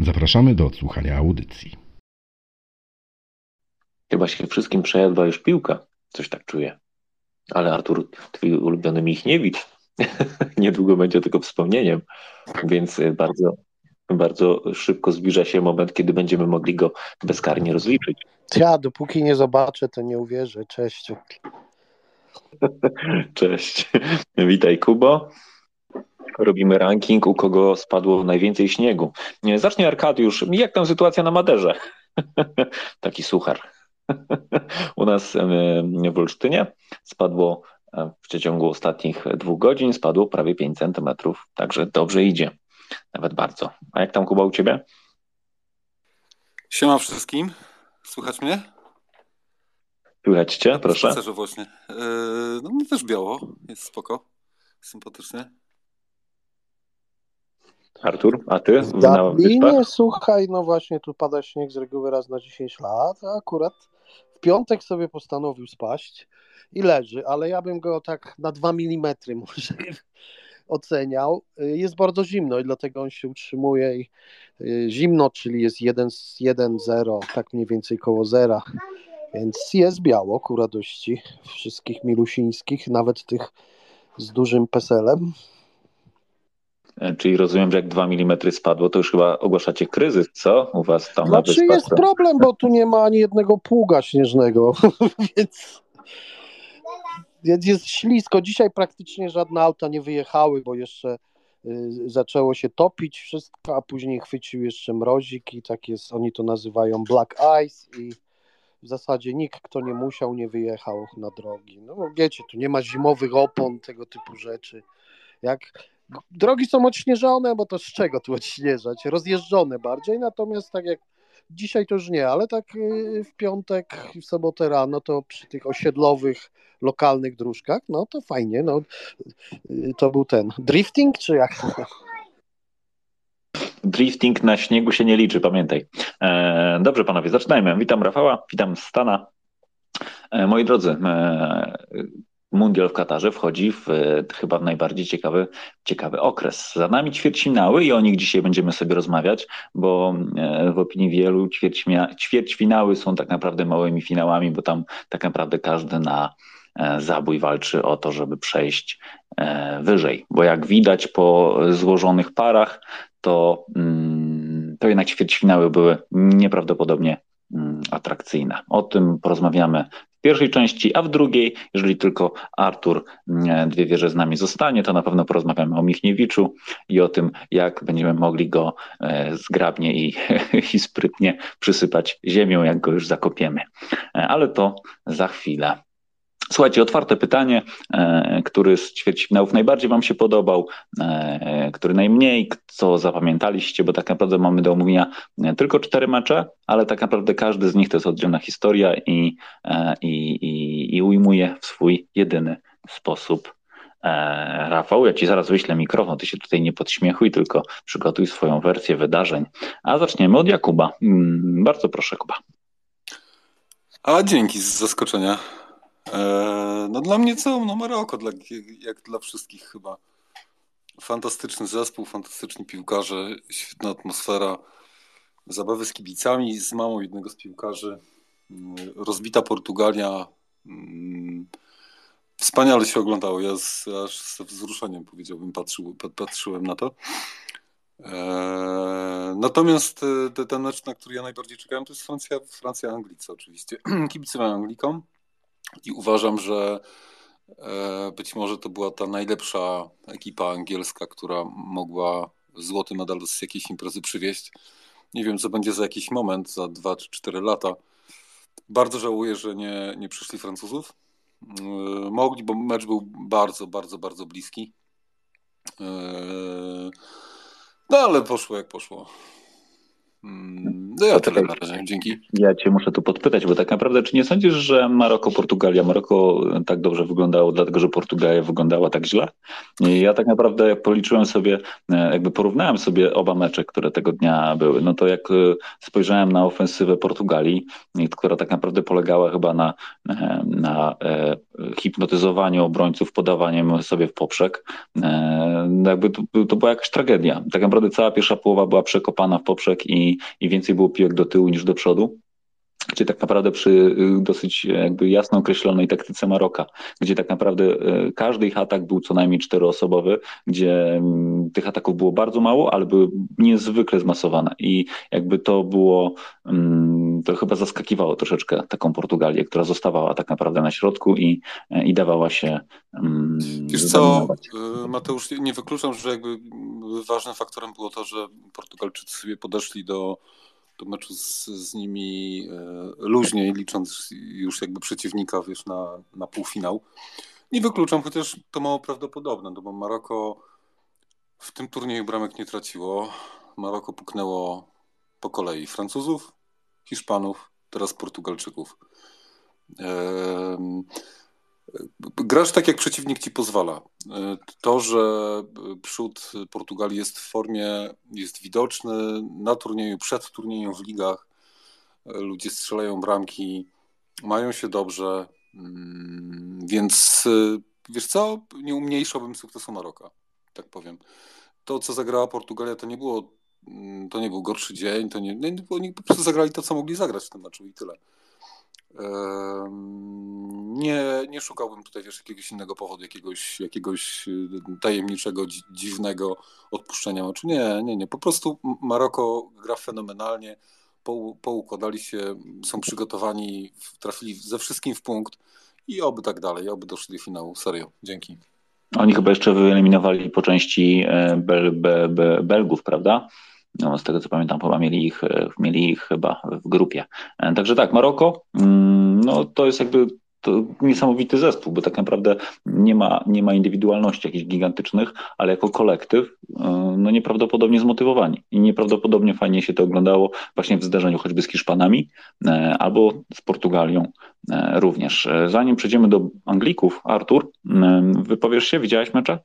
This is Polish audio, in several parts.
Zapraszamy do odsłuchania audycji. Chyba się wszystkim przejadła już piłka. Coś tak czuję. Ale Artur, twój ulubiony Michniewicz, niedługo będzie tylko wspomnieniem, więc bardzo, bardzo szybko zbliża się moment, kiedy będziemy mogli go bezkarnie rozliczyć. Ja, dopóki nie zobaczę, to nie uwierzę. Cześć. Cześć. Witaj, Kubo. Robimy ranking, u kogo spadło najwięcej śniegu. Zacznie Arkadiusz. Jak tam sytuacja na Maderze? Taki suchar. U nas w Olsztynie spadło w przeciągu ostatnich dwóch godzin spadło prawie 5 centymetrów, także dobrze idzie, nawet bardzo. A jak tam Kuba u Ciebie? Siema wszystkim, słychać mnie? Słychać Cię, proszę. Spacerze właśnie. No mnie też biało, jest spoko, sympatycznie. Artur, a ty? W Dublinie, słuchaj, no właśnie tu pada śnieg z reguły raz na 10 lat, a akurat w piątek sobie postanowił spaść i leży, ale ja bym go tak na 2 mm może oceniał. Jest bardzo zimno i dlatego on się utrzymuje i zimno, czyli jest 1,0, tak mniej więcej koło zera, więc jest biało ku radości wszystkich milusińskich, nawet tych z dużym peselem. Czyli rozumiem, że jak 2 mm spadło, to już chyba ogłaszacie kryzys, co? U was tam znaczy na wyspach, jest to... problem, bo tu nie ma ani jednego pługa śnieżnego, więc, jest ślisko. Dzisiaj praktycznie żadne auta nie wyjechały, bo jeszcze y, zaczęło się topić wszystko, a później chwycił jeszcze mrozik i tak jest, oni to nazywają black ice i w zasadzie nikt, kto nie musiał, nie wyjechał na drogi. No wiecie, tu nie ma zimowych opon, tego typu rzeczy. Jak drogi są odśnieżone, bo to z czego tu odśnieżać? Rozjeżdżone bardziej, natomiast tak jak dzisiaj to już nie, ale tak w piątek, w sobotę rano to przy tych osiedlowych, lokalnych dróżkach, no to fajnie, no to był ten drifting, czy jak? Drifting na śniegu się nie liczy, pamiętaj. E, dobrze panowie, zaczynajmy. Witam Rafała, witam Stana. E, moi drodzy, e, Mundial w Katarze wchodzi w chyba najbardziej ciekawy, ciekawy okres. Za nami ćwierćfinały i o nich dzisiaj będziemy sobie rozmawiać, bo w opinii wielu ćwierćfinały są tak naprawdę małymi finałami, bo tam tak naprawdę każdy na zabój walczy o to, żeby przejść wyżej. Bo jak widać po złożonych parach, to, to jednak ćwierćfinały były nieprawdopodobnie atrakcyjne. O tym porozmawiamy w pierwszej części, a w drugiej, jeżeli tylko Artur dwie wieże z nami zostanie, to na pewno porozmawiamy o Michniewiczu i o tym, jak będziemy mogli go zgrabnie i, i sprytnie przysypać ziemią, jak go już zakopiemy. Ale to za chwilę. Słuchajcie, otwarte pytanie, który z ćwierćfinałów najbardziej Wam się podobał, który najmniej, co zapamiętaliście, bo tak naprawdę mamy do omówienia tylko cztery mecze, ale tak naprawdę każdy z nich to jest oddzielna historia i, i, i, i ujmuje w swój jedyny sposób. Rafał, ja Ci zaraz wyślę mikrofon, Ty się tutaj nie podśmiechuj, tylko przygotuj swoją wersję wydarzeń. A zaczniemy od Jakuba. Bardzo proszę, Kuba. A dzięki z zaskoczenia. No dla mnie co? No Maroko, dla, jak dla wszystkich chyba. Fantastyczny zespół, fantastyczni piłkarze, świetna atmosfera, zabawy z kibicami, z mamą jednego z piłkarzy, rozbita Portugalia. Wspaniale się oglądało. Ja z, aż z wzruszeniem powiedziałbym, patrzył, patrzyłem na to. Natomiast ten mecz, na który ja najbardziej czekałem, to jest Francja, Francja Anglicy oczywiście. Kibicowałem Anglikom. I uważam, że być może to była ta najlepsza ekipa angielska, która mogła złoty medal z jakiejś imprezy przywieźć. Nie wiem, co będzie za jakiś moment, za dwa czy cztery lata. Bardzo żałuję, że nie, nie przyszli Francuzów. Mogli, bo mecz był bardzo, bardzo, bardzo bliski. No ale poszło jak poszło. Mm, no ja tyle na razie, dzięki. Ja cię muszę tu podpytać, bo tak naprawdę czy nie sądzisz, że Maroko, Portugalia, Maroko tak dobrze wyglądało, dlatego że Portugalia wyglądała tak źle? I ja tak naprawdę jak policzyłem sobie, e, jakby porównałem sobie oba mecze, które tego dnia były, no to jak e, spojrzałem na ofensywę Portugalii, która tak naprawdę polegała chyba na, e, na hipnotyzowaniu obrońców, podawaniem sobie w poprzek, no jakby to, to była jakaś tragedia. Tak naprawdę cała pierwsza połowa była przekopana w poprzek i, i więcej było piłek do tyłu niż do przodu gdzie tak naprawdę przy y, dosyć jakby jasno określonej taktyce Maroka, gdzie tak naprawdę y, każdy ich atak był co najmniej czteroosobowy, gdzie mm, tych ataków było bardzo mało, ale były niezwykle zmasowane. I jakby to było, mm, to chyba zaskakiwało troszeczkę taką Portugalię, która zostawała tak naprawdę na środku i, i dawała się mm, Wiesz co, y, Mateusz, nie wykluczam, że jakby ważnym faktorem było to, że Portugalczycy sobie podeszli do do meczu z, z nimi e, luźniej, licząc już jakby przeciwnika wiesz, na, na półfinał. Nie wykluczam, chociaż to mało prawdopodobne, no bo Maroko w tym turnieju bramek nie traciło. Maroko puknęło po kolei Francuzów, Hiszpanów, teraz Portugalczyków. Grasz tak, jak przeciwnik ci pozwala. To, że przód Portugalii jest w formie, jest widoczny na turnieju, przed turniejem w ligach. Ludzie strzelają bramki, mają się dobrze, mm, więc wiesz co, nie umniejszałbym sukcesu Maroka, tak powiem. To, co zagrała Portugalia, to nie było, mm, to nie był gorszy dzień, to nie, nie, oni po prostu zagrali to, co mogli zagrać w tym meczu i tyle. Nie, nie szukałbym tutaj wiesz, jakiegoś innego powodu, jakiegoś, jakiegoś y, tajemniczego, dziwnego odpuszczenia oczu. Nie, nie, nie. Po prostu Maroko gra fenomenalnie, poukładali się, są przygotowani, trafili ze wszystkim w punkt i oby tak dalej, oby doszli do finału. Serio, dzięki. Oni chyba jeszcze wyeliminowali po części e, Bel, Belgów, prawda? No, z tego co pamiętam, chyba mieli ich, e, mieli ich chyba w grupie. E, także tak, Maroko, mm, no to jest jakby to niesamowity zespół, bo tak naprawdę nie ma, nie ma indywidualności jakichś gigantycznych, ale jako kolektyw e, no nieprawdopodobnie zmotywowani i nieprawdopodobnie fajnie się to oglądało właśnie w zdarzeniu choćby z Hiszpanami albo z Portugalią również. Zanim przejdziemy do Anglików, Artur, wypowiesz się, widziałeś mecze?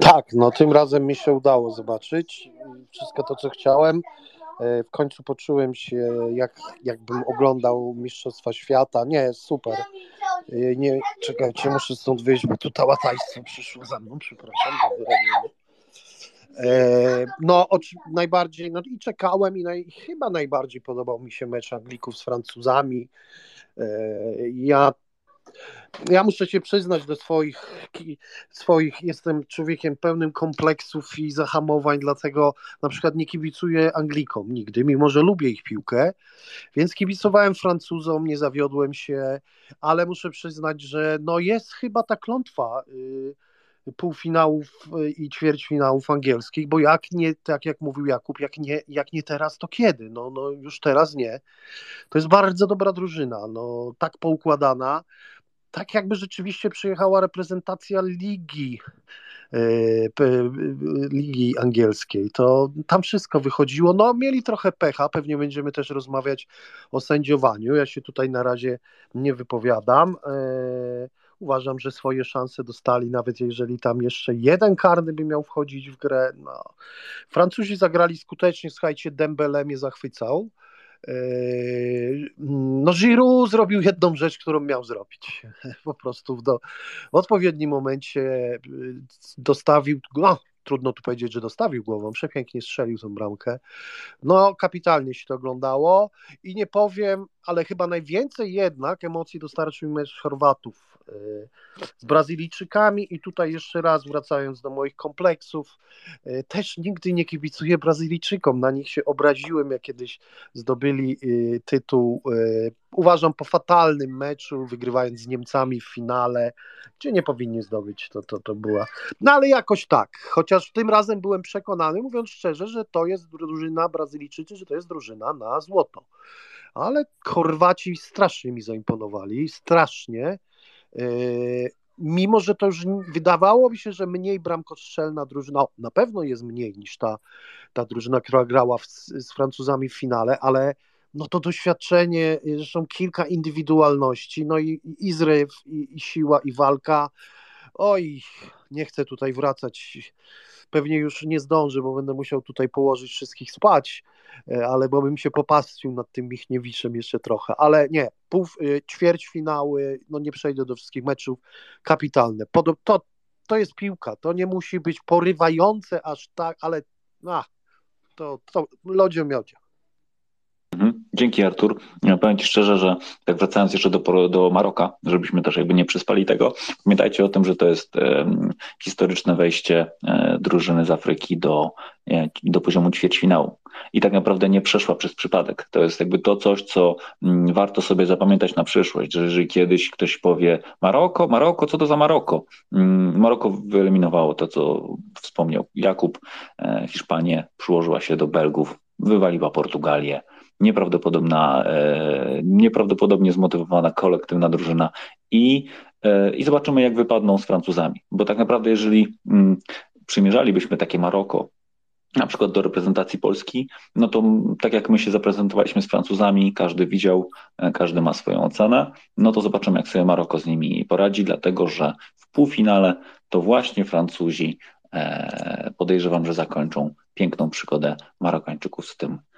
Tak, no tym razem mi się udało zobaczyć wszystko to, co chciałem. E, w końcu poczułem się, jak, jakbym oglądał Mistrzostwa Świata. Nie, super. E, nie, czekajcie, muszę stąd wyjść, bo tu tałatajstwo przyszło za mną, przepraszam e, No, najbardziej, no i czekałem i naj, chyba najbardziej podobał mi się mecz Anglików z Francuzami. Ja ja muszę się przyznać do swoich, swoich, jestem człowiekiem pełnym kompleksów i zahamowań, dlatego na przykład nie kibicuję Anglikom nigdy, mimo że lubię ich piłkę, więc kibicowałem Francuzom, nie zawiodłem się, ale muszę przyznać, że no jest chyba ta klątwa y, półfinałów y, i ćwierćfinałów angielskich, bo jak nie, tak jak mówił Jakub, jak nie, jak nie teraz, to kiedy? No, no już teraz nie. To jest bardzo dobra drużyna, no tak poukładana, tak jakby rzeczywiście przyjechała reprezentacja ligi, e, ligi angielskiej, to tam wszystko wychodziło. No, mieli trochę pecha, pewnie będziemy też rozmawiać o sędziowaniu. Ja się tutaj na razie nie wypowiadam. E, uważam, że swoje szanse dostali, nawet jeżeli tam jeszcze jeden karny by miał wchodzić w grę. No. Francuzi zagrali skutecznie, słuchajcie, Dembele mnie zachwycał. Yy, no Giroud zrobił jedną rzecz, którą miał zrobić. Po prostu w, do, w odpowiednim momencie yy, dostawił, no trudno tu powiedzieć, że dostawił głową, przepięknie strzelił tą bramkę. No kapitalnie się to oglądało i nie powiem, ale chyba najwięcej jednak emocji dostarczył mecz Chorwatów z Brazylijczykami i tutaj jeszcze raz wracając do moich kompleksów, e, też nigdy nie kibicuję Brazylijczykom, na nich się obraziłem, jak kiedyś zdobyli e, tytuł, e, uważam po fatalnym meczu, wygrywając z Niemcami w finale, gdzie nie powinni zdobyć, to, to, to była, no ale jakoś tak, chociaż tym razem byłem przekonany, mówiąc szczerze, że to jest drużyna Brazylijczycy, że to jest drużyna na złoto. Ale Chorwaci strasznie mi zaimponowali, strasznie. Yy, mimo że to już wydawało mi się, że mniej bramkostrzelna drużyna, na pewno jest mniej niż ta, ta drużyna, która grała w, z Francuzami w finale, ale no to doświadczenie, zresztą kilka indywidualności, no i, i zryw, i, i siła, i walka. Oj, nie chcę tutaj wracać. Pewnie już nie zdążę, bo będę musiał tutaj położyć wszystkich spać, e, ale bo bym się popastwił nad tym Michniewiczem jeszcze trochę. Ale nie, pół, e, ćwierćfinały, no nie przejdę do wszystkich meczów, kapitalne. To, to jest piłka, to nie musi być porywające aż tak, ale a, to, to lodzie miodzie. Dzięki Artur. Powiem Ci szczerze, że tak wracając jeszcze do, do Maroka, żebyśmy też jakby nie przyspali tego, pamiętajcie o tym, że to jest historyczne wejście e, drużyny z Afryki do, e, do poziomu ćwierćfinału. I tak naprawdę nie przeszła przez przypadek. To jest jakby to coś, co mm, warto sobie zapamiętać na przyszłość, że jeżeli kiedyś ktoś powie Maroko, Maroko, co to za Maroko? Mm, Maroko wyeliminowało to, co wspomniał Jakub, e, Hiszpanię przyłożyła się do Belgów, wywaliła Portugalię, nieprawdopodobna, e, nieprawdopodobnie zmotywowana kolektywna drużyna i, e, i zobaczymy, jak wypadną z Francuzami. Bo tak naprawdę, jeżeli mm, przymierzalibyśmy takie Maroko, na przykład do reprezentacji Polski, no to tak jak my się zaprezentowaliśmy z Francuzami, każdy widział, e, każdy ma swoją ocenę, no to zobaczymy, jak sobie Maroko z nimi poradzi, dlatego że w półfinale to właśnie Francuzi podejrzewam, że zakończą piękną przygodę Marokańczyków z tym E,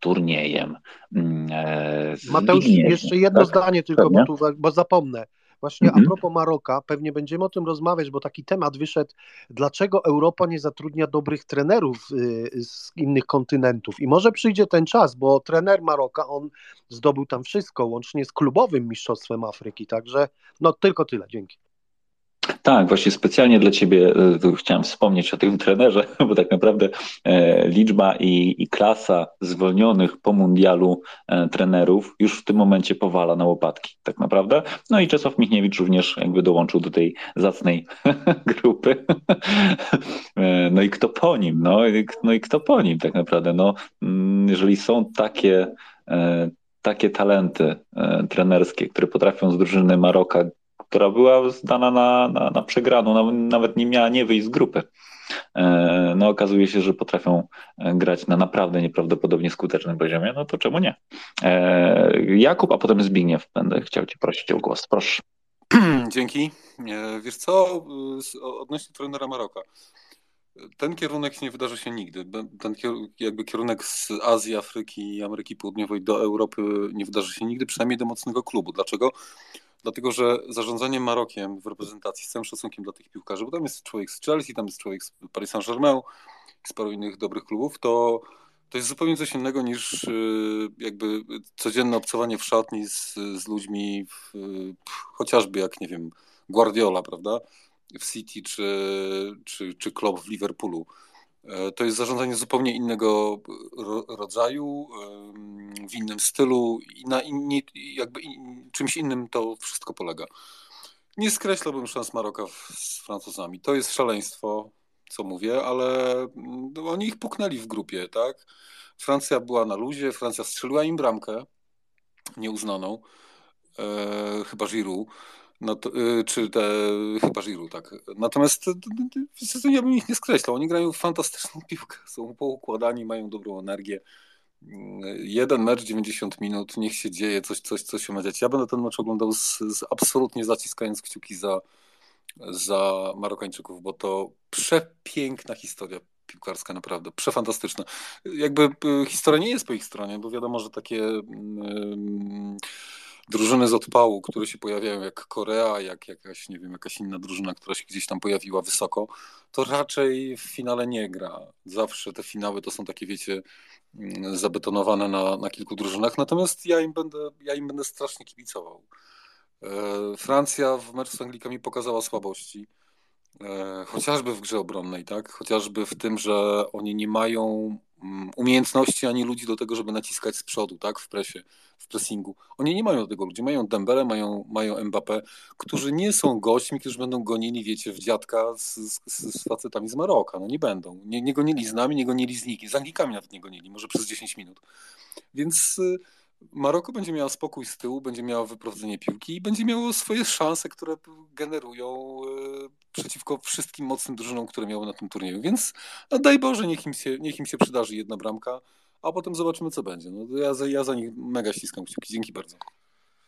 turniejem. Mm, e, Mateusz, jeszcze jedno tak? zdanie tylko, bo, tu, bo zapomnę. Właśnie mhm. a propos Maroka, pewnie będziemy o tym rozmawiać, bo taki temat wyszedł, dlaczego Europa nie zatrudnia dobrych trenerów y, z innych kontynentów. I może przyjdzie ten czas, bo trener Maroka, on zdobył tam wszystko, łącznie z klubowym mistrzostwem Afryki. Także no tylko tyle, dzięki. Tak, właśnie specjalnie dla Ciebie e, chciałem wspomnieć o tym trenerze, bo tak naprawdę e, liczba i, i klasa zwolnionych po mundialu e, trenerów już w tym momencie powala na łopatki, tak naprawdę. No i Czesław Michniewicz również jakby dołączył do tej zacnej grupy. No i kto po nim? No, no i kto po nim tak naprawdę? No, mm, jeżeli są takie takie talenty trenerskie, które potrafią z drużyny Maroka która była zdana na, na, na przegraną, nawet nie miała nie wyjść z grupy. E, no okazuje się, że potrafią e, grać na naprawdę nieprawdopodobnie skutecznym poziomie, no to czemu nie? E, Jakub, a potem Zbigniew, będę chciał Cię prosić o głos. Proszę. Dzięki. Wiesz co, odnośnie trenera Maroka. Ten kierunek nie wydarzy się nigdy. Ten jakby kierunek z Azji, Afryki i Ameryki Południowej do Europy nie wydarzy się nigdy, przynajmniej do mocnego klubu. Dlaczego? Dlatego, że zarządzanie Marokiem w reprezentacji, z całym szacunkiem dla tych piłkarzy, bo tam jest człowiek z Chelsea, tam jest człowiek z Paris Saint-Germain z paru innych dobrych klubów, to, to jest zupełnie coś innego niż y, jakby codzienne obcowanie w szatni z, z ludźmi, w, chociażby jak, nie wiem, Guardiola, prawda, w City czy, czy, czy Klopp w Liverpoolu. E, to jest zarządzanie zupełnie innego rodzaju, w innym stylu i na inni, jakby czymś innym to wszystko polega. Nie skreślałbym szans Maroka z Francuzami. To jest szaleństwo, co mówię, ale no, oni ich puknęli w grupie, tak? Francja była na luzie, Francja strzeliła im bramkę nieuznaną, e, chyba Giroud. No to, y, czy te, chyba Giroud, tak. Natomiast ja bym ich nie skreślał. Oni grają fantastyczną piłkę. Są poukładani, mają dobrą energię. Jeden mecz, 90 minut, niech się dzieje, coś, coś, coś się ma dziać. Ja będę ten mecz oglądał z, z absolutnie zaciskając kciuki za, za Marokańczyków, bo to przepiękna historia piłkarska, naprawdę, przefantastyczna. Jakby y, historia nie jest po ich stronie, bo wiadomo, że takie... Yy, drużyny z odpału, które się pojawiają jak Korea, jak jakaś, nie wiem, jakaś inna drużyna, która się gdzieś tam pojawiła wysoko, to raczej w finale nie gra. Zawsze te finały to są takie, wiecie, mm, zabetonowane na, na kilku drużynach, natomiast ja im będę, ja im będę strasznie kibicował. E, Francja w meczu z Anglikami pokazała słabości. E, chociażby w grze obronnej, tak? Chociażby w tym, że oni nie mają umiejętności ani ludzi do tego, żeby naciskać z przodu, tak? W presie, w pressingu. Oni nie mają do tego ludzi. Mają Dembele, mają, mają Mbappé, którzy nie są gośćmi, którzy będą gonili, wiecie, w dziadka z, z, z facetami z Maroka. No nie będą. Nie, nie gonili z nami, nie gonili z nikim. Z Anglikami nawet nie gonili, może przez 10 minut. Więc y, Maroko będzie miało spokój z tyłu, będzie miało wyprowadzenie piłki i będzie miało swoje szanse, które generują e, przeciwko wszystkim mocnym drużynom, które miały na tym turnieju. Więc no daj Boże, niech im, się, niech im się przydarzy jedna bramka, a potem zobaczymy, co będzie. No, ja, ja za nich mega ściskam kciuki. Dzięki bardzo.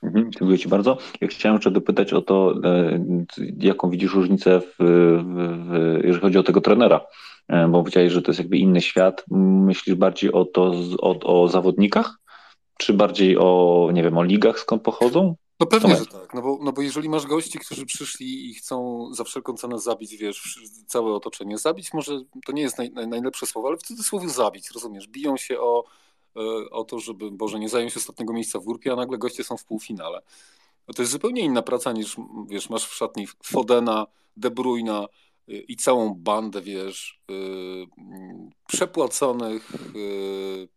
Mhm, dziękuję Ci bardzo. Ja chciałem jeszcze dopytać o to, e, jaką widzisz różnicę, w, w, jeżeli chodzi o tego trenera, e, bo powiedziałeś, że to jest jakby inny świat. Myślisz bardziej o to, o, o zawodnikach, czy bardziej o, nie wiem, o ligach, skąd pochodzą? No pewnie, że tak, no bo, no bo jeżeli masz gości, którzy przyszli i chcą za wszelką cenę zabić, wiesz, całe otoczenie, zabić może, to nie jest naj, naj, najlepsze słowo, ale w cudzysłowie zabić, rozumiesz, biją się o, e, o to, żeby, Boże, nie zająć ostatniego miejsca w grupie, a nagle goście są w półfinale. To jest zupełnie inna praca niż, wiesz, masz w szatni Fodena, De Bruyna, i całą bandę, wiesz, y, przepłaconych, y,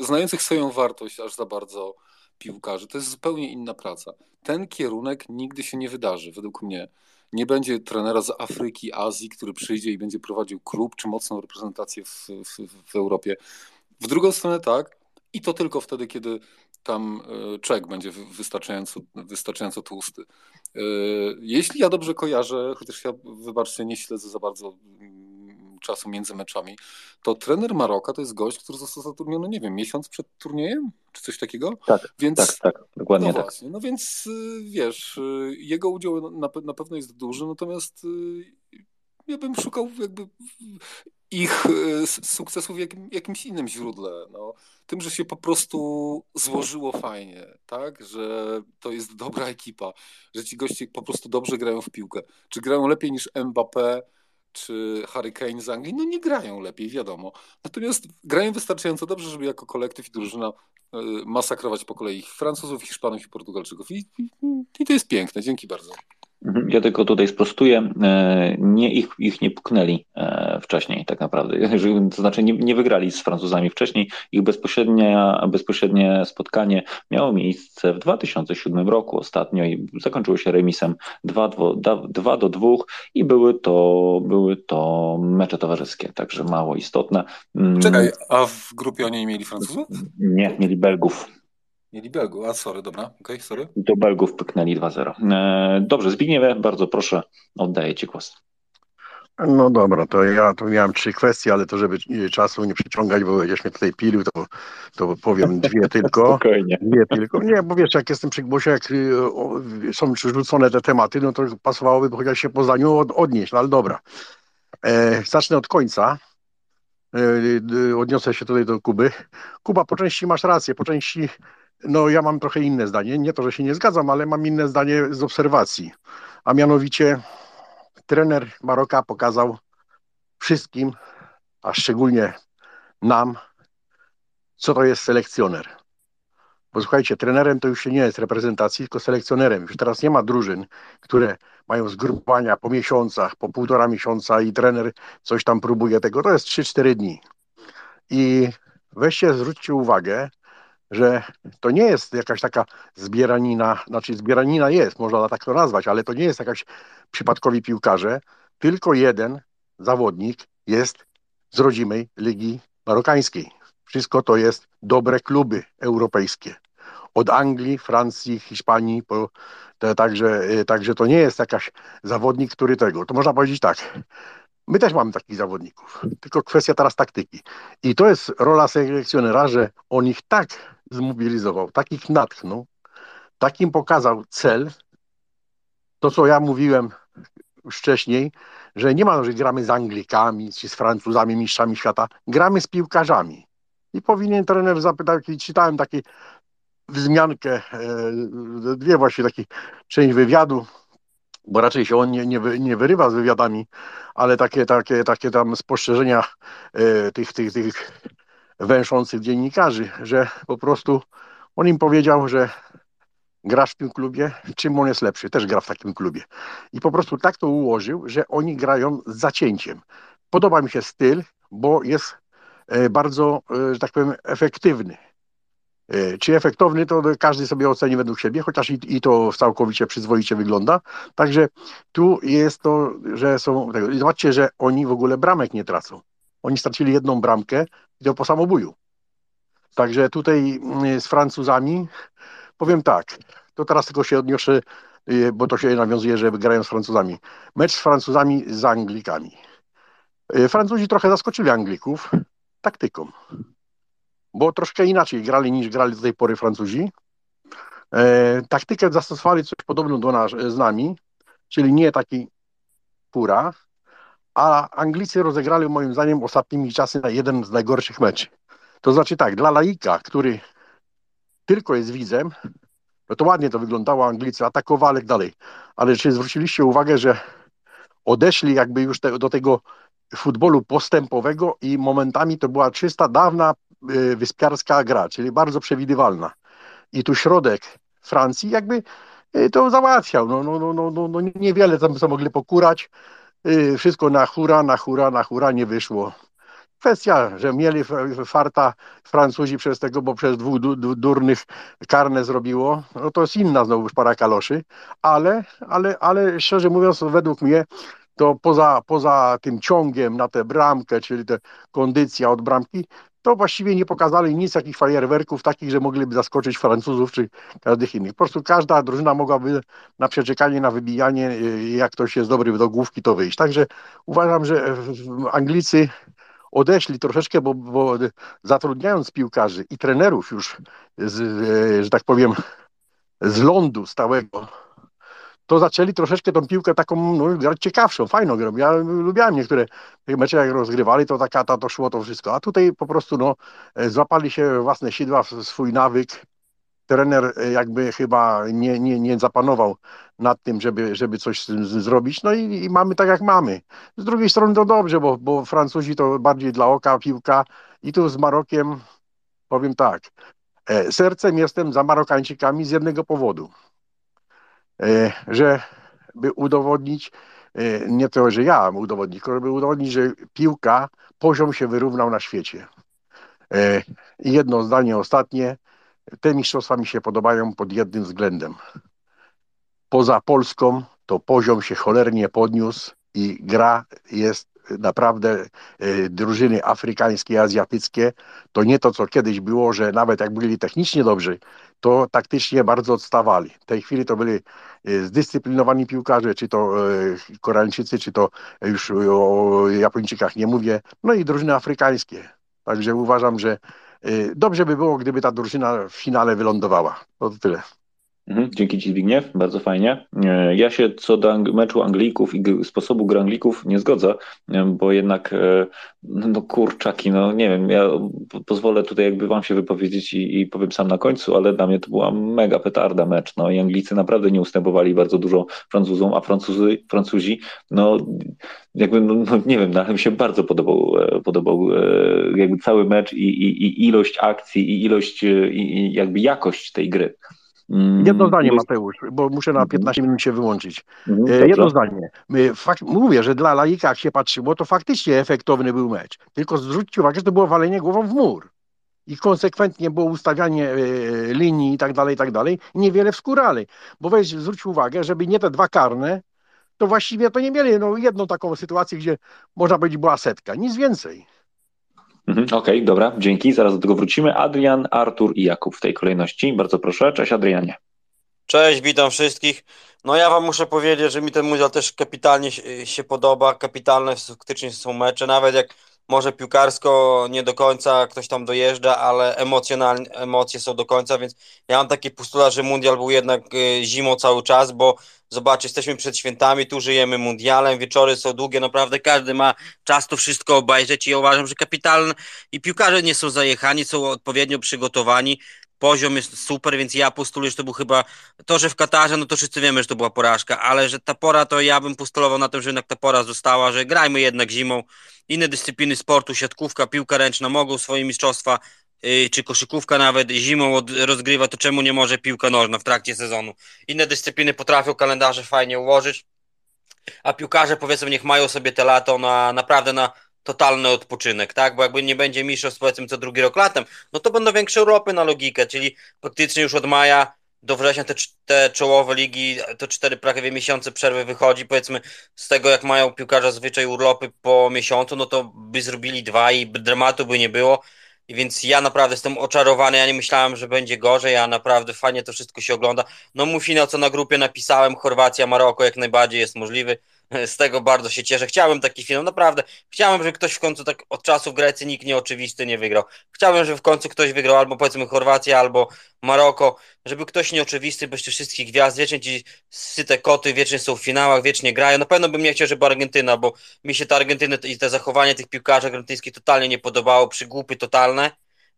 znających swoją wartość aż za bardzo piłkarzy. To jest zupełnie inna praca. Ten kierunek nigdy się nie wydarzy, według mnie. Nie będzie trenera z Afryki, Azji, który przyjdzie i będzie prowadził klub czy mocną reprezentację w, w, w Europie. W drugą stronę tak, i to tylko wtedy, kiedy tam e, czek będzie wystarczająco, wystarczająco tłusty. E, jeśli ja dobrze kojarzę, chociaż ja, wybaczcie, nie śledzę za bardzo mm, czasu między meczami, to trener Maroka to jest gość, który został zatrudniony, nie wiem, miesiąc przed turniejem, czy coś takiego? Tak, więc, tak, tak, dokładnie no tak. Właśnie, no więc y, wiesz, jego udział na, na pewno jest duży, natomiast ja bym szukał jakby ich e, sukcesów w jakim, jakimś innym źródle. No, tym, że się po prostu złożyło fajnie, tak? Że to jest dobra ekipa, że ci goście po prostu dobrze grają w piłkę. Czy grają lepiej niż Mbappé, czy Harry Kane z Anglii? No nie grają lepiej, wiadomo. Natomiast grają wystarczająco dobrze, żeby jako kolektyw i drużyna e, masakrować po kolei Francuzów, Hiszpanów i Portugalczyków. I, i, i to jest piękne. Dzięki bardzo. Mhm. Ja tylko tutaj sprostuję, e, nie ich, ich nie puknęli e, wcześniej tak naprawdę, to znaczy nie, nie wygrali z Francuzami wcześniej, ich bezpośrednie, bezpośrednie spotkanie miało miejsce w 2007 roku ostatnio i zakończyło się remisem 2, 2, 2 do 2 i były to, były to mecze towarzyskie, także mało istotne. Mm. Czekaj, a w grupie oni mieli Francuzów? Nie, mieli Belgów. Mieli Belgów, a sorry, dobra, okej, okay, sorry. Do Belgów pyknęli 2-0. E, dobrze, Zbigniewie, bardzo proszę, oddaję Ci głos. No dobra, to ja tu miałem trzy kwestie, ale to żeby czasu nie przyciągać, bo będziesz mnie tutaj pilił, to, to powiem dwie tylko. Spokojnie. Dwie tylko. Nie, bo wiesz, jak jestem przy głosie, jak y, są rzucone te tematy, no to pasowałoby chociaż się po zdaniu od, odnieść, no ale dobra. E, zacznę od końca. E, odniosę się tutaj do Kuby. Kuba, po części masz rację, po części no ja mam trochę inne zdanie. Nie to, że się nie zgadzam, ale mam inne zdanie z obserwacji. A mianowicie trener Maroka pokazał wszystkim, a szczególnie nam, co to jest selekcjoner. Bo słuchajcie, trenerem to już się nie jest reprezentacji, tylko selekcjonerem. Już teraz nie ma drużyn, które mają zgrupowania po miesiącach, po półtora miesiąca i trener coś tam próbuje tego. To jest 3-4 dni. I weźcie, zwróćcie uwagę, że to nie jest jakaś taka zbieranina, znaczy zbieranina jest, można tak to nazwać, ale to nie jest jakaś przypadkowi piłkarze, tylko jeden zawodnik jest z rodzimej Ligi Marokańskiej. Wszystko to jest dobre kluby europejskie. Od Anglii, Francji, Hiszpanii, po, to, także, także to nie jest jakaś zawodnik, który tego. To można powiedzieć tak. My też mamy takich zawodników, tylko kwestia teraz taktyki. I to jest rola selekcjonera, że on ich tak zmobilizował, tak ich natchnął, tak im pokazał cel, to co ja mówiłem wcześniej, że nie ma, że gramy z Anglikami, czy z Francuzami, mistrzami świata, gramy z piłkarzami. I powinien trener zapytać, czytałem taki wzmiankę, e, dwie właśnie takie część wywiadu, bo raczej się on nie, nie, nie wyrywa z wywiadami, ale takie, takie, takie tam spostrzeżenia e, tych, tych, tych węszących dziennikarzy, że po prostu on im powiedział, że grasz w tym klubie, czym on jest lepszy, też gra w takim klubie. I po prostu tak to ułożył, że oni grają z zacięciem. Podoba mi się styl, bo jest e, bardzo, e, że tak powiem, efektywny. E, czy efektowny, to każdy sobie oceni według siebie, chociaż i, i to całkowicie przyzwoicie wygląda. Także tu jest to, że są. Zobaczcie, że oni w ogóle bramek nie tracą. Oni stracili jedną bramkę i to po samobuju. Także tutaj y, z Francuzami powiem tak, to teraz tylko się odniosę, y, bo to się nawiązuje, że grają z Francuzami. Mecz z Francuzami z Anglikami. Y, Francuzi trochę zaskoczyli Anglików taktyką, bo troszkę inaczej grali niż grali do tej pory Francuzi. E, taktykę zastosowali coś podobną do nas, z nami, czyli nie taki pura, a Anglicy rozegrali moim zdaniem ostatnimi czasy na jeden z najgorszych meczy. To znaczy tak, dla laika, który tylko jest widzem, no to ładnie to wyglądało, Anglicy atakowali tak dalej, ale czy zwróciliście uwagę, że odeszli jakby już te, do tego futbolu postępowego i momentami to była czysta, dawna y, wyspiarska gra, czyli bardzo przewidywalna. I tu środek Francji jakby y, to załatwiał. No, no, no, no, no, no niewiele tam co mogli pokurać. Y, wszystko na hura, na hura, na hura nie wyszło. Kwestia, że mieli farta Francuzi przez tego, bo przez dwóch durnych karne zrobiło, no to jest inna znowu para kaloszy, ale, ale, ale szczerze mówiąc, według mnie to poza, poza tym ciągiem na tę bramkę, czyli tę kondycja od bramki, to właściwie nie pokazali nic, jakich fajerwerków takich, że mogliby zaskoczyć Francuzów czy każdych innych. Po prostu każda drużyna mogłaby na przeczekanie, na wybijanie, y, jak ktoś jest dobry do główki, to wyjść. Także uważam, że Anglicy odeszli troszeczkę, bo, bo zatrudniając piłkarzy i trenerów już, z, e, że tak powiem, z lądu stałego, to zaczęli troszeczkę tą piłkę taką no, grać ciekawszą, fajną grą. Ja lubiałem niektóre mecze, jak rozgrywali, to taka to szło to wszystko. A tutaj po prostu no, e, złapali się własne sidła, swój nawyk trener e, jakby chyba nie, nie, nie zapanował nad tym, żeby, żeby coś z tym zrobić. No i, i, mamy tak jak mamy. Z drugiej strony to dobrze, bo, bo Francuzi to bardziej dla oka piłka i tu z Marokiem powiem tak. E, sercem jestem za Marokańczykami z jednego powodu, że by udowodnić, nie to, że ja udowodnić, tylko by udowodnić, że piłka, poziom się wyrównał na świecie. I jedno zdanie ostatnie. Te mistrzostwa mi się podobają pod jednym względem. Poza Polską to poziom się cholernie podniósł i gra jest naprawdę drużyny afrykańskie, azjatyckie, to nie to, co kiedyś było, że nawet jak byli technicznie dobrzy, to taktycznie bardzo odstawali. W tej chwili to byli y, zdyscyplinowani piłkarze, czy to y, Koreańczycy, czy to już o Japończykach nie mówię, no i drużyny afrykańskie. Także uważam, że dobrze by było, gdyby ta drużyna w finale wylądowała. To tyle. Mhm, dzięki Ci Zbigniew, bardzo fajnie. E, ja się co do meczu Anglików i sposobu gry Anglików nie zgodzę, e, bo jednak e, no kurczaki, no nie wiem, ja pozwolę tutaj jakby Wam się wypowiedzieć i, i powiem sam na końcu, ale dla mnie to była mega petarda mecz, no i Anglicy naprawdę nie ustępowali bardzo dużo Francuzom, a Francuzy, Francuzi, no jakby, no, no nie wiem, no, mi się bardzo podobał, podobał jakby cały mecz i, i, i ilość akcji i ilość i jakby jakość tej gry. Mm, Jedno zdanie, Mateusz, bo muszę na 15 mhm. minut się wyłączyć. Mhm, e, Jedno zdanie. Fakt, mówię, że dla laika, jak się patrzyło, to faktycznie efektowny był mecz. Tylko zwróćcie uwagę, że to było walenie głową w mur. I konsekwentnie było ustawianie e, linii i tak dalej, i tak dalej. Niewiele wskórali. Bo weź, zwróć uwagę, żeby nie te dwa karne, to właściwie to nie mieli no, jedną taką sytuację, gdzie można powiedzieć była setka. Nic więcej. Mhm, Okej, okay, dobra, dzięki. Zaraz do tego wrócimy. Adrian, Artur i Jakub w tej kolejności. Bardzo proszę. Cześć Adrianie. Cześć, witam wszystkich. No ja wam muszę powiedzieć, że mi ten mundial też kapitalnie się podoba. Kapitalne faktycznie są mecze, nawet jak może piłkarsko nie do końca ktoś tam dojeżdża, ale emocjonalnie emocje są do końca, więc ja mam taki postulat, że mundial był jednak y, zimą cały czas, bo Zobacz, jesteśmy przed świętami, tu żyjemy mundialem, wieczory są długie, naprawdę każdy ma czas to wszystko obejrzeć i ja uważam, że kapitalne i piłkarze nie są zajechani, są odpowiednio przygotowani, poziom jest super, więc ja postuluję, że to był chyba, to, że w Katarze, no to wszyscy wiemy, że to była porażka, ale że ta pora, to ja bym postulował na tym, że jednak ta pora została, że grajmy jednak zimą, inne dyscypliny sportu, siatkówka, piłka ręczna mogą swoje mistrzostwa Y, czy koszykówka nawet zimą rozgrywa, to czemu nie może piłka nożna w trakcie sezonu? Inne dyscypliny potrafią kalendarze fajnie ułożyć, a piłkarze powiedzmy niech mają sobie te lato na naprawdę na totalny odpoczynek, tak? Bo jakby nie będzie mistrzostw powiedzmy co drugi rok latem, no to będą większe Europy na logikę, czyli praktycznie już od maja do września te, te czołowe ligi, to cztery prawie miesiące przerwy wychodzi, powiedzmy z tego jak mają piłkarze zwyczaj urlopy po miesiącu, no to by zrobili dwa i dramatu by nie było, I więc ja naprawdę jestem oczarowany, ja nie myślałem, że będzie gorzej, ja naprawdę fajnie to wszystko się ogląda. No mój finał, co na grupie napisałem, Chorwacja, Maroko jak najbardziej jest możliwy. Z tego bardzo się cieszę. Chciałem taki film, naprawdę. Chciałem, żeby ktoś w końcu tak od czasu w Grecji nikt nieoczywisty nie wygrał. Chciałem, żeby w końcu ktoś wygrał albo powiedzmy Chorwacja, albo Maroko, żeby ktoś nieoczywisty, bez tych wszystkich gwiazd, wiecznie ci syte koty, wiecznie są w finałach, wiecznie grają. Na pewno bym nie chciał, żeby Argentyna, bo mi się ta Argentyna i te zachowanie tych piłkarzy argentyńskich totalnie nie podobało, przygłupy totalne,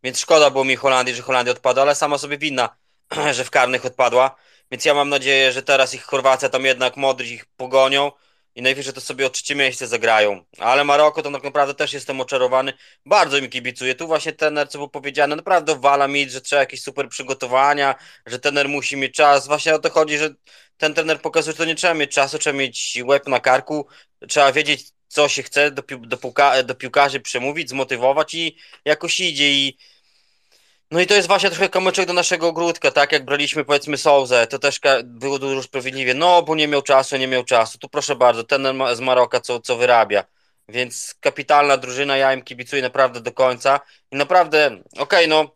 więc szkoda było mi Holandii, że Holandia odpadła, ale sama sobie winna, że w karnych odpadła. Więc ja mam nadzieję, że teraz ich Chorwacja tam jednak Modryć ich pogonią, i najwyżej to sobie o trzecie miejsce zagrają. Ale Maroko to tak naprawdę też jestem oczarowany. Bardzo mi kibicuje. Tu właśnie tener, co było powiedziane, naprawdę wala mi, że trzeba jakieś super przygotowania, że tener musi mieć czas. Właśnie o to chodzi, że ten trener pokazuje, że to nie trzeba mieć czasu, trzeba mieć łeb na karku, trzeba wiedzieć, co się chce do, do, do piłkarzy przemówić, zmotywować i jakoś idzie i no i to jest właśnie trochę kamyczek do naszego ogródka, tak jak braliśmy powiedzmy Souzę, to też było dużo sprawiedliwie, no bo nie miał czasu, nie miał czasu, tu proszę bardzo, ten z Maroka co, co wyrabia, więc kapitalna drużyna, ja im kibicuję naprawdę do końca. I naprawdę, okej okay, no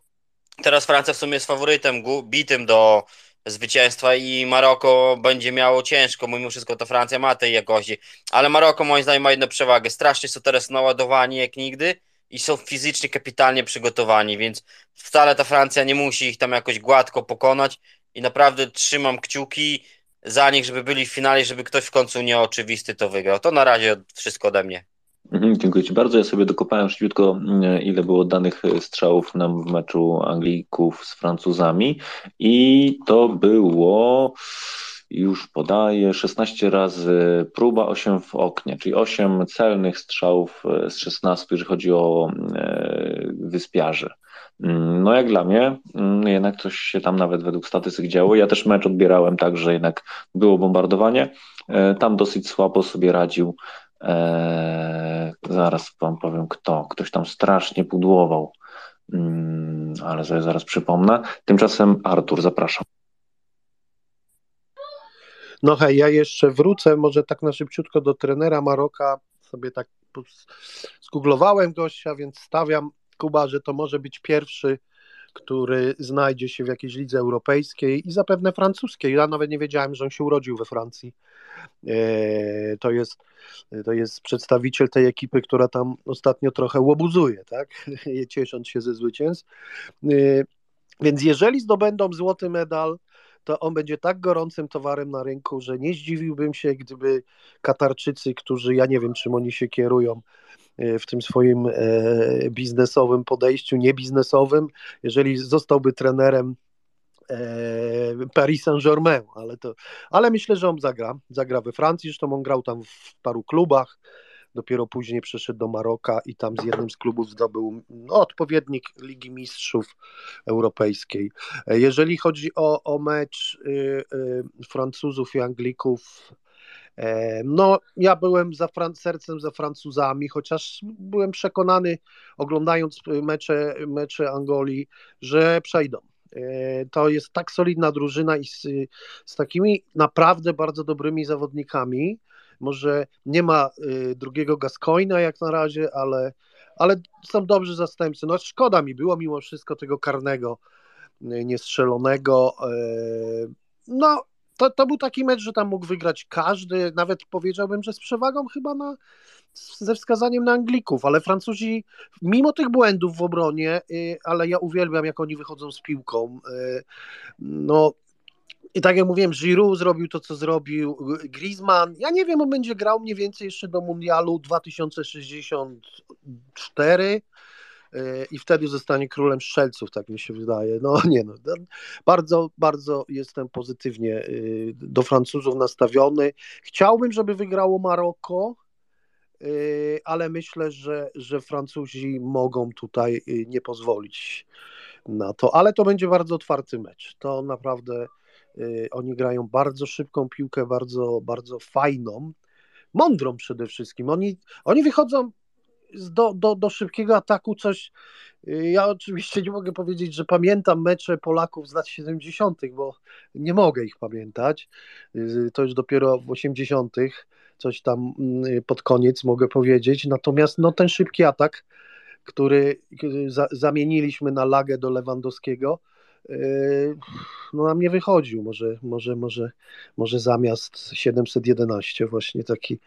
teraz Francja w sumie jest faworytem, bitym do zwycięstwa i Maroko będzie miało ciężko, mimo wszystko to Francja ma tej jakości, ale Maroko moim zdaniem ma jedną przewagę, strasznie są teraz naładowani jak nigdy, i są fizycznie kapitalnie przygotowani, więc wcale ta Francja nie musi ich tam jakoś gładko pokonać i naprawdę trzymam kciuki za nich, żeby byli w finale, żeby ktoś w końcu nieoczywisty to wygrał. To na razie wszystko ode mnie. Mhm, dziękuję Ci bardzo. Ja sobie dokopałem szybciutko, mm, ile było danych strzałów na meczu Anglików z Francuzami i to było już podaje 16 razy próba, 8 w oknie, czyli 8 celnych strzałów e, z 16, jeżeli chodzi o e, wyspiarzy. Mm, no jak dla mnie, mm, jednak coś się tam nawet według statystyk działo. Ja też mecz odbierałem tak, że jednak było bombardowanie. E, tam dosyć słabo sobie radził. zaraz wam powiem kto. Ktoś tam strasznie pudłował, mm, ale zaraz przypomnę. Tymczasem Artur, zapraszam. No hej, ja jeszcze wrócę może tak na szybciutko do trenera Maroka, sobie tak zgooglowałem gościa, więc stawiam Kuba, że to może być pierwszy, który znajdzie się w jakiejś lidze europejskiej i zapewne francuskiej. Ja nawet nie wiedziałem, że on się urodził we Francji. E, to jest, to jest przedstawiciel tej ekipy, która tam ostatnio trochę łobuzuje, tak? ciesząc się ze zwycięstw. E, więc jeżeli zdobędą złoty medal, to on będzie tak gorącym towarem na rynku, że nie zdziwiłbym się, gdyby Katarczycy, którzy ja nie wiem, czym oni się kierują, e, w tym swoim e, biznesowym podejściu, niebiznesowym, jeżeli zostałby trenerem e, Paris Saint-Germain, ale, to, ale myślę, że on zagra. Zagra we Francji, zresztą on grał tam w paru klubach. Dopiero później przeszedł do Maroka i tam z jednym z klubów zdobył no, odpowiednik Ligi Mistrzów Europejskiej. Jeżeli chodzi o, o mecz y, y, Francuzów i Anglików, e, no, ja byłem za Fran- sercem za Francuzami, chociaż byłem przekonany, oglądając mecze, mecze Angolii, że przejdą. E, to jest tak solidna drużyna i z, z takimi naprawdę bardzo dobrymi zawodnikami, może nie ma y, drugiego Gascoina jak na razie, ale, ale są dobrzy zastępcy. No szkoda mi było mimo wszystko tego karnego y, niestrzelonego. Y, no, to, to był taki mecz, że tam mógł wygrać każdy, nawet powiedziałbym, że z przewagą chyba na, ze wskazaniem na Anglików, ale Francuzi, mimo tych błędów w obronie, ale ja uwielbiam, jak oni wychodzą z piłką. No, i tak jak mówiłem, Giroud zrobił to, co zrobił, Griezmann, ja nie wiem, on będzie grał mniej więcej jeszcze do Mundialu 2064 e, i wtedy zostanie królem strzelców, tak mi się wydaje. No nie no, bardzo, bardzo jestem pozytywnie e, do Francuzów nastawiony. Chciałbym, żeby wygrało Maroko, e, ale myślę, że, że Francuzi mogą tutaj nie pozwolić na to, ale to będzie bardzo otwarty mecz. To naprawdę oni grają bardzo szybką piłkę, bardzo, bardzo fajną, mądrą przede wszystkim. Oni, oni wychodzą do, do, do szybkiego ataku coś. Y, ja oczywiście nie mogę powiedzieć, że pamiętam mecze Polaków z lat 70., bo nie mogę ich pamiętać. Y, to już dopiero w 80., coś tam pod koniec mogę powiedzieć. Natomiast no, ten szybki atak który za, zamieniliśmy na lagę do Lewandowskiego, no nam nie wychodził. Może, może, może, może zamiast 711 właśnie taki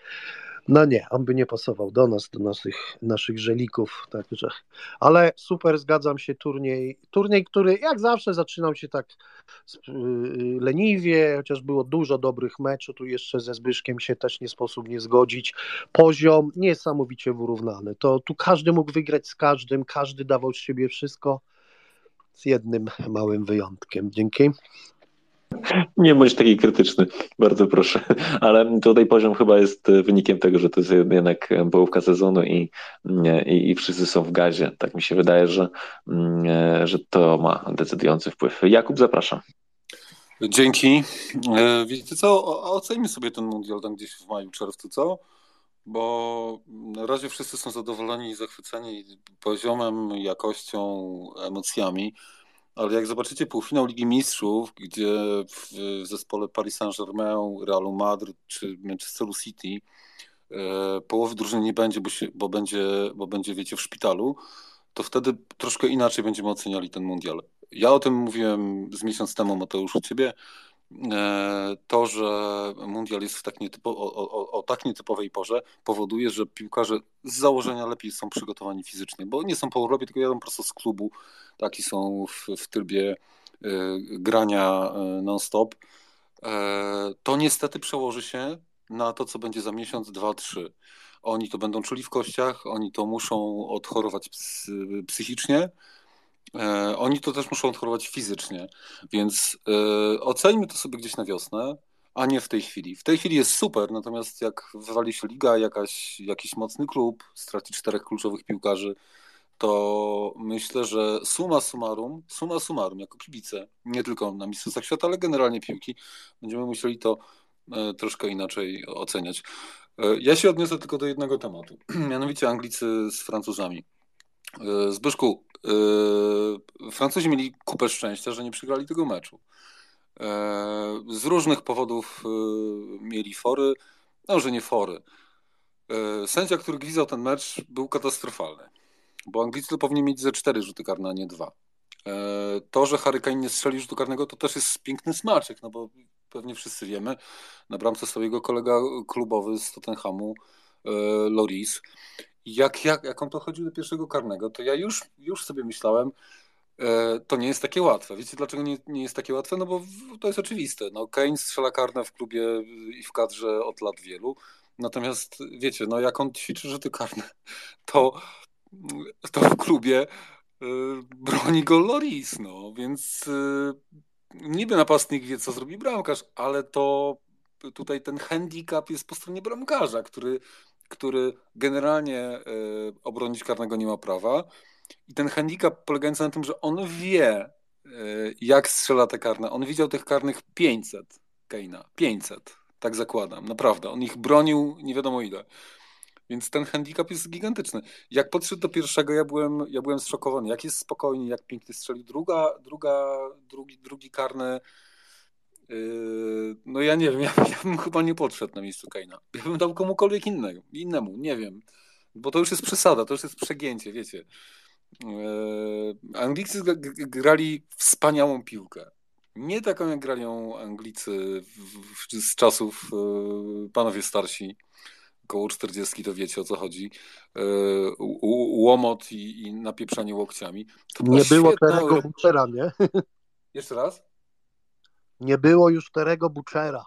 no nie, on by nie pasował do nas, do naszych, naszych żelików, także. Ale super, zgadzam się, turniej, turniej, który jak zawsze zaczynał się tak y, leniwie, chociaż było dużo dobrych meczów, tu jeszcze ze Zbyszkiem się też nie sposób nie zgodzić. Poziom niesamowicie wyrównany. To tu każdy mógł wygrać z każdym, każdy dawał z siebie wszystko, z jednym małym wyjątkiem. Dzięki. Nie bądź taki krytyczny, bardzo proszę. Ale tutaj poziom chyba jest wynikiem tego, że to jest jednak połówka sezonu i, i, i wszyscy są w gazie. Tak mi się wydaje, że, że to ma decydujący wpływ. Jakub, zapraszam. Dzięki. E, wiecie co, ocenimy sobie ten mundial tam gdzieś w maju, czerwcu, co? Bo na razie wszyscy są zadowoleni i zachwyceni poziomem, jakością, emocjami. Ale jak zobaczycie półfinał Ligi Mistrzów, gdzie w zespole Paris Saint-Germain, Realu Madryt czy Manchesteru City e, połowy drużyny nie będzie bo, się, bo, będzie, bo będzie, wiecie, w szpitalu, to wtedy troszkę inaczej będziemy oceniali ten mundial. Ja o tym mówiłem z miesiąc temu, Mateusz, u ciebie. E, to, że mundial jest w tak nietypo, o, o, o, tak nietypowej porze, powoduje, że piłkarze z założenia lepiej są przygotowani fizycznie, bo nie są po Europie, tylko jadą prosto z klubu, taki są w, w trybie y, grania y, non-stop. E, to niestety przełoży się na to, co będzie za miesiąc, dwa, trzy. Oni to będą czuli w kościach, oni to muszą odchorować psychicznie, E, oni to też muszą odchorować fizycznie, więc e, oceńmy to sobie gdzieś na wiosnę, a nie w tej chwili. W tej chwili jest super, natomiast jak wywali się liga, jakaś, jakiś mocny klub, straci czterech kluczowych piłkarzy, to myślę, że suma summarum, suma summarum, jako kibice, nie tylko na Mistrzostwach Świata, ale generalnie piłki, będziemy musieli to e, troszkę inaczej oceniać. Ja się odniosę tylko do jednego tematu, mianowicie Anglicy z Francuzami. Zbyszku, Francuzi mieli kupę szczęścia, że nie przegrali tego meczu. Yy, z różnych powodów yy, mieli fory, no że nie fory. Sędzia, który gwizdał ten mecz, był katastrofalny, bo Anglicy powinni mieć ze cztery rzuty karne, a nie dwa. To, że Harry Kane nie strzeli rzutu karnego, to też jest piękny smaczek, no bo pewnie wszyscy wiemy, na bramce swojego kolega klubowy z Tottenhamu, Loris, jak, jak, jak on chodził do pierwszego karnego, to ja już, już sobie myślałem, e, to nie jest takie łatwe. Wiecie dlaczego nie, nie jest takie łatwe? No bo to jest oczywiste. No, Kane strzela karne w klubie i w kadrze od lat wielu. Natomiast wiecie, no jak on ćwiczy rzuty karne, to, to w klubie y, broni go Loris, no więc y, niby napastnik wie, co zrobi bramkarz, ale to tutaj ten handicap jest po stronie bramkarza, który który generalnie e, obronić karnego nie ma prawa. I ten handicap polegający na tym, że on wie, e, jak strzela te karne. On widział tych karnych 500 Keina. 500, tak zakładam, naprawdę. On ich bronił nie wiadomo ile. Więc ten handicap jest gigantyczny. Jak podszedł do pierwszego, ja byłem, ja byłem zszokowany. Jak jest spokojnie, jak pięknie strzeli. Druga, druga, drugi, drugi karny no ja nie wiem, ja, ja, bym chyba nie podszedł na miejscu Keina. Ja bym dał komukolwiek innego, innemu, nie wiem. Bo to już jest przesada, to już jest przegięcie, wiecie. Yy, Anglicy grali wspaniałą piłkę. Nie taką, jak grają Anglicy z czasów yy, panowie starsi, około 40, to wiecie o co chodzi. Łomot i, i napieprzanie łokciami. To nie było tego Butchera, nie? Jeszcze raz? Nie było już Terego Butchera.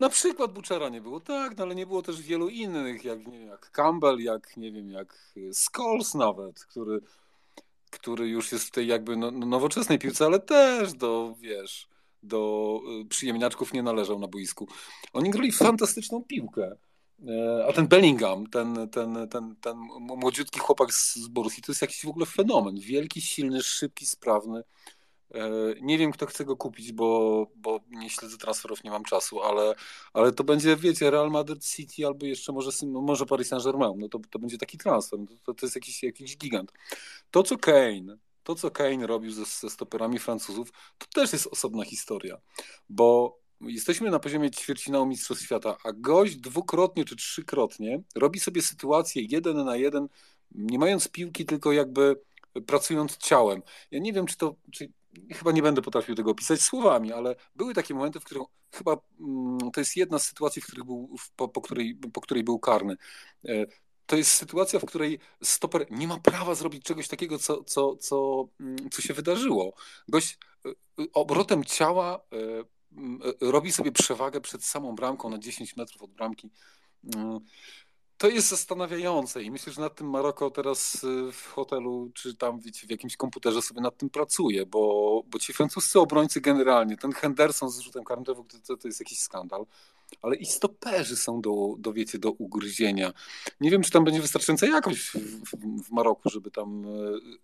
Na przykład Butchera nie było, tak, no ale nie było też wielu innych, jak, nie, jak Campbell, jak nie wiem, jak Scholes nawet, który, który już jest w tej jakby no, no, nowoczesnej piłce, ale też do, wiesz, do y, przyjemniaczków nie należał na boisku. Oni grali fantastyczną piłkę. E, a ten Bellingham, ten, ten, ten, ten młodziutki chłopak z Borussii, to jest jakiś w ogóle fenomen. Wielki, silny, szybki, sprawny. E, nie wiem, kto chce go kupić, bo, bo nie śledzę transferów, nie mam czasu, ale, ale to będzie, wiecie, Real Madrid City albo jeszcze może, może Paris Saint-Germain. No to, to będzie taki transfer. No to, to jest jakiś, jakiś gigant. To, co Kane, to, co Kane robił ze, ze stoperami Francuzów, to też jest osobna historia, bo jesteśmy na poziomie ćwierćfinału Mistrzostw Świata, a gość dwukrotnie czy trzykrotnie robi sobie sytuację jeden na jeden nie mając piłki, tylko jakby pracując ciałem. Ja nie wiem, czy to, czy chyba nie będę potrafił tego opisać słowami, ale były takie momenty, w których chyba mm, to jest jedna z sytuacji, w których był, po, po, której, po której był karny. E, to jest sytuacja, w której stoper nie ma prawa zrobić czegoś takiego, co, co, co, mm, co się wydarzyło. Gość e, obrotem ciała robi sobie przewagę przed samą bramką na 10 metrów od bramki. To jest zastanawiające i myślę, że nad tym Maroko teraz y, w hotelu, czy tam wiecie, w jakimś komputerze sobie nad tym pracuje, bo, bo ci francuscy obrońcy generalnie, ten Henderson z rzutem karnym, to, to jest jakiś skandal ale i stoperzy są do, do, wiecie, do ugryzienia. Nie wiem, czy tam będzie wystarczająca jakość w, w, w Maroku, żeby tam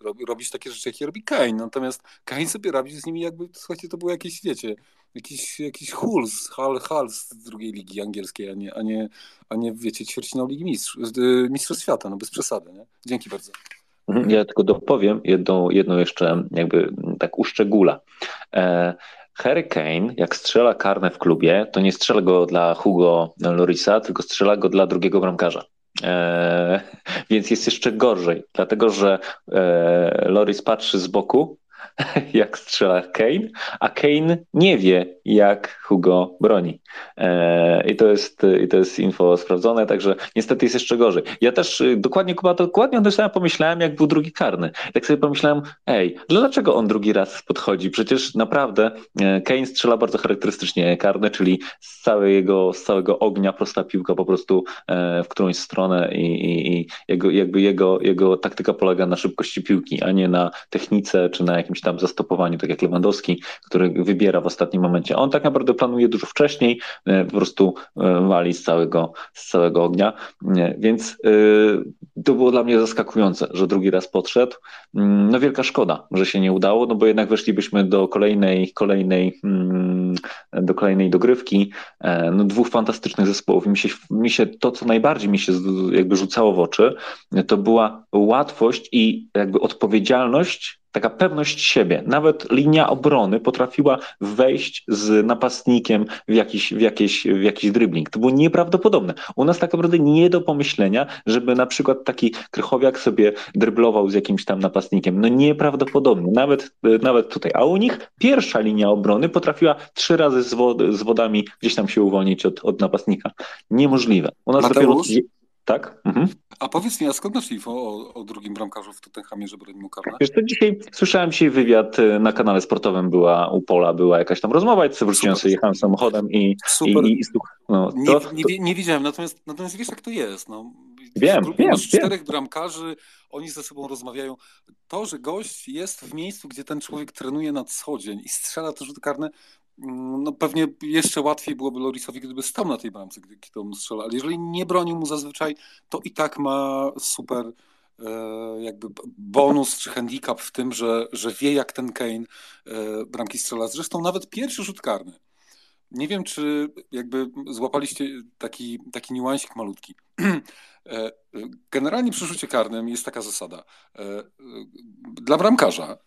e, robić takie rzeczy, jakie robi Kane. Natomiast Kane sobie radzi z nimi jakby, słuchajcie, to było jakieś, wiecie, jakiś, jakiś Huls, Hal, Hal z drugiej ligi angielskiej, a nie, a nie, a nie wiecie, ćwierćfinał Ligi Mistrz, e, Mistrzostw Świata, no bez przesady, nie? Dzięki bardzo. Mhm, ja tylko dopowiem jedną, jedną jeszcze jakby tak uszczególa. E, Harry Kane, jak strzela karne w klubie, to nie strzela go dla Hugo Lorisa, tylko strzela go dla drugiego bramkarza. Eee, więc jest jeszcze gorzej, dlatego że e, Loris patrzy z boku jak strzela Kane, a Kane nie wie, jak Hugo broni. E, I to jest, i to jest info sprawdzone, także niestety jest jeszcze gorzej. Ja też y, dokładnie, Kuba, dokładnie o tym samym pomyślałem, jak był drugi karny. Tak sobie pomyślałem, ej, dlaczego on drugi raz podchodzi? Przecież naprawdę e, Kane strzela bardzo charakterystycznie karny, czyli z całego, z całego ognia prosta piłka po prostu e, w którąś stronę i, i, i jego, jakby jego, jego taktyka polega na szybkości piłki, a nie na technice czy na jakimś tam zastopowaniu, tak jak Lewandowski, który wybiera w ostatnim momencie. On tak naprawdę planuje dużo wcześniej, e, po prostu e, wali z całego, z całego ognia, e, więc to było dla mnie zaskakujące, że drugi raz podszedł. Mm, no wielka szkoda, że się nie udało, no bo jednak weszlibyśmy do kolejnej, kolejnej, mm, do kolejnej dogrywki, no dwóch fantastycznych zespołów. I mi się, mi się to, co najbardziej mi się jakby rzucało w oczy, to była łatwość i jakby odpowiedzialność taka pewność siebie. Nawet linia obrony potrafiła wejść z napastnikiem w jakiś, w jakiś, w jakiś dribbling. To było nieprawdopodobne. U nas tak naprawdę nie do pomyślenia, żeby na przykład taki Krychowiak sobie dryblował z jakimś tam napastnikiem. No nieprawdopodobne. Nawet, nawet tutaj. A u nich pierwsza linia obrony potrafiła trzy razy z, wod, z wodami gdzieś tam się uwolnić od, od napastnika. Niemożliwe. U nas Mateusz? dopiero tak? Mhm. A powiedz mi, a skąd masz info o, o drugim bramkarzu w Tottenhamie, że broni mu karne? Wiesz, to dzisiaj słyszałem dzisiaj wywiad y, na kanale sportowym była u Pola, była jakaś tam rozmowa, i wróciłem sobie, jechałem samochodem i, Super. i, i, no, to, nie, nie, nie, widziałem, natomiast, natomiast wiesz jak to jest. No. Wiem, wiem, masz czterech wiem. bramkarzy, oni ze sobą rozmawiają. To, że gość jest w miejscu, gdzie ten człowiek trenuje na co dzień i strzela te rzuty karne, no pewnie jeszcze łatwiej byłoby Lorisowi, gdyby stał na tej bramce, gdy mu strzela, ale jeżeli nie bronił mu zazwyczaj, to i tak ma super e, jakby bonus czy handicap w tym, że, że wie jak ten Kane e, bramki strzela. Zresztą nawet pierwszy rzut karny. Nie wiem, czy jakby złapaliście taki, taki niuansik malutki. E, generalnie przy rzucie karnym jest taka zasada. Dla bramkarza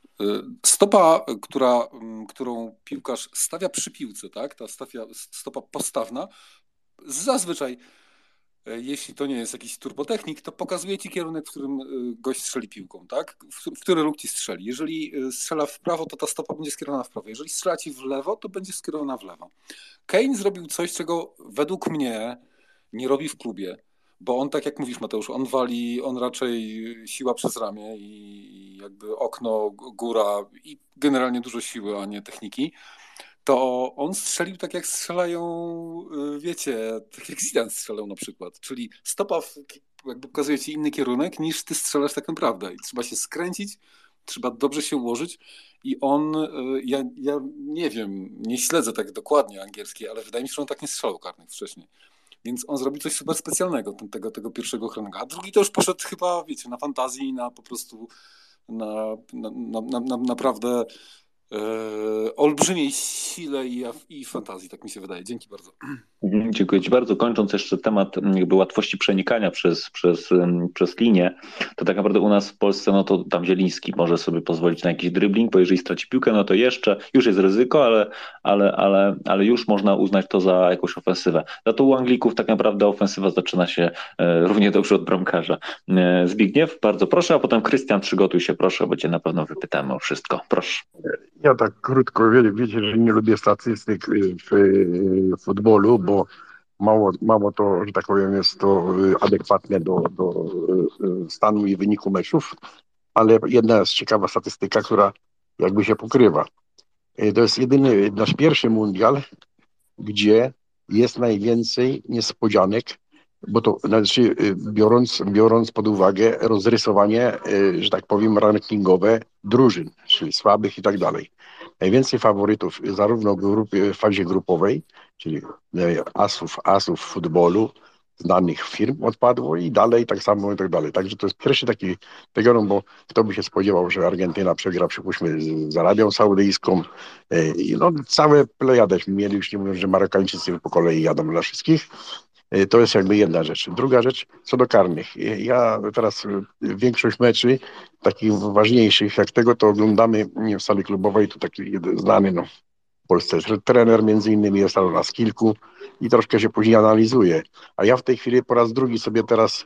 stopa, która, którą piłkarz stawia przy piłce, tak? ta stawia, stopa postawna, zazwyczaj, e, jeśli to nie jest jakiś turbotechnik, to pokazuje ci kierunek, w którym e, gość strzeli piłką, tak? w, który róg ci strzeli. Jeżeli e, strzela w prawo, to ta stopa będzie skierowana w prawo. Jeżeli strzela ci w lewo, to będzie skierowana w lewo. Kane zrobił coś, czego według mnie nie robi w klubie bo on, tak jak mówisz Mateusz, on wali, on raczej siła przez ramię i jakby okno, góra i generalnie dużo siły, a nie techniki, to on strzelił tak jak strzelają, y, wiecie, tak jak Zidane strzelał na przykład, czyli stopa w, jakby pokazuje ci inny kierunek niż ty strzelasz tak naprawdę i trzeba się skręcić, trzeba dobrze się ułożyć i on, y, ja, ja nie wiem, nie śledzę tak dokładnie angielskiej, ale wydaje mi się, że on tak nie strzelał karnych wcześniej. Więc on zrobił coś super specjalnego tego, tego pierwszego ochronnego. A drugi to już poszedł chyba, wiecie, na fantazji, na po prostu na, na, na, na naprawdę olbrzymiej sile i, i fantazji, tak mi się wydaje. Dzięki bardzo. Mhm, dziękuję Ci bardzo. Kończąc jeszcze temat jakby łatwości przenikania przez, przez, przez linię, to tak naprawdę u nas w Polsce, no to tam Zieliński może sobie pozwolić na jakiś dribbling, bo jeżeli straci piłkę, no to jeszcze, już jest ryzyko, ale, ale, ale, ale już można uznać to za jakąś ofensywę. Za to u Anglików tak naprawdę ofensywa zaczyna się e, równie dobrze od bramkarza. E, Zbigniew, bardzo proszę, a potem Krystian, przygotuj się proszę, bo Cię na pewno wypytamy o wszystko. Proszę. Ja tak krótko, wiecie, że nie lubię statystyk w futbolu, bo mało, mało to, że tak powiem, jest to y, adekwatne do, do y, y, stanu i wyniku meczów, ale jedna jest ciekawa statystyka, która jakby się pokrywa. To jest jedyny nasz pierwszy mundial, gdzie jest najwięcej niespodzianek, bo to znaczy biorąc, biorąc pod uwagę rozrysowanie, że tak powiem, rankingowe drużyn, czyli słabych i tak dalej. Najwięcej faworytów zarówno w, grupie, w fazie grupowej, czyli asów, asów futbolu, znanych firm odpadło i dalej tak samo i tak dalej. Także to jest pierwszy taki region, bo kto by się spodziewał, że Argentyna przegra, przypuśćmy, z Arabią Saudyjską. E, no, całe plejadeśmy mieli, już nie mówiąc, że Marokańczycy po kolei jadą dla wszystkich. E, to jest jakby jedna rzecz. Druga rzecz, co do karnych. E, ja teraz większość meczy, takich ważniejszych jak tego, to oglądamy w sali klubowej, tu taki znany, no, Polsce trener między innymi jest u nas kilku i troszkę się później analizuje. A ja w tej chwili po raz drugi sobie teraz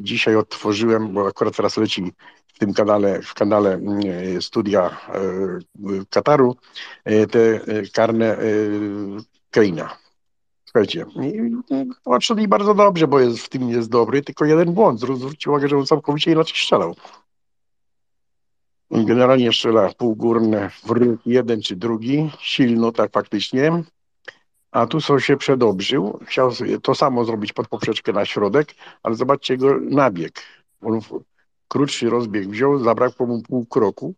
dzisiaj odtworzyłem, bo akurat teraz leci w tym kanale, w kanale mm, studia Kataru, te karne Keina. Słuchajcie, patrzyli bardzo dobrze, bo jest, w tym jest dobry, tylko jeden błąd. Zwróćcie uwagę, że on całkowicie inaczej strzelał. Generalnie strzela półgórne wróg jeden czy drugi, silno tak faktycznie, a tu sobie się przedobrzył, chciał to samo zrobić pod poprzeczkę na środek, ale zobaczcie jego nabieg. On krótszy rozbieg wziął, zabrakło mu pół kroku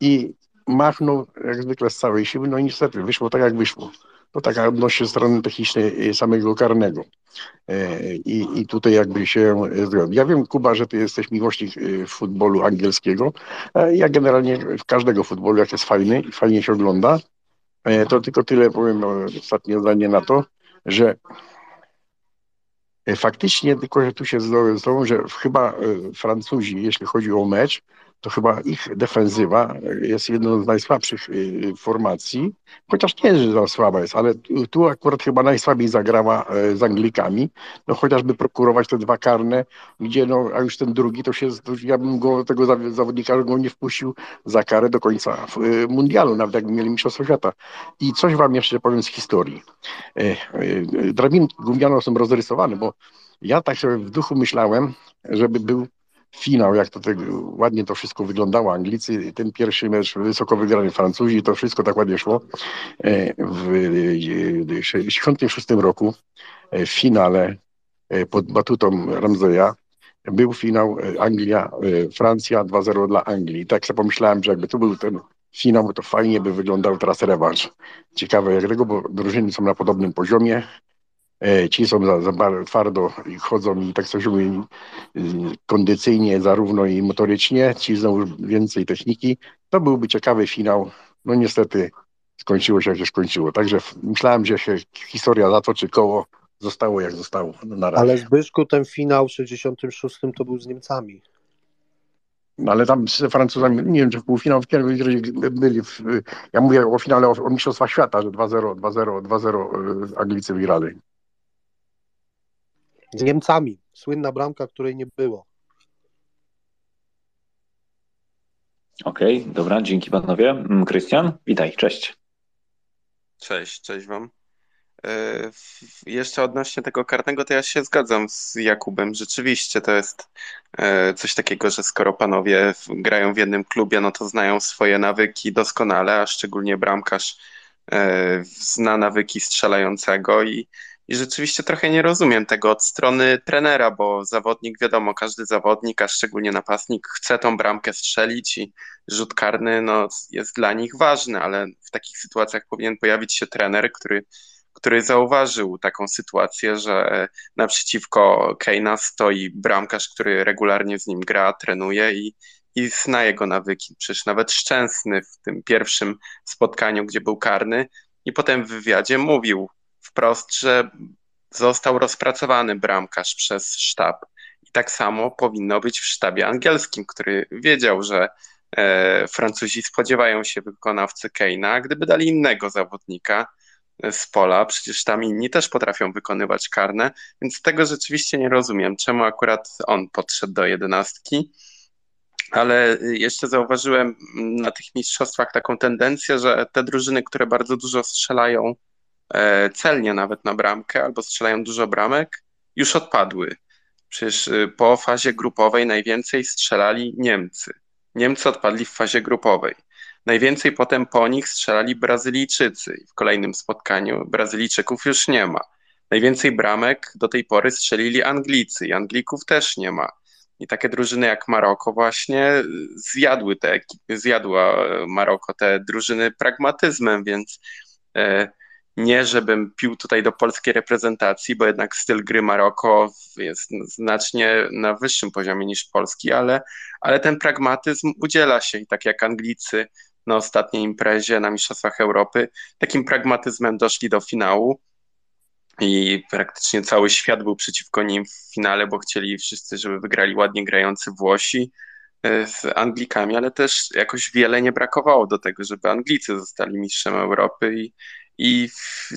i machnął jak zwykle z całej siły, no i niestety wyszło tak jak wyszło. To taka odnośnie strony technicznej samego karnego. E, I, I tutaj jakby się zrobił. Ja wiem, Kuba, że ty jesteś miłośnik e, futbolu angielskiego. E, ja generalnie w każdego futbolu, jak jest fajny i fajnie się ogląda, to tylko tyle powiem no, ostatnie zdanie na to, że faktycznie tylko, że tu się zdało, że chyba Francuzi, jeśli chodzi o mecz, to chyba ich defensywa jest jedną z najsłabszych y, formacji, chociaż nie, że słaba jest, ale tu akurat chyba najsłabiej zagrała e, z Anglikami, no chociażby prokurować te dwa karne, gdzie no, a już ten drugi, to się, ja bym go, tego zawodnika go nie wpuścił za karę do końca y, mundialu, nawet jakby mieli Mistrzostwo Świata. I coś wam jeszcze powiem z historii. E, e, drabinki gówniane są rozrysowane, bo ja tak sobie w duchu myślałem, żeby był finał, jak to tak ładnie to wszystko wyglądało. Anglicy, ten pierwszy mecz wysoko wygrany Francuzi, to wszystko tak ładnie szło. E, w 1966 roku e, w finale e, pod batutą Ramseya był finał Anglia, Francja 2-0 dla Anglii. Tak sobie pomyślałem, że jakby to był ten finał, to fajnie by wyglądał teraz rewanż. Ciekawe jak tego, bo drużyny są na podobnym poziomie. E, ci są za, za twardo i chodzą i tak coś mówi, kondycyjnie zarówno i motorycznie, ci znowu więcej techniki. To byłby ciekawy finał. No niestety skończyło się jak się skończyło. Także myślałem, że się historia zatoczy koło, zostało jak zostało. No, na razie. Ale Zbyszku ten finał w 66 to był z Niemcami. No ale tam z Francuzami, nie wiem czy w półfinał, w byli, w, ja mówię o finale o, o Mistrzostwa Świata, że 2-0, 2-0, 2-0 Anglicy wygrali. Z Niemcami. Słynna bramka, której nie było. Okej, okay, dobra, dzięki panowie. Mm, Krystian, witaj, cześć. Cześć, cześć wam. E, jeszcze odnośnie tego karnego, to ja się zgadzam z Jakubem. Rzeczywiście to jest e, coś takiego, że skoro panowie grają w jednym klubie, no to znają swoje nawyki doskonale, a szczególnie bramkarz e, zna nawyki strzelającego i i rzeczywiście trochę nie rozumiem tego od strony trenera, bo zawodnik, wiadomo, każdy zawodnik, a szczególnie napastnik, chce tą bramkę strzelić i rzut karny no, jest dla nich ważny, ale w takich sytuacjach powinien pojawić się trener, który, który zauważył taką sytuację, że naprzeciwko Keina stoi bramkarz, który regularnie z nim gra, trenuje i, i zna jego nawyki. Przecież nawet Szczęsny w tym pierwszym spotkaniu, gdzie był karny, i potem w wywiadzie mówił wprost, że został rozpracowany bramkarz przez sztab. I tak samo powinno być w sztabie angielskim, który wiedział, że e, Francuzi spodziewają się wykonawcy Keina, gdyby dali innego zawodnika z pola, przecież tam inni też potrafią wykonywać karne, więc tego rzeczywiście nie rozumiem, czemu akurat on podszedł do jedenastki. Ale jeszcze zauważyłem na tych mistrzostwach taką tendencję, że te drużyny, które bardzo dużo strzelają e, celnie nawet na bramkę albo strzelają dużo bramek, już odpadły. Przecież y, po fazie grupowej najwięcej strzelali Niemcy. Niemcy odpadli w fazie grupowej. Najwięcej potem po nich strzelali Brazylijczycy. W kolejnym spotkaniu Brazylijczyków już nie ma. Najwięcej bramek do tej pory strzelili Anglicy i Anglików też nie ma. I takie drużyny jak Maroko właśnie zjadły te, zjadła Maroko te drużyny pragmatyzmem, więc e, nie żebym pił tutaj do polskiej reprezentacji, bo jednak styl gry Maroko jest znacznie na wyższym poziomie niż polski, ale, ale ten pragmatyzm udziela się i tak jak Anglicy na ostatniej imprezie na Mistrzostwach Europy. Takim pragmatyzmem doszli do finału i praktycznie cały świat był przeciwko nim w finale, bo chcieli wszyscy, żeby wygrali ładnie grający Włosi e, z Anglikami, ale też jakoś wiele nie brakowało do tego, żeby Anglicy zostali mistrzem Europy i, i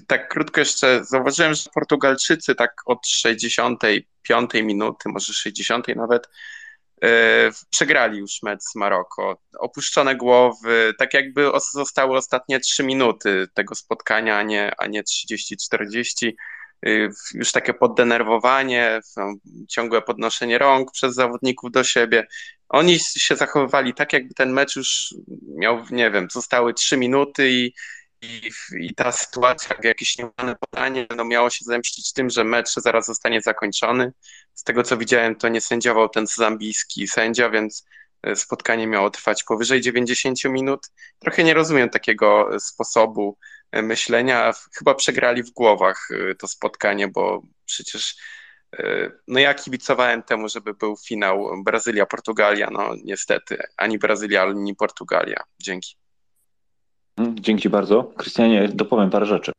tak krótko jeszcze zauważyłem, że Portugalczycy tak od 65 minuty, może 60 nawet, E, przegrali już mecz z Maroko. Opuszczone głowy, tak jakby zostały ostatnie trzy minuty tego spotkania, a nie, a nie 30-40. E, już takie poddenerwowanie, ciągłe podnoszenie rąk przez zawodników do siebie. Oni się zachowywali tak, jakby ten mecz już miał, nie wiem, zostały trzy minuty i, i, i ta sytuacja, jakieś nieudane podanie, no miało się zemścić tym, że mecz zaraz zostanie zakończony. Z tego co widziałem, to nie sędziował ten zambijski sędzia, więc e, spotkanie miało trwać powyżej 90 minut. Trochę nie rozumiem takiego sposobu e, myślenia. Chyba przegrali w głowach e, to spotkanie, bo przecież no ja kibicowałem temu, żeby był finał Brazylia-Portugalia. No niestety, ani Brazylia, ani Portugalia. Dzięki. Dzięki bardzo. Krystianie, dopowiem parę rzeczy.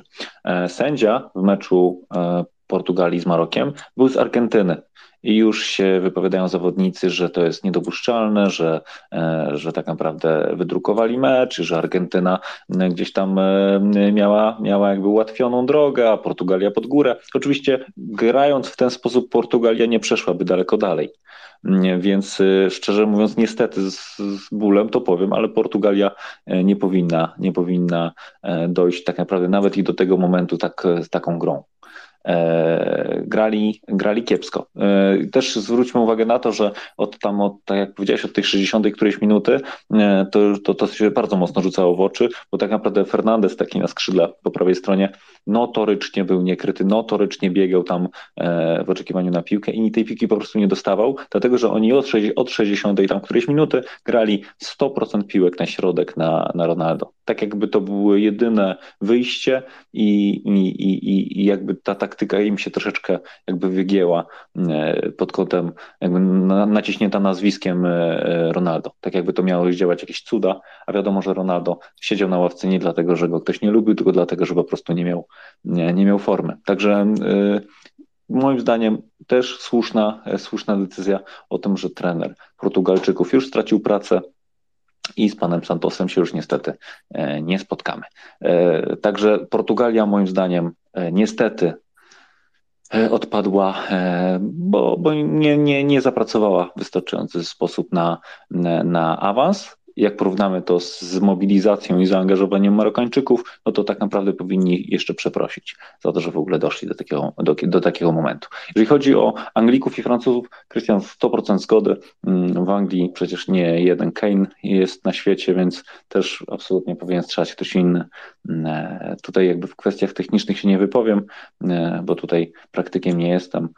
E, sędzia w meczu e, Portugalii z Marokiem był z Argentyny. I już się wypowiadają zawodnicy, że to jest niedopuszczalne, że, e, że tak naprawdę wydrukowali mecz, że Argentyna gdzieś tam miała, miała jakby ułatwioną drogę, a Portugalia pod górę. Oczywiście grając w ten sposób Portugalia nie przeszłaby daleko dalej. Więc y, szczerze mówiąc, niestety z, z bólem to powiem, ale Portugalia e, nie powinna, nie powinna e, dojść tak naprawdę nawet i do tego momentu tak, z taką grą. E, grali, grali kiepsko. E, też zwróćmy uwagę na to, że od tam, od, tak jak powiedziałeś, od tej 60 którejś minuty, e, to, to, to się bardzo mocno rzucało w oczy, bo tak naprawdę Fernandez taki na skrzydle po prawej stronie notorycznie był niekryty, notorycznie biegał tam w oczekiwaniu na piłkę i tej piłki po prostu nie dostawał, dlatego że oni od, od 60 tam którejś minuty grali 100% piłek na środek na, na Ronaldo. Tak jakby to było jedyne wyjście i, i, i, i jakby ta taktyka im się troszeczkę jakby wygięła e, pod kątem jakby naciśnięta nazwiskiem e, Ronaldo. Tak jakby to miało działać jakieś cuda, a wiadomo, że Ronaldo siedział na ławce nie dlatego, że go ktoś nie lubił, tylko dlatego, że po prostu nie miał, nie, nie miał formy. Także e, moim zdaniem też słuszna, słuszna decyzja o tym, że trener Portugalczyków już stracił pracę, i z panem Santosem się już niestety nie spotkamy. Także Portugalia moim zdaniem niestety odpadła, e, bo, bo nie, nie, nie zapracowała w wystarczający sposób na, na awans jak porównamy to z mobilizacją i zaangażowaniem Marokańczyków, no to tak naprawdę powinni jeszcze przeprosić za to, że w ogóle doszli do takiego, do, do takiego momentu. Jeżeli chodzi o Anglików i Francuzów, Krystian, 100% zgody. W Anglii przecież nie jeden Kane jest na świecie, więc też absolutnie powinien strzelać ktoś inny. Mm, e, tutaj jakby w kwestiach technicznych się nie wypowiem, e, bo tutaj praktykiem nie jestem,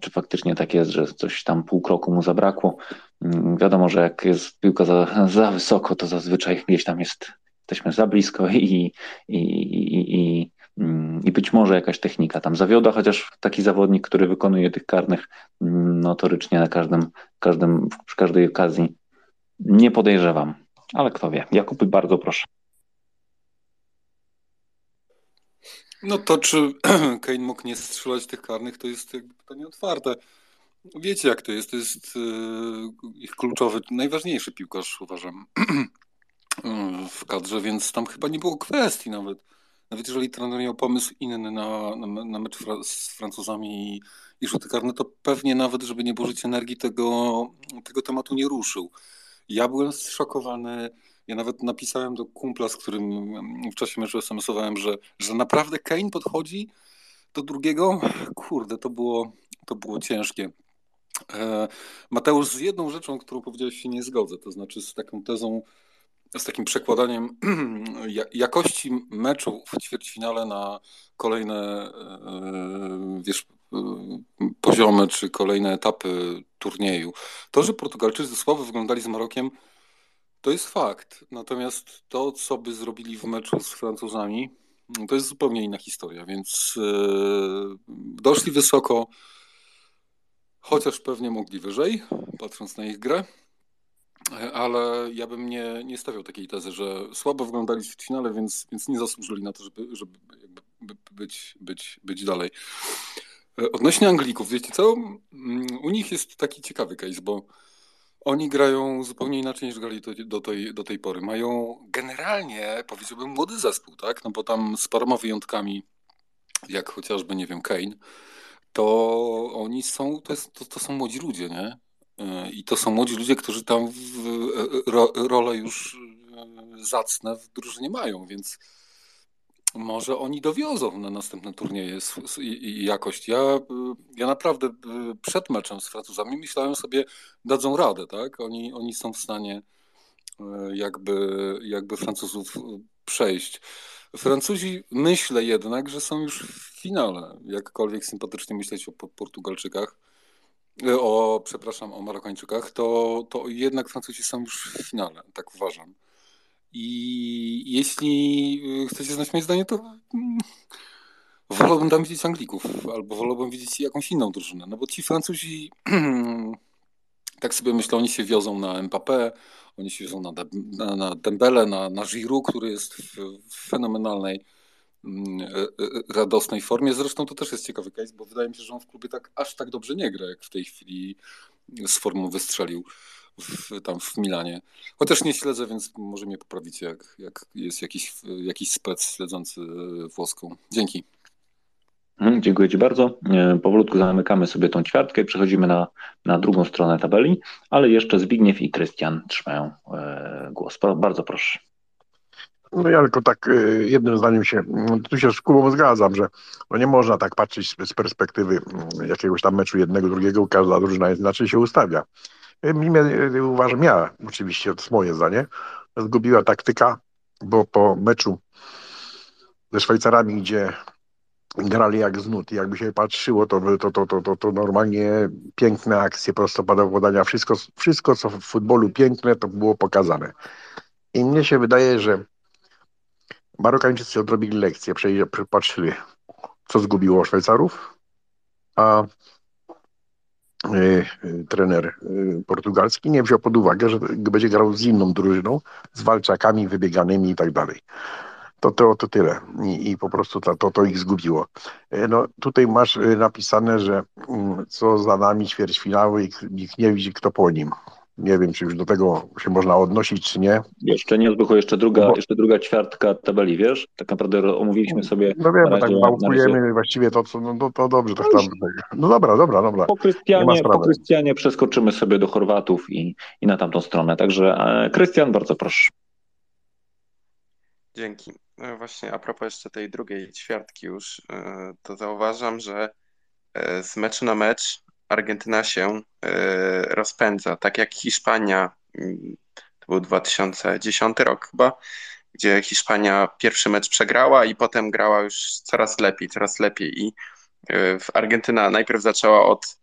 czy faktycznie tak jest, że coś tam pół kroku mu zabrakło. Mm, wiadomo, że jak jest piłka za, za wysoko, to zazwyczaj gdzieś tam jest, jesteśmy za blisko i, i, i, i, mm, i być może jakaś technika tam zawiodła, chociaż taki zawodnik, który wykonuje tych karnych mm, notorycznie na każdym, każdym, przy każdej okazji Nie podejrzewam, ale kto wie. Jakub, bardzo proszę. No to czy Kane mógł nie strzelać tych karnych, to jest jakby pytanie otwarte. Wiecie jak to jest, to jest e, ich kluczowy, najważniejszy piłkarz uważam w kadrze, więc tam chyba nie było kwestii nawet. Nawet jeżeli trener miał pomysł inny na, na, na mecz fra z Francuzami i, i rzuty karne, to pewnie nawet, żeby nie burzyć energii, tego, tego tematu nie ruszył. Ja byłem zszokowany, ja nawet napisałem do kumpla, z którym w czasie meczu SMS-owałem, że, że naprawdę Kane podchodzi do drugiego. Kurde, to było, to było ciężkie. E, Mateusz, z jedną rzeczą, którą powiedziałeś, się nie zgodzę, to znaczy z taką tezą, z takim przekładaniem jakości meczu w ćwierćfinale na kolejne e, wiesz, e, poziomy czy kolejne etapy turnieju. To, że Portugalczycy słabo wyglądali z Marokiem, to jest fakt. Natomiast to, co by zrobili w meczu z Francuzami, to jest zupełnie inna historia, więc doszli wysoko, chociaż pewnie mogli wyżej, patrząc na ich grę. Ale ja bym nie, nie stawiał takiej tezy, że słabo wyglądali w finale, więc, więc nie zasłużyli na to, żeby, żeby być, być, być dalej. Odnośnie Anglików, wiecie co? U nich jest taki ciekawy case, bo oni grają zupełnie inaczej niż grali do, do, tej, do tej pory. Mają generalnie, powiedziałbym, młody zespół, tak? No bo tam z paroma wyjątkami, jak chociażby, nie wiem, Kane, to oni są, to, jest, to, to są młodzi ludzie, nie? I to są młodzi ludzie, którzy tam w, ro, rolę już e, zacne w drużynie mają, więc może oni dowiozą na następne turnieje jakość. Ja, e, ja naprawdę e, przed meczem z Francuzami myślałem sobie, dadzą radę, tak? Oni, oni są w stanie jakby, jakby Francuzów przejść. Francuzi myślę jednak, że są już w finale, jakkolwiek sympatycznie myśleć o Portugalczykach o, przepraszam, o Marokańczykach, to, to jednak Francuzi są już w finale, tak uważam. I jeśli e, chcecie znać moje zdanie, to mm, wolałbym tam widzieć Anglików, albo wolałbym widzieć jakąś inną drużynę, no bo ci Francuzi, tak sobie myślę, oni się wiozą na Mbappé, oni się wiozą na, na, na Dembele, na, na Giroud, który jest w, w fenomenalnej Mm, e, e, radosnej formie. Zresztą to też jest ciekawy case, bo wydaje mi się, że on w klubie tak aż tak dobrze nie gra, jak w tej chwili z formą wystrzelił w, tam w Milanie. Chociaż nie śledzę, więc może mnie poprawicie, jak, jak jest jakiś, jakiś spec śledzący włoską. Dzięki. Mhm, dziękuję Ci bardzo. E, powolutku zamykamy sobie tą ćwiartkę i przechodzimy na, na drugą stronę tabeli, ale jeszcze Zbigniew i Krystian trzymają głos. Bardzo proszę. No ja tylko tak jednym zdaniem się, mm, tu się z Kubą zgadzam, że no nie można tak patrzeć z perspektywy mm, jakiegoś tam meczu jednego, drugiego, każda drużyna inaczej się ustawia. Mnie, y, uważam ja, oczywiście to jest moje zdanie, zgubiła taktyka, bo po meczu ze Szwajcarami, gdzie grali jak znut i jakby się patrzyło, to, to, to, to, to, to normalnie piękne akcje, prostopadowe podania, wszystko, wszystko co w futbolu piękne, to było pokazane. I mnie się wydaje, że Marokańczycy odrobili lekcję, patrzyli, co zgubiło Szwajcarów, a trener y, portugalski nie wziął pod uwagę, że będzie grał z inną drużyną, z walczakami wybieganymi i tak dalej. To, to, to tyle. I, i po prostu to, to, to ich zgubiło. No, tutaj masz napisane, że mm, co za nami ćwierćfinały i nikt nie widzi, kto po nim. Nie wiem, czy już do tego się można odnosić, czy nie. Jeszcze nie, Zbychu, jeszcze druga, Bo... jeszcze druga ćwiartka tabeli, wiesz? Tak naprawdę omówiliśmy sobie... No wiem, tak wałkujemy razie... właściwie to, co, no, to, to dobrze, tak tam... No dobra, dobra, dobra. Po Krystianie, po Krystianie przeskoczymy sobie do Chorwatów i, i na tamtą stronę. Także e, Krystian, bardzo proszę. Dzięki. No właśnie a propos jeszcze tej drugiej ćwiartki już, e, to zauważam, że e, z meczu na mecz Argentyna się e, rozpędza, tak jak Hiszpania, mm, to był 2010 rok chyba, gdzie Hiszpania pierwszy mecz przegrała i potem grała już coraz lepiej, coraz lepiej. I e, Argentyna najpierw zaczęła od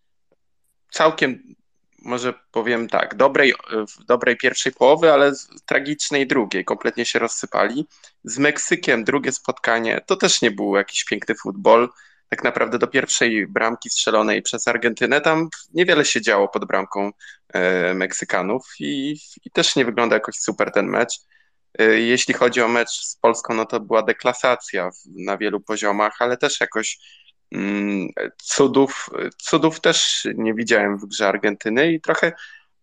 całkiem, może powiem tak, dobrej, dobrej pierwszej połowy, ale tragicznej drugiej, kompletnie się rozsypali. Z Meksykiem drugie spotkanie, to też nie był jakiś piękny futbol, tak naprawdę do pierwszej bramki strzelonej przez Argentynę tam niewiele się działo pod bramką e, Meksykanów i, i też nie wygląda jakoś super ten mecz. E, jeśli chodzi o mecz z Polską, no to była deklasacja na wielu poziomach, ale też jakoś mm, cudów, cudów też nie widziałem w grze Argentyny i trochę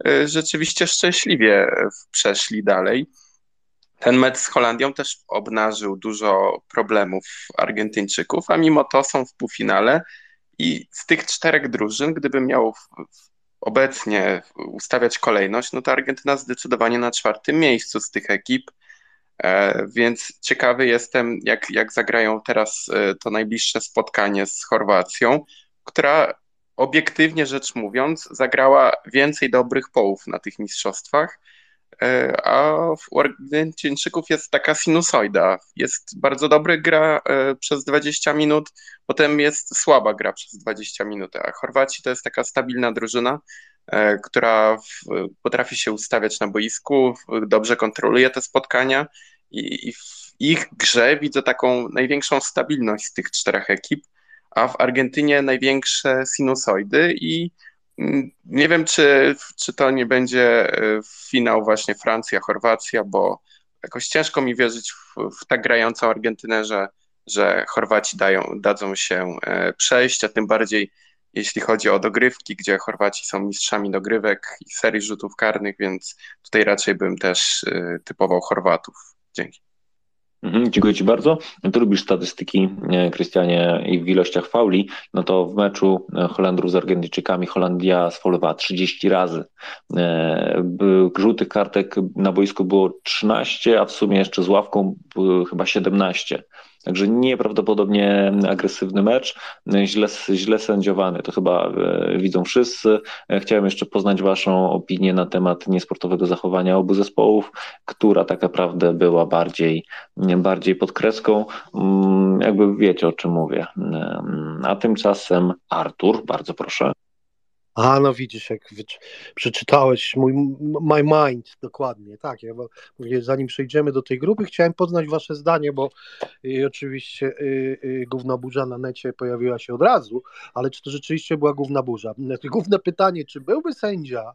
e, rzeczywiście szczęśliwie przeszli dalej. Ten mecz z Holandią też obnażył dużo problemów Argentyńczyków, a mimo to są w półfinale. I z tych czterech drużyn, gdybym miał obecnie ustawiać kolejność, no to Argentyna zdecydowanie na czwartym miejscu z tych ekip, e, więc ciekawy jestem, jak, jak zagrają teraz e, to najbliższe spotkanie z Chorwacją, która obiektywnie rzecz mówiąc zagrała więcej dobrych połów na tych mistrzostwach, a u Argentyńczyków jest taka sinusoida. Jest bardzo dobry gra e, przez 20 minut, potem jest słaba gra przez 20 minut, a Chorwaci to jest taka stabilna drużyna, e, która potrafi się ustawiać na boisku, dobrze kontroluje te spotkania i w ich grze widzę taką największą stabilność z tych czterech ekip, a w Argentynie największe sinusoidy i nie wiem, czy, czy to nie będzie e, finał właśnie Francja-Chorwacja, bo jakoś ciężko mi wierzyć w, w tak grającą Argentynę, że, że Chorwaci dają, dadzą się e, przejść, a tym bardziej jeśli chodzi o dogrywki, gdzie Chorwaci są mistrzami dogrywek i serii rzutów karnych, więc tutaj raczej bym też e, typował Chorwatów. Dzięki. Mhm, dziękuję Ci bardzo. Ty lubisz statystyki, e, Krystianie, i w ilościach fauli. No to w meczu e, Holendrów z Argentyńczykami Holandia sfaulowała 30 razy. E, żółtych kartek na boisku było 13, a w sumie jeszcze z ławką chyba 17. Także nieprawdopodobnie agresywny mecz, źle, źle sędziowany, to chyba e, widzą wszyscy. E, chciałem jeszcze poznać Waszą opinię na temat niesportowego zachowania obu zespołów, która tak naprawdę była bardziej, bardziej pod kreską. Mm, jakby wiecie o czym mówię. Mm, a tymczasem Artur, bardzo proszę. A, no widzisz, jak przeczytałeś mój my mind, dokładnie, tak. Ja mówię, zanim przejdziemy do tej grupy, chciałem poznać wasze zdanie, bo y, oczywiście y, y, główna burza na necie pojawiła się od razu, ale czy to rzeczywiście była główna burza? Główne pytanie, czy byłby sędzia,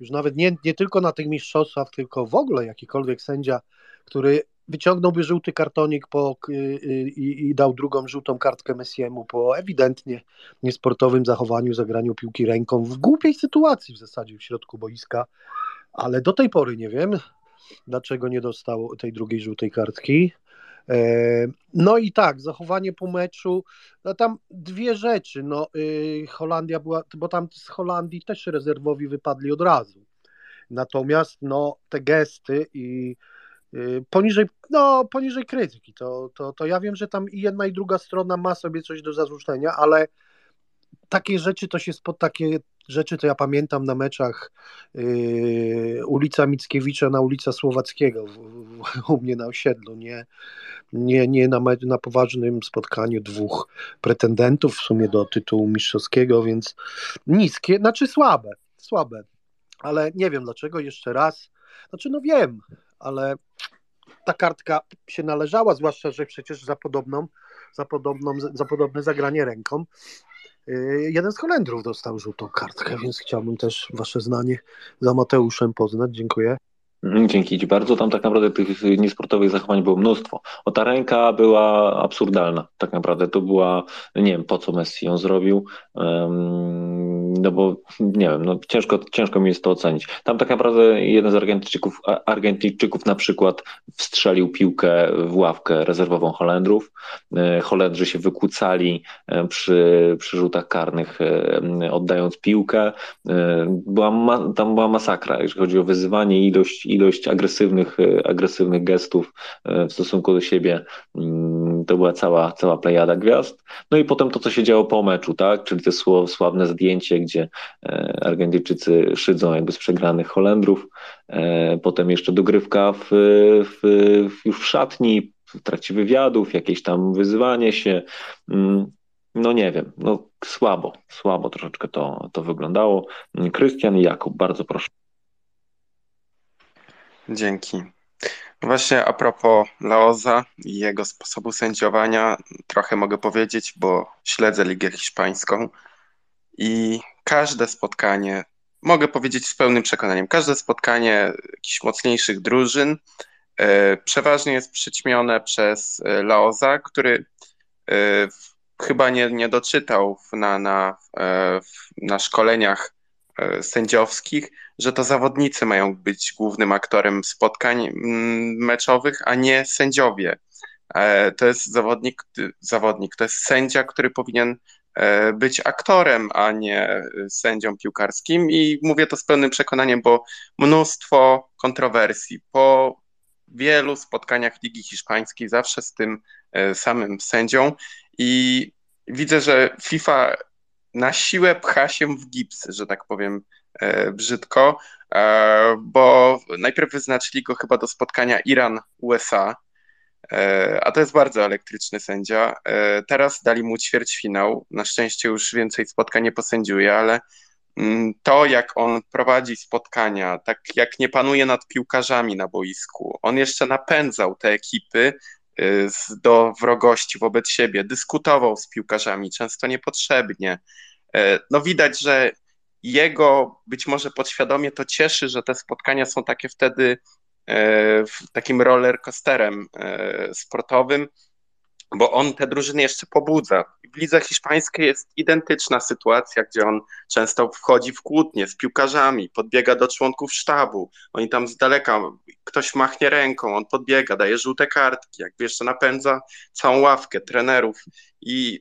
już nawet nie, nie tylko na tych mistrzostwach, tylko w ogóle jakikolwiek sędzia, który wyciągnąłby żółty kartonik po, y, y, i, i, dał drugą żółtą kartkę Messiemu po ewidentnie niesportowym zachowaniu, zagraniu piłki ręką w głupiej sytuacji w zasadzie w środku boiska, ale do tej pory nie wiem, dlaczego nie dostał tej drugiej żółtej kartki. E, no i tak, zachowanie po meczu, no tam dwie rzeczy, no y, Holandia była, bo tam z Holandii też rezerwowi wypadli od razu, natomiast no te gesty i poniżej, no, poniżej krytyki. To, to, to ja wiem, że tam i jedna i druga strona ma sobie coś do zarzucenia, ale takie rzeczy to się spod takie rzeczy to ja pamiętam na meczach yy, ulica Mickiewicza na ulica Słowackiego w, w, u mnie na osiedlu, nie, nie, nie na, na poważnym spotkaniu dwóch pretendentów w sumie do tytułu mistrzowskiego, więc niskie, znaczy słabe, słabe, ale nie wiem dlaczego, jeszcze raz, znaczy no wiem, ale ta kartka się należała, zwłaszcza, że przecież za podobną, za podobną, za podobne zagranie ręką y, jeden z Holendrów dostał żółtą kartkę, więc chciałbym też wasze zdanie za Mateuszem poznać. Dziękuję. Mhm, dzięki Ci bardzo. Tam tak naprawdę tych niesportowych zachowań było mnóstwo. O ta ręka była absurdalna. Tak naprawdę to była, nie wiem po co Messi ją zrobił, no bo nie wiem, no ciężko, ciężko mi jest to ocenić. Tam tak naprawdę jeden z Argentyńczyków, Argentyńczyków na przykład wstrzelił piłkę w ławkę rezerwową Holendrów. E, Holendrzy się wykłócali e, przy, przy rzutach karnych, e, oddając piłkę. Była, tam była masakra, jeżeli chodzi o wyzywanie ilość ilość agresywnych, agresywnych gestów w stosunku do siebie. Mm, to była cała, cała plejada gwiazd. No i potem to, co się działo po meczu, tak? Czyli to sławne zdjęcie, gdzie e, Argentyńczycy szydzą jakby z przegranych Holendrów. Potem jeszcze dogrywka w, w, w już w szatni, w trakcie wywiadów, jakieś tam wyzywanie się. Mm, no nie wiem, no słabo, słabo troszeczkę to, to wyglądało. Krystian i Jakub, bardzo proszę. Dzięki. Właśnie a propos Laoza i jego sposobu sędziowania, trochę mogę powiedzieć, bo śledzę Ligę Hiszpańską i każde spotkanie, mogę powiedzieć z pełnym przekonaniem, każde spotkanie jakichś mocniejszych drużyn e, przeważnie jest przyćmione przez e, Laoza, który e, chyba nie, nie doczytał na, na, na szkoleniach sędziowskich, że to zawodnicy mają być głównym aktorem spotkań meczowych, a nie sędziowie. To jest zawodnik, zawodnik, to jest sędzia, który powinien być aktorem, a nie sędzią piłkarskim. I mówię to z pełnym przekonaniem, bo mnóstwo kontrowersji po wielu spotkaniach Ligi Hiszpańskiej, zawsze z tym e, samym sędzią. I widzę, że FIFA na siłę pcha się w gips, że tak powiem e, brzydko, bo najpierw wyznaczyli go chyba do spotkania Iran-USA, E, a to jest bardzo elektryczny sędzia. E, teraz dali mu ćwierćfinał. Na szczęście już więcej spotkań nie posędziuje, ale mm, to, jak on prowadzi spotkania, tak jak nie panuje nad piłkarzami na boisku, on jeszcze napędzał te ekipy e, do wrogości wobec siebie, dyskutował z piłkarzami, często niepotrzebnie. No widać, że jego być może podświadomie to cieszy, że te spotkania są takie wtedy E, takim roller coasterem e, sportowym, bo on te drużyny jeszcze pobudza. W lidze hiszpańskiej jest identyczna sytuacja, gdzie on często wchodzi w kłótnie z piłkarzami, podbiega do członków sztabu, oni tam z daleka, ktoś machnie ręką, on podbiega, daje żółte kartki, jakby jeszcze napędza całą ławkę trenerów i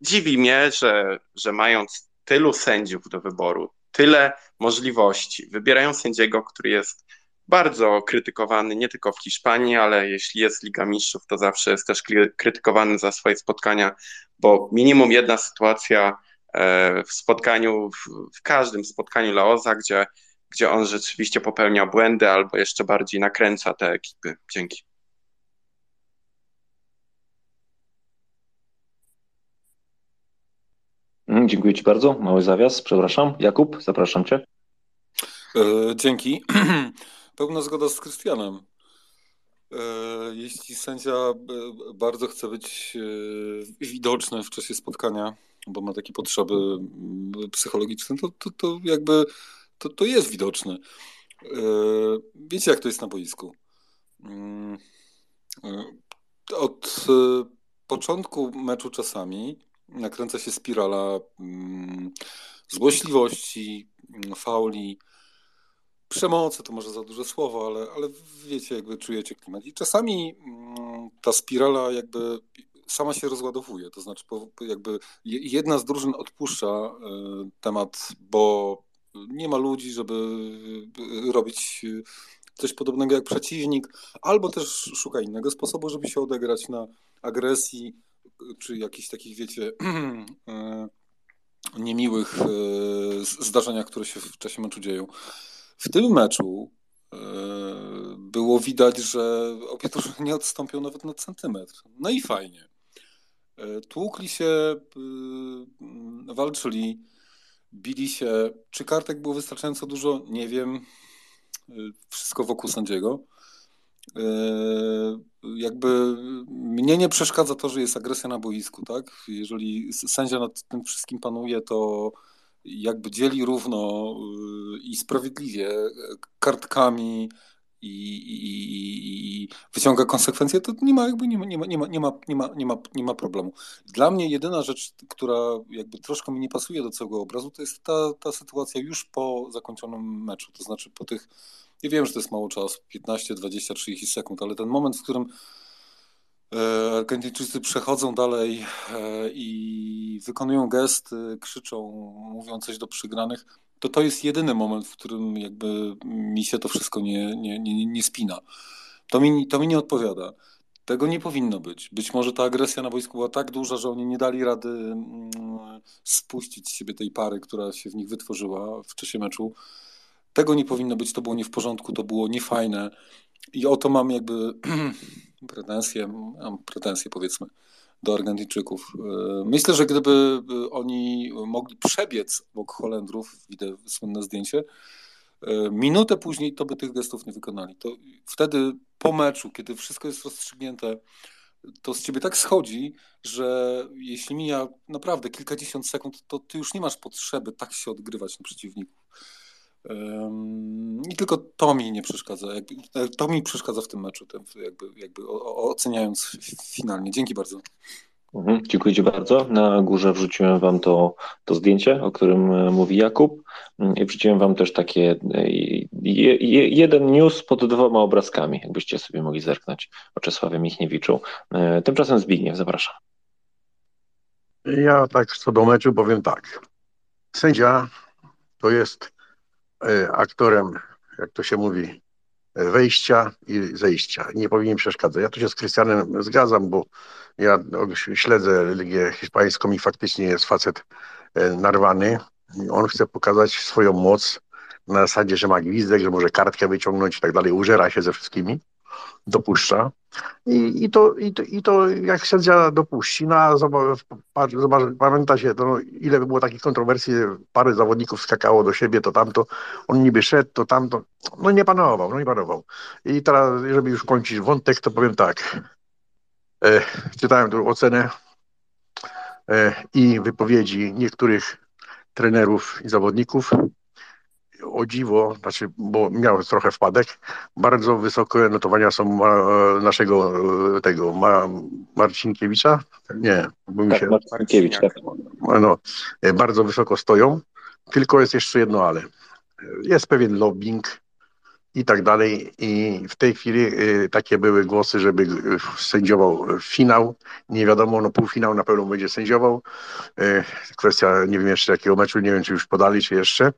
dziwi mnie, że, że mając tylu sędziów do wyboru, tyle możliwości, wybierają sędziego, który jest bardzo krytykowany nie tylko w Hiszpanii, ale jeśli jest Liga Mistrzów, to zawsze jest też krytykowany za swoje spotkania, bo minimum jedna sytuacja e, w spotkaniu, w każdym spotkaniu Laoza, gdzie, gdzie on rzeczywiście popełnia błędy albo jeszcze bardziej nakręca te ekipy. Dzięki. Mm, dziękuję Ci bardzo. Mały zawias, przepraszam. Jakub, zapraszam Cię. E, dzięki. Pełna zgoda z Krystianem. E, jeśli sędzia e, bardzo chce być e, widoczny w czasie spotkania, bo ma takie potrzeby psychologiczne, to, to, to jakby to, to jest widoczne. Wiecie, jak to jest na boisku. Mm, od początku meczu czasami nakręca się spirala mm, złośliwości, fauli, przemocy to może za duże słowo, ale, ale wiecie, jakby czujecie klimat. I czasami mm, ta spirala jakby sama się rozładowuje, to znaczy jakby jedna z drużyn odpuszcza e, temat, bo nie ma ludzi, żeby e, robić coś podobnego jak przeciwnik, albo też szuka innego sposobu, żeby się odegrać na agresji, czy jakichś takich, wiecie, e, niemiłych zdarzeniach, które się w czasie meczu dzieją. W tym meczu e, było widać, że obie drużyny nie odstąpią nawet na centymetr. No i fajnie. E, tłukli się, e, walczyli, bili się. Czy kartek było wystarczająco dużo? Nie wiem. Wszystko wokół sędziego. Jakby mnie nie przeszkadza to, że jest agresja na boisku, tak? Jeżeli sędzia nad tym wszystkim panuje, to jakby dzieli równo y, i sprawiedliwie kartkami i, i, i, wyciąga konsekwencje, to nie ma jakby nie ma, nie ma, nie ma, nie ma, nie ma, nie ma, nie ma problemu. Dla mnie jedyna rzecz, która jakby troszkę mi nie pasuje do całego obrazu, to jest ta, ta sytuacja już po zakończonym meczu, to znaczy po tych, ja wiem, że to jest mało czasu, 15, 20, 30 sekund, ale ten moment, w którym E, Argentyńczycy przechodzą dalej e, i wykonują gesty, krzyczą, mówią coś do przygranych. To to jest jedyny moment, w którym jakby mi się to wszystko nie, nie, nie, nie spina. To mi, to mi nie odpowiada. Tego nie powinno być. Być może ta agresja na boisku była tak duża, że oni nie dali rady mm, spuścić z siebie tej pary, która się w nich wytworzyła w czasie meczu. Tego nie powinno być, to było nie w porządku, to było niefajne. I o to mam jakby pretensje, pretensje powiedzmy do Argentyńczyków. E, myślę, że gdyby oni mogli przebiec obok Holendrów, widzę słynne zdjęcie, e, minutę później to by tych gestów nie wykonali. To wtedy po meczu, kiedy wszystko jest rozstrzygnięte, to z ciebie tak schodzi, że jeśli mija naprawdę kilkadziesiąt sekund, to ty już nie masz potrzeby tak się odgrywać na przeciwników. I tylko to mi nie przeszkadza. To mi przeszkadza w tym meczu, jakby, jakby oceniając finalnie. Dzięki bardzo. Mhm, dziękuję Ci bardzo. Na górze wrzuciłem Wam to, to zdjęcie, o którym e, mówi Jakub. Mm, I wrzuciłem Wam też takie e, je, je, jeden news pod dwoma obrazkami, jakbyście sobie mogli zerknąć o Czesławie Michniewiczu. E, tymczasem Zbigniew, zapraszam. Ja tak co do meczu powiem tak. Sędzia to jest aktorem, jak to się mówi, wejścia i zejścia. Nie powinien przeszkadzać. Ja tu się z Krystianem zgadzam, bo ja śledzę Ligę Hiszpańską i faktycznie jest facet e, narwany. On chce pokazać swoją moc na zasadzie, że ma gwizdek, że może kartkę wyciągnąć i tak dalej. Użera się ze wszystkimi, dopuszcza. I, i, to, i, to, I to jak sędzia dopuści, no a zobacz, zobacz, pamiętacie, to no, ile by było takich kontrowersji, parę zawodników skakało do siebie, to tamto, on niby szedł, to tamto, no nie panował, no nie panował. I teraz, żeby już kończyć wątek, to powiem tak, E, czytałem tu ocenę e, i wypowiedzi niektórych trenerów i zawodników. O dziwo, znaczy, bo miał trochę wpadek, bardzo wysokie notowania są naszego e, tego Ma, Marcinkiewicza. Nie, bo mi tak, się. Marcinkiewicz, tak. No, bardzo wysoko stoją, tylko jest jeszcze jedno ale. Jest pewien lobbying i tak dalej. I w tej chwili takie były głosy, żeby sędziował finał. Nie wiadomo, no półfinał na pewno będzie sędziował. Kwestia, nie wiem jeszcze jakiego meczu, nie wiem czy już podali, czy jeszcze.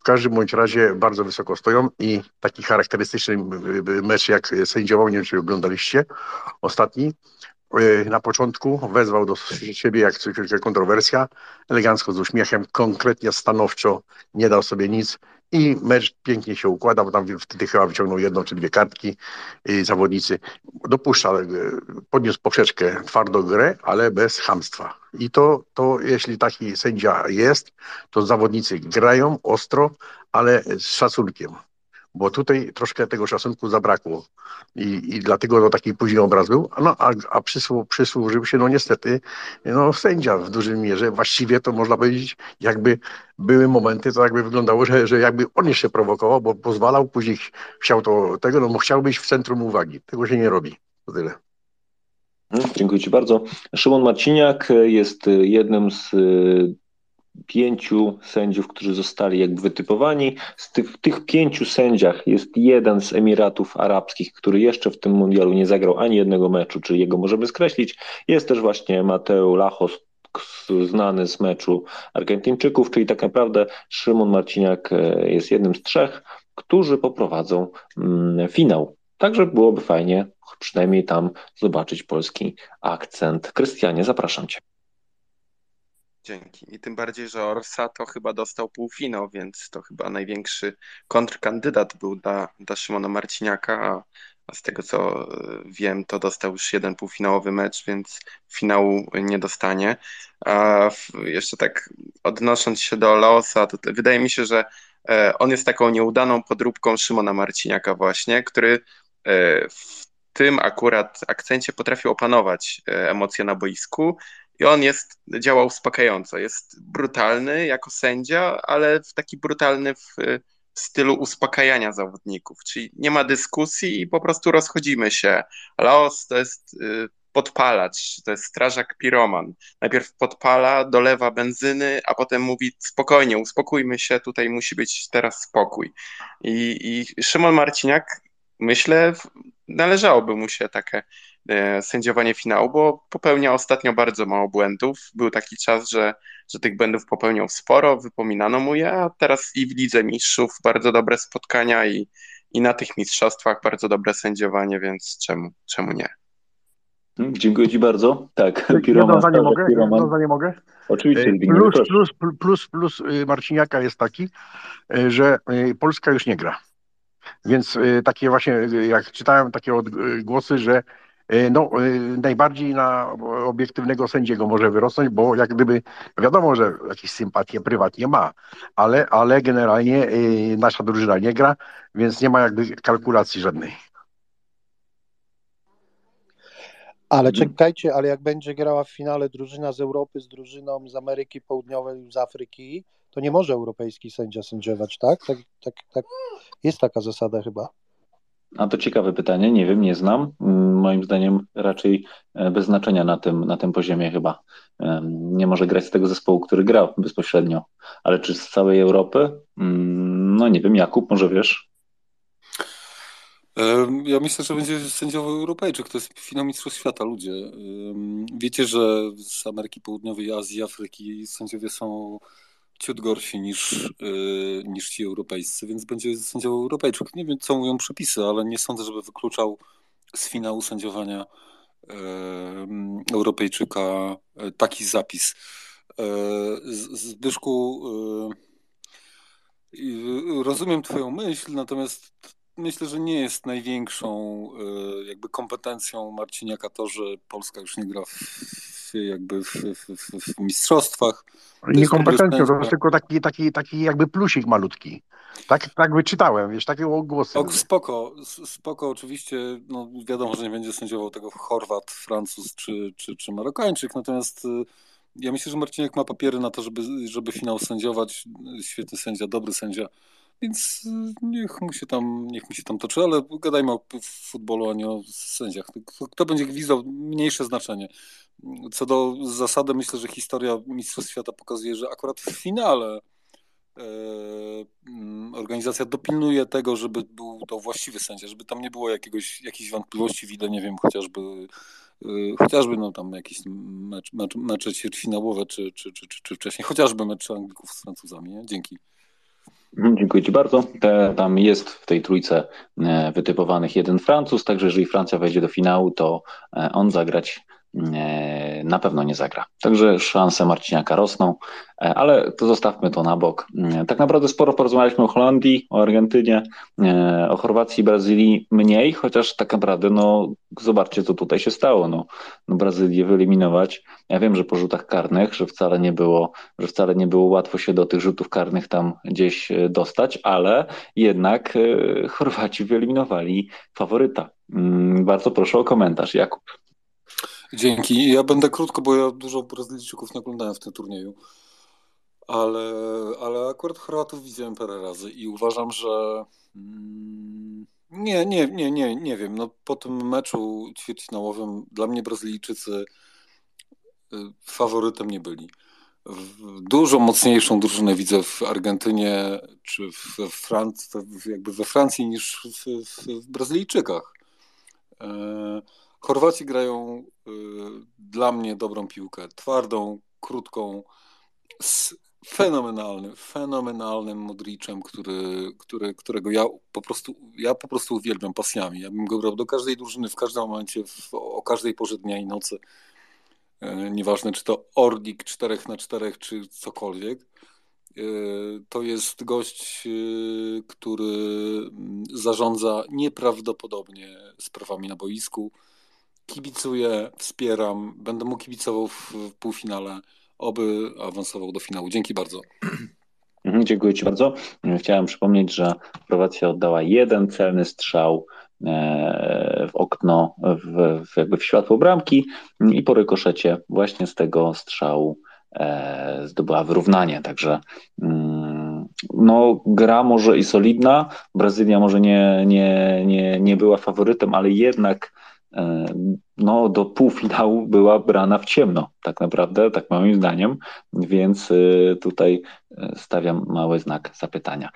W każdym bądź razie bardzo wysoko stoją i taki charakterystyczny mecz jak sędziował, nie wiem czy oglądaliście, ostatni, na początku wezwał do siebie jak wielka kontrowersja, elegancko z uśmiechem, konkretnie stanowczo, nie dał sobie nic, i mecz pięknie się układa, bo tam wtedy chyba wyciągnął jedną czy dwie kartki i zawodnicy. Dopuszcza, e, podniósł poprzeczkę twardo grę, ale bez hamstwa. I to, to jeśli taki sędzia jest, to zawodnicy grają ostro, ale z szacunkiem bo tutaj troszkę tego szacunku zabrakło. I, i dlatego to taki późny obraz był, no, a, a przysłu, przysłużył się no niestety no, sędzia w dużej mierze, właściwie to można powiedzieć, jakby były momenty, to jakby wyglądało, że, że jakby on jeszcze prowokował, bo pozwalał, później chciał to tego, no bo chciał być w centrum uwagi, tego się nie robi, to tyle. Mhm, dziękuję Ci bardzo. Szymon Marciniak jest jednym z pięciu sędziów, którzy zostali jakby wytypowani. Z tych, tych pięciu sędziach jest jeden z Emiratów Arabskich, który jeszcze w tym mundialu nie zagrał ani jednego meczu, czyli jego możemy skreślić. Jest też właśnie Mateo Lachos, znany z meczu Argentyńczyków, czyli tak naprawdę Szymon Marciniak e, jest jednym z trzech, którzy poprowadzą mm, finał. Także byłoby fajnie przynajmniej tam zobaczyć polski akcent. Krystianie, zapraszam Cię. Dzięki. I tym bardziej, że Orsa to chyba dostał półfinał, więc to chyba największy kontrkandydat był dla, dla Szymona Marciniaka, a, a z tego co e, wiem, to dostał już jeden półfinałowy mecz, więc finału nie dostanie. A jeszcze tak odnosząc się do Laosa, to wydaje mi się, że e, on jest taką nieudaną podróbką Szymona Marciniaka właśnie, który e, w tym akurat akcencie potrafił opanować emocje na boisku i on jest, działa uspokajająco. Jest brutalny jako sędzia, ale w taki brutalny w, w stylu uspokajania zawodników, czyli nie ma dyskusji i po prostu rozchodzimy się. Laos to jest y, podpalacz, to jest strażak piroman. Najpierw podpala, dolewa benzyny, a potem mówi spokojnie, uspokójmy się, tutaj musi być teraz spokój. I, i Szymon Marciniak, myślę, należałoby mu się takie sędziowanie finału, bo popełnia ostatnio bardzo mało błędów. Był taki czas, że, że tych błędów popełniał sporo, wypominano mu je, a teraz i w Lidze Mistrzów bardzo dobre spotkania i, i na tych mistrzostwach bardzo dobre sędziowanie, więc czemu, czemu nie? Hmm, dziękuję Ci bardzo. Tak, Piroman, jedno zdanie mogę? Jedno zdanie mogę? Oczywiście. Plus, plus, plus, plus y, Marciniaka jest taki, y, że Polska już nie gra. Więc takie właśnie, jak czytałem takie odgłosy, że e, no, najbardziej na obiektywnego sędziego może wyrosnąć, bo jak gdyby wiadomo, że jakieś sympatie prywatnie ma, ale, ale generalnie nasza drużyna nie gra, więc nie ma jakby kalkulacji żadnej. Ale mhm. czekajcie, ale jak będzie grała w finale drużyna z Europy z drużyną z Ameryki Południowej, z Afryki, to nie może europejski sędzia sędziować, tak? Tak, tak, tak. Jest taka zasada chyba. A to ciekawe pytanie, nie wiem, nie znam. Mm, moim zdaniem raczej e, bez znaczenia na tym, na tym poziomie chyba. Nie może grać z tego zespołu, który grał bezpośrednio. Ale czy z całej Europy? Mm, no nie wiem, Jakub, może wiesz? Ja myślę, że będzie sędziował Europejczyk. To jest finał Mistrzostw Świata, ludzie. Wiecie, że z Ameryki Południowej, Azji, Afryki sędziowie są ciut gorsi niż, yy, niż ci europejscy, więc będzie sędziował Europejczyk. Nie wiem, co mówią przepisy, ale nie sądzę, żeby wykluczał z finału sędziowania yy, Europejczyka yy, taki zapis. Zbyszku, rozumiem Twoją myśl, natomiast myślę, że nie jest największą jakby kompetencją Marciniaka to, że Polska już nie gra w, jakby w, w, w mistrzostwach nie kompetencją, to jest tylko taki, taki, taki jakby plusik malutki. Tak, tak wyczytałem, wiesz, takie głosy. O, spoko, spoko, oczywiście, no wiadomo, że nie będzie sędziował tego Chorwat, Francuz czy, czy, czy Marokańczyk, natomiast y, ja myślę, że Marciniak ma papiery na to, żeby, żeby finał sędziować, świetny sędzia, dobry sędzia, więc y, niech mu się tam, niech mu się tam toczy, ale gadajmy o futbolu, a nie o sędziach. Kto będzie gwizdał, mniejsze znaczenie. Co do zasady, myślę, że historia Mistrzostw Świata pokazuje, że akurat w finale e, mm, organizacja dopilnuje tego, żeby był to właściwy sędzia, żeby tam nie było jakiegoś, jakiejś wątpliwości, widzę, nie wiem, chociażby e, chociażby no, tam jakieś mecz, mecz, mecze czy, czy, czy, czy wcześniej, chociażby mecze Anglików z Francuzami. Nie? Dzięki. Mhm, dziękuję Ci bardzo. Te, tam jest w tej trójce e, wytypowanych jeden Francuz, także jeżeli Francja wejdzie do finału, to on zagrać na pewno nie zagra. Także szanse Marciniaka rosną, e, ale to zostawmy to na bok. Mm, tak naprawdę sporo porozmawialiśmy o Holandii, o Argentynie, e, o Chorwacji, Brazylii mniej, chociaż tak naprawdę no zobaczcie co tutaj się stało. No, no Brazylię wyeliminować. Ja wiem, że po rzutach karnych, że wcale nie było, że wcale nie było łatwo się do tych rzutów karnych tam gdzieś e, dostać, ale jednak Chorwaci wyeliminowali faworyta. Mm, bardzo proszę o komentarz, Jakub. Dzięki. Ja będę krótko, bo ja dużo Brazylijczyków nie oglądałem w tym turnieju. Ale, ale akurat Chorwatów widziałem parę razy i uważam, że mm, nie, nie, nie, nie, nie wiem. No, po tym meczu ćwierćfinałowym dla mnie Brazylijczycy y, faworytem nie byli. Dużo mocniejszą drużynę widzę w Argentynie czy w Francji, jakby we Francji niż w, w, w Brazylijczykach. E, Chorwaci grają y, dla mnie dobrą piłkę. Twardą, krótką, z fenomenalnym, fenomenalnym Modricem, który, który, którego ja po prostu ja po prostu uwielbiam pasjami. Ja bym go brał do każdej drużyny w każdym momencie, w, o każdej porze dnia i nocy. E, nieważne, czy to Orlik 4 na 4 czy cokolwiek. E, to jest gość, e, który mm, zarządza nieprawdopodobnie sprawami na boisku kibicuję, wspieram, będę mu kibicował w, w półfinale, oby awansował do finału. Dzięki bardzo. Mhm, dziękuję Ci bardzo. Chciałem przypomnieć, że Chorwacja oddała jeden celny strzał e, w okno, w, w, jakby w światło bramki i po rykoszecie właśnie z tego strzału e, zdobyła wyrównanie. Także mm, no, gra może i solidna. Brazylia może nie, nie, nie, nie była faworytem, ale jednak no, do półfinału była brana w ciemno, tak naprawdę, tak moim zdaniem, więc e, tutaj e, stawiam mały znak zapytania.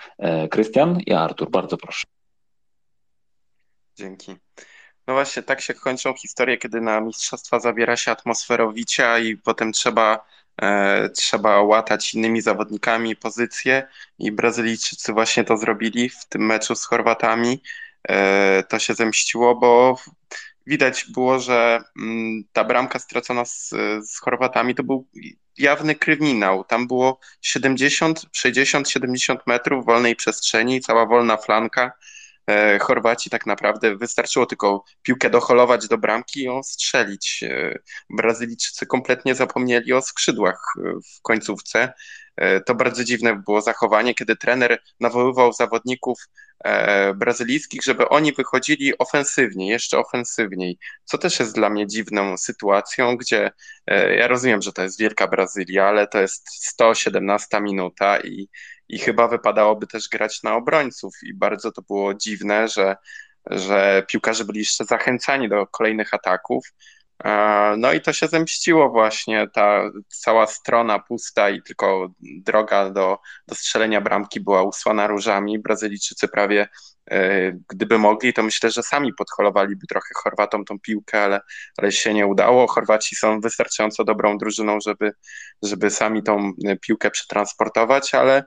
Krystian i Artur, bardzo proszę. Dzięki. No właśnie, tak się kończą historie, kiedy na mistrzostwa zabiera się atmosferowicia i potem trzeba, e, trzeba łatać innymi zawodnikami pozycje i Brazylijczycy właśnie to zrobili w tym meczu z Chorwatami. E, to się zemściło, bo widać było, że mm, ta bramka stracona z, z Chorwatami to był jawny kryminał. Tam było 70, 60, 70 metrów wolnej przestrzeni, cała wolna flanka. e, Chorwaci tak naprawdę wystarczyło tylko piłkę doholować do bramki i ją strzelić. E, Brazylijczycy kompletnie zapomnieli o skrzydłach w końcówce. To bardzo dziwne było zachowanie, kiedy trener nawoływał zawodników brazylijskich, żeby oni wychodzili ofensywnie, jeszcze ofensywniej, co też jest dla mnie dziwną sytuacją, gdzie ja rozumiem, że to jest wielka Brazylia, ale to jest 117 minuta i i chyba wypadałoby też grać na obrońców i bardzo to było dziwne, że, że piłkarze byli jeszcze zachęcani do kolejnych ataków. E, no i to się zemściło właśnie, ta cała strona pusta i tylko droga do, do strzelenia bramki była usłana różami. Brazylijczycy prawie, e, gdyby mogli, to myślę, że sami podholowaliby trochę Chorwatom tą piłkę, ale, ale się nie udało. Chorwaci są wystarczająco dobrą drużyną, żeby, żeby sami tą piłkę przetransportować, ale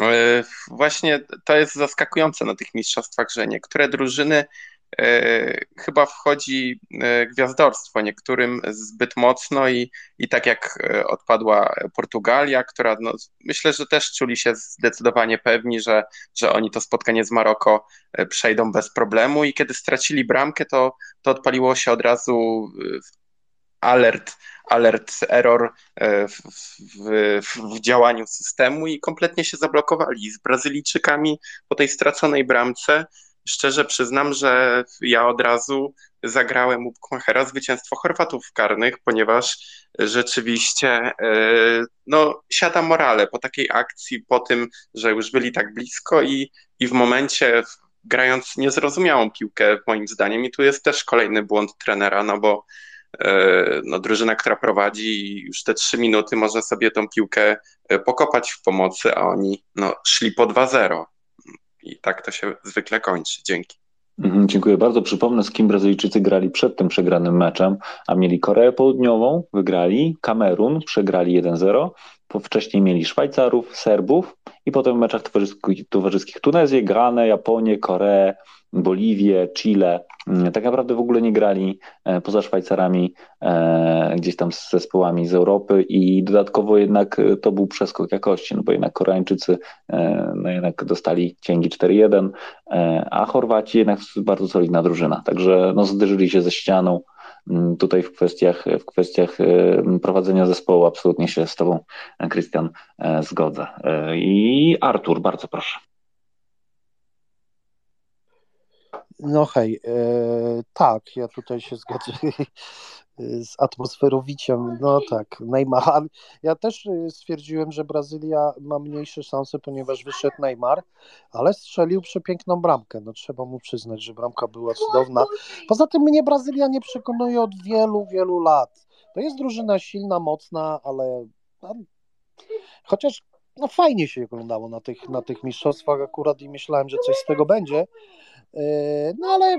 E, właśnie to jest zaskakujące na tych mistrzostwach, że niektóre drużyny e, chyba wchodzi e, gwiazdorstwo, niektórym zbyt mocno i, i tak jak odpadła Portugalia, która no, myślę, że też czuli się zdecydowanie pewni, że, że oni to spotkanie z Maroko przejdą bez problemu i kiedy stracili bramkę, to, to odpaliło się od razu alert alert error e, w, w, w, działaniu systemu i kompletnie się zablokowali z Brazylijczykami po tej straconej bramce. Szczerze przyznam, że ja od razu zagrałem u Bukmachera zwycięstwo Chorwatów karnych, ponieważ rzeczywiście e, no, siada morale po takiej akcji, po tym, że już byli tak blisko i, i w momencie grając niezrozumiałą piłkę moim zdaniem i tu jest też kolejny błąd trenera, no bo E, no, drużyna, która prowadzi już te trzy minuty może sobie tą piłkę e, pokopać w pomocy, a oni no, szli po 2-0. I tak to się zwykle kończy. Dzięki. Mhm, dziękuję bardzo. Przypomnę, z kim Brazylijczycy grali przed tym przegranym meczem, a mieli Koreę Południową, wygrali, Kamerun, przegrali 1-0, wcześniej mieli Szwajcarów, Serbów i potem w meczach towarzyskich, Tunezję, Granę, Japonię, Koreę, Boliwię, Chile. Mm, tak naprawdę w ogóle nie grali e, poza Szwajcarami, e, gdzieś tam z zespołami z Europy i dodatkowo jednak e, to był przeskok jakości, no bo jednak Koreańczycy no jednak dostali cięgi 4-1, a Chorwaci jednak bardzo solidna drużyna, także no zderzyli się ze ścianą. Mm, tutaj w kwestiach, w kwestiach prowadzenia zespołu absolutnie się z Tobą, Krystian, zgodzę. I Artur, bardzo proszę. No hej, e, tak, ja tutaj się zgadzam z atmosferowiciem, no tak, Neymar. Ja też e, stwierdziłem, że Brazylia ma mniejsze szanse, ponieważ wyszedł Neymar, ale strzelił przepiękną bramkę, no trzeba mu przyznać, że bramka była cudowna. Poza tym mnie Brazylia nie przekonuje od wielu, wielu lat. To jest drużyna silna, mocna, ale no, chociaż no fajnie się oglądało na tych, na tych mistrzostwach akurat i myślałem, że coś z tego będzie, E, no ale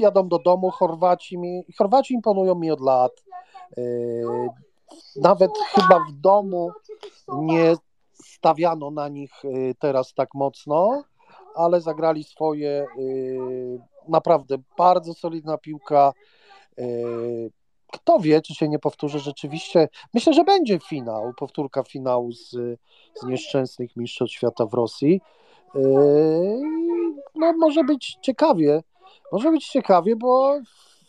jadą do domu, Chorwaci mi, Chorwaci imponują mi od lat. E, nawet chyba w domu nie stawiano na nich e, teraz tak mocno, ale zagrali swoje. Naprawdę bardzo solidna piłka. Kto wie, czy się nie powtórzy rzeczywiście. Myślę, że będzie finał, powtórka finału z, z nieszczęsnych mistrzostw świata w Rosji. No, może być ciekawie. Może być ciekawie, bo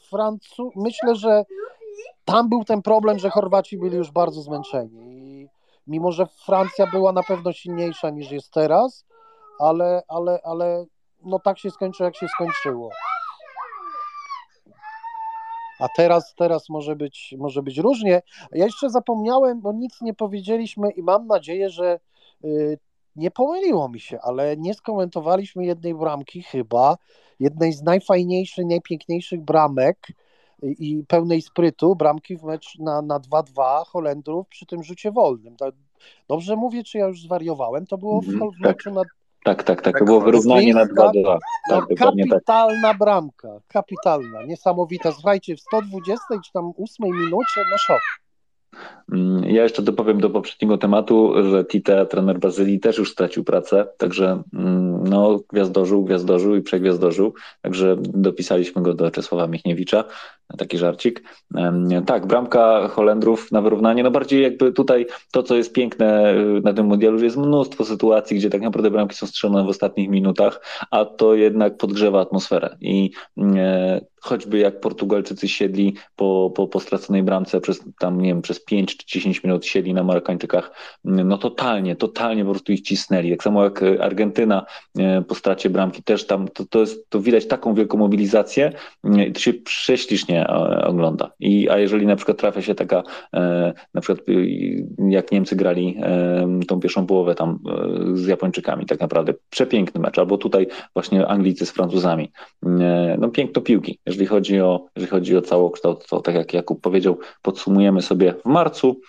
Francu... myślę, że tam był ten problem, że Chorwaci byli już bardzo zmęczeni. I mimo, że Francja była na pewno silniejsza niż jest teraz, ale, ale, ale no tak się skończyło, jak się skończyło. A teraz, teraz może być, może być różnie. Ja jeszcze zapomniałem, bo nic nie powiedzieliśmy i mam nadzieję, że y, nie pomyliło mi się, ale nie skomentowaliśmy jednej bramki chyba, jednej z najfajniejszych, najpiękniejszych bramek i pełnej sprytu, bramki w mecz na, na 2-2 Holendrów przy tym rzucie wolnym. Dobrze mówię, czy ja już zwariowałem? To było w, mhm. w meczu na tak, tak, tak. To było wyrównanie na 2-2. Tak, no, tak. kapitalna tak. bramka. Kapitalna, niesamowita. Słuchajcie, w 120 czy tam 8 minucie, no szok. Mm, ja jeszcze dopowiem do poprzedniego tematu, że Tite, trener Brazylii, też już stracił pracę, także mm, no, gwiazdożył, gwiazdożył i przegwiazdożył, także dopisaliśmy go do Czesława Michniewicza. taki żarcik. Tak, bramka Holendrów na wyrównanie, no bardziej jakby tutaj to, co jest piękne na tym mundialu, że jest mnóstwo sytuacji, gdzie tak naprawdę bramki są strzelone w ostatnich minutach, a to jednak podgrzewa atmosferę i choćby jak Portugalczycy siedli po, po, po straconej bramce przez tam, nie wiem, przez 5 czy 10 minut siedli na Marokańczykach, no totalnie, totalnie po prostu ich cisnęli. Tak samo jak Argentyna e, po stracie bramki też tam, to, to, jest, to widać taką wielką mobilizację e, i to się prześlicznie e, ogląda. I, a jeżeli na przykład trafia się taka, na przykład jak Niemcy grali tą pierwszą połowę tam z Japończykami, tak naprawdę przepiękny mecz, albo tutaj właśnie Anglicy z Francuzami, no piękno piłki jeżeli chodzi o, jeżeli chodzi o całokształt, to tak jak Jakub powiedział, podsumujemy sobie w marcu,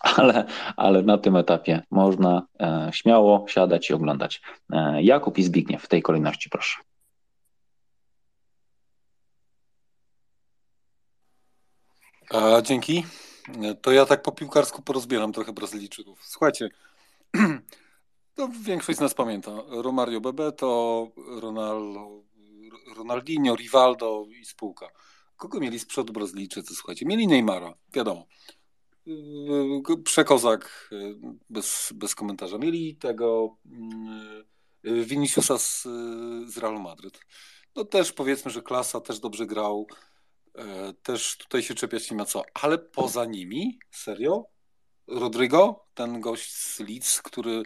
ale, ale na tym etapie można e, śmiało siadać i oglądać. E, Jakub i Zbigniew w tej kolejności, proszę. A, dzięki. To ja tak po piłkarsku porozbieram trochę Brazylijczyków. Słuchajcie, to większość z nas pamięta. Romario Bebeto, Ronaldo Ronaldinho, Rivaldo i spółka. Kogo mieli z przodu Brazylijczycy, słuchajcie? Mieli Neymara, wiadomo. Yy, przekozak, yy, bez, bez komentarza. Mieli tego yy, Viniciusa z, z Realu Madryt. No też powiedzmy, że klasa, też dobrze grał. Też tutaj się czepiać nie ma co. Ale poza nimi, serio? Rodrigo, ten gość z Leeds, który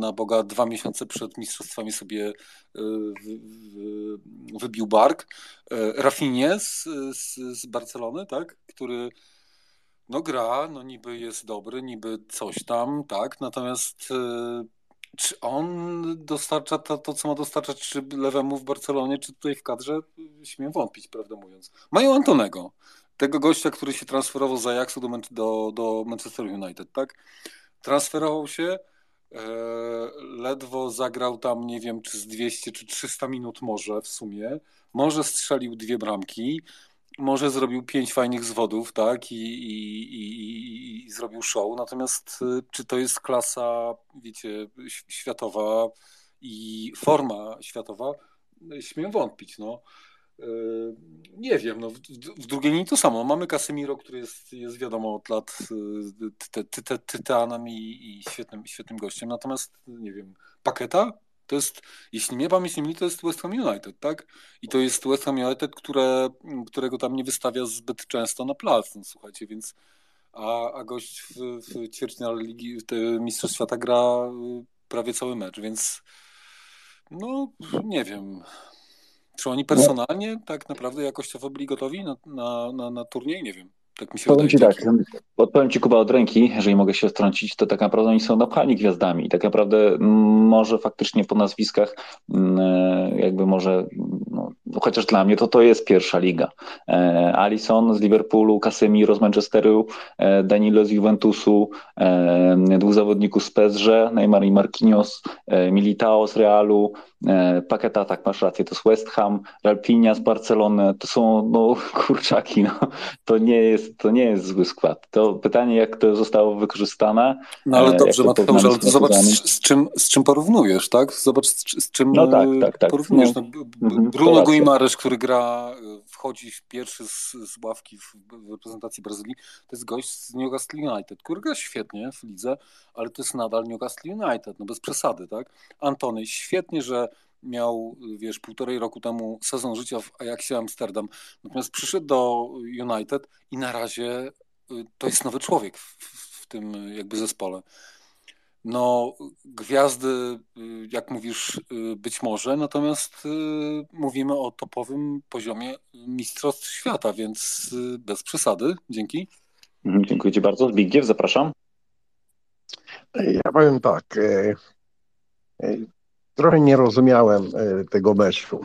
na Boga dwa miesiące przed mistrzostwami sobie e, wybił bark. E, Rafinie z, z, z Barcelony, tak? który no gra, no niby jest dobry, niby coś tam, tak, natomiast czy on dostarcza to, to, co ma dostarczać, czy lewemu w Barcelonie, czy tutaj w kadrze, śmiem wątpić, prawdę mówiąc. Mają Antonego, tego gościa, który się transferował z Ajaxu do, do, do Manchester United, tak? Transferował się, e, ledwo zagrał tam, nie wiem, czy z 200 czy 300 minut może w sumie, może strzelił dwie bramki, może zrobił pięć fajnych zwodów, tak, i, i, i, i zrobił show, natomiast e, czy to jest klasa, wiecie, światowa i forma światowa, śmiem wątpić, no. Nie wiem, no, w, w drugiej linii to samo. Mamy Casemiro, który jest, jest wiadomo od lat yy, tytanem i, i świetnym, świetnym gościem. Natomiast, nie wiem, Paketa to jest, jeśli mnie pamięć nie myli, to jest West Ham United, tak? I to jest West Ham United, które, którego tam nie wystawia zbyt często na plac, no, słuchajcie, więc a, a gość w, w ćwierćfinale Ligi, Mistrzostw Świata gra yy, prawie cały mecz, więc no, nie wiem. Czy oni personalnie tak naprawdę jakościowo byli gotowi na, na, na, na turniej? Nie wiem. Tak mi się Powiem wydaje. Ci tak, odpowiem Ci Kuba od ręki, jeżeli mogę się wtrącić, to tak naprawdę oni są napchani gwiazdami tak naprawdę może faktycznie po nazwiskach jakby może, no, chociaż dla mnie to to jest pierwsza liga. E, Alison z Liverpoolu, Casemiro z Manchesteru, e, Danilo z Juventusu, e, dwóch zawodników z PSG, Neymar i Marquinhos, Militao z Realu, Paketa, tak masz rację, to jest West Ham, Ralpinia z Barcelony, to są no, kurczaki, no. to nie jest to nie jest zły skład. To pytanie, jak to zostało wykorzystane. No ale dobrze, Mateusz, ale zobacz, z, z, czym, z czym porównujesz, tak? Zobacz, z, z czym no tak, tak, tak. porównujesz. No, mhm, Guimarães, który gra, wchodzi pierwszy z, z ławki w, w reprezentacji Brazylii, to jest gość z Newcastle United, który gra świetnie w lidze, ale to jest nadal Newcastle United, no bez przesady, tak? Antony, świetnie, że miał, wiesz, półtorej roku temu sezon życia w Ajaxie Amsterdam, natomiast przyszedł do United i na razie y, to jest nowy człowiek w, w tym jakby zespole. No, gwiazdy, y, jak mówisz, y, być może, natomiast mówimy o topowym poziomie Mistrzostw Świata, więc bez przesady. Dzięki. Mhm, dziękuję Ci bardzo. Zbigniew, zapraszam. Ja powiem tak. E, e, trochę nie rozumiałem e, tego meczu.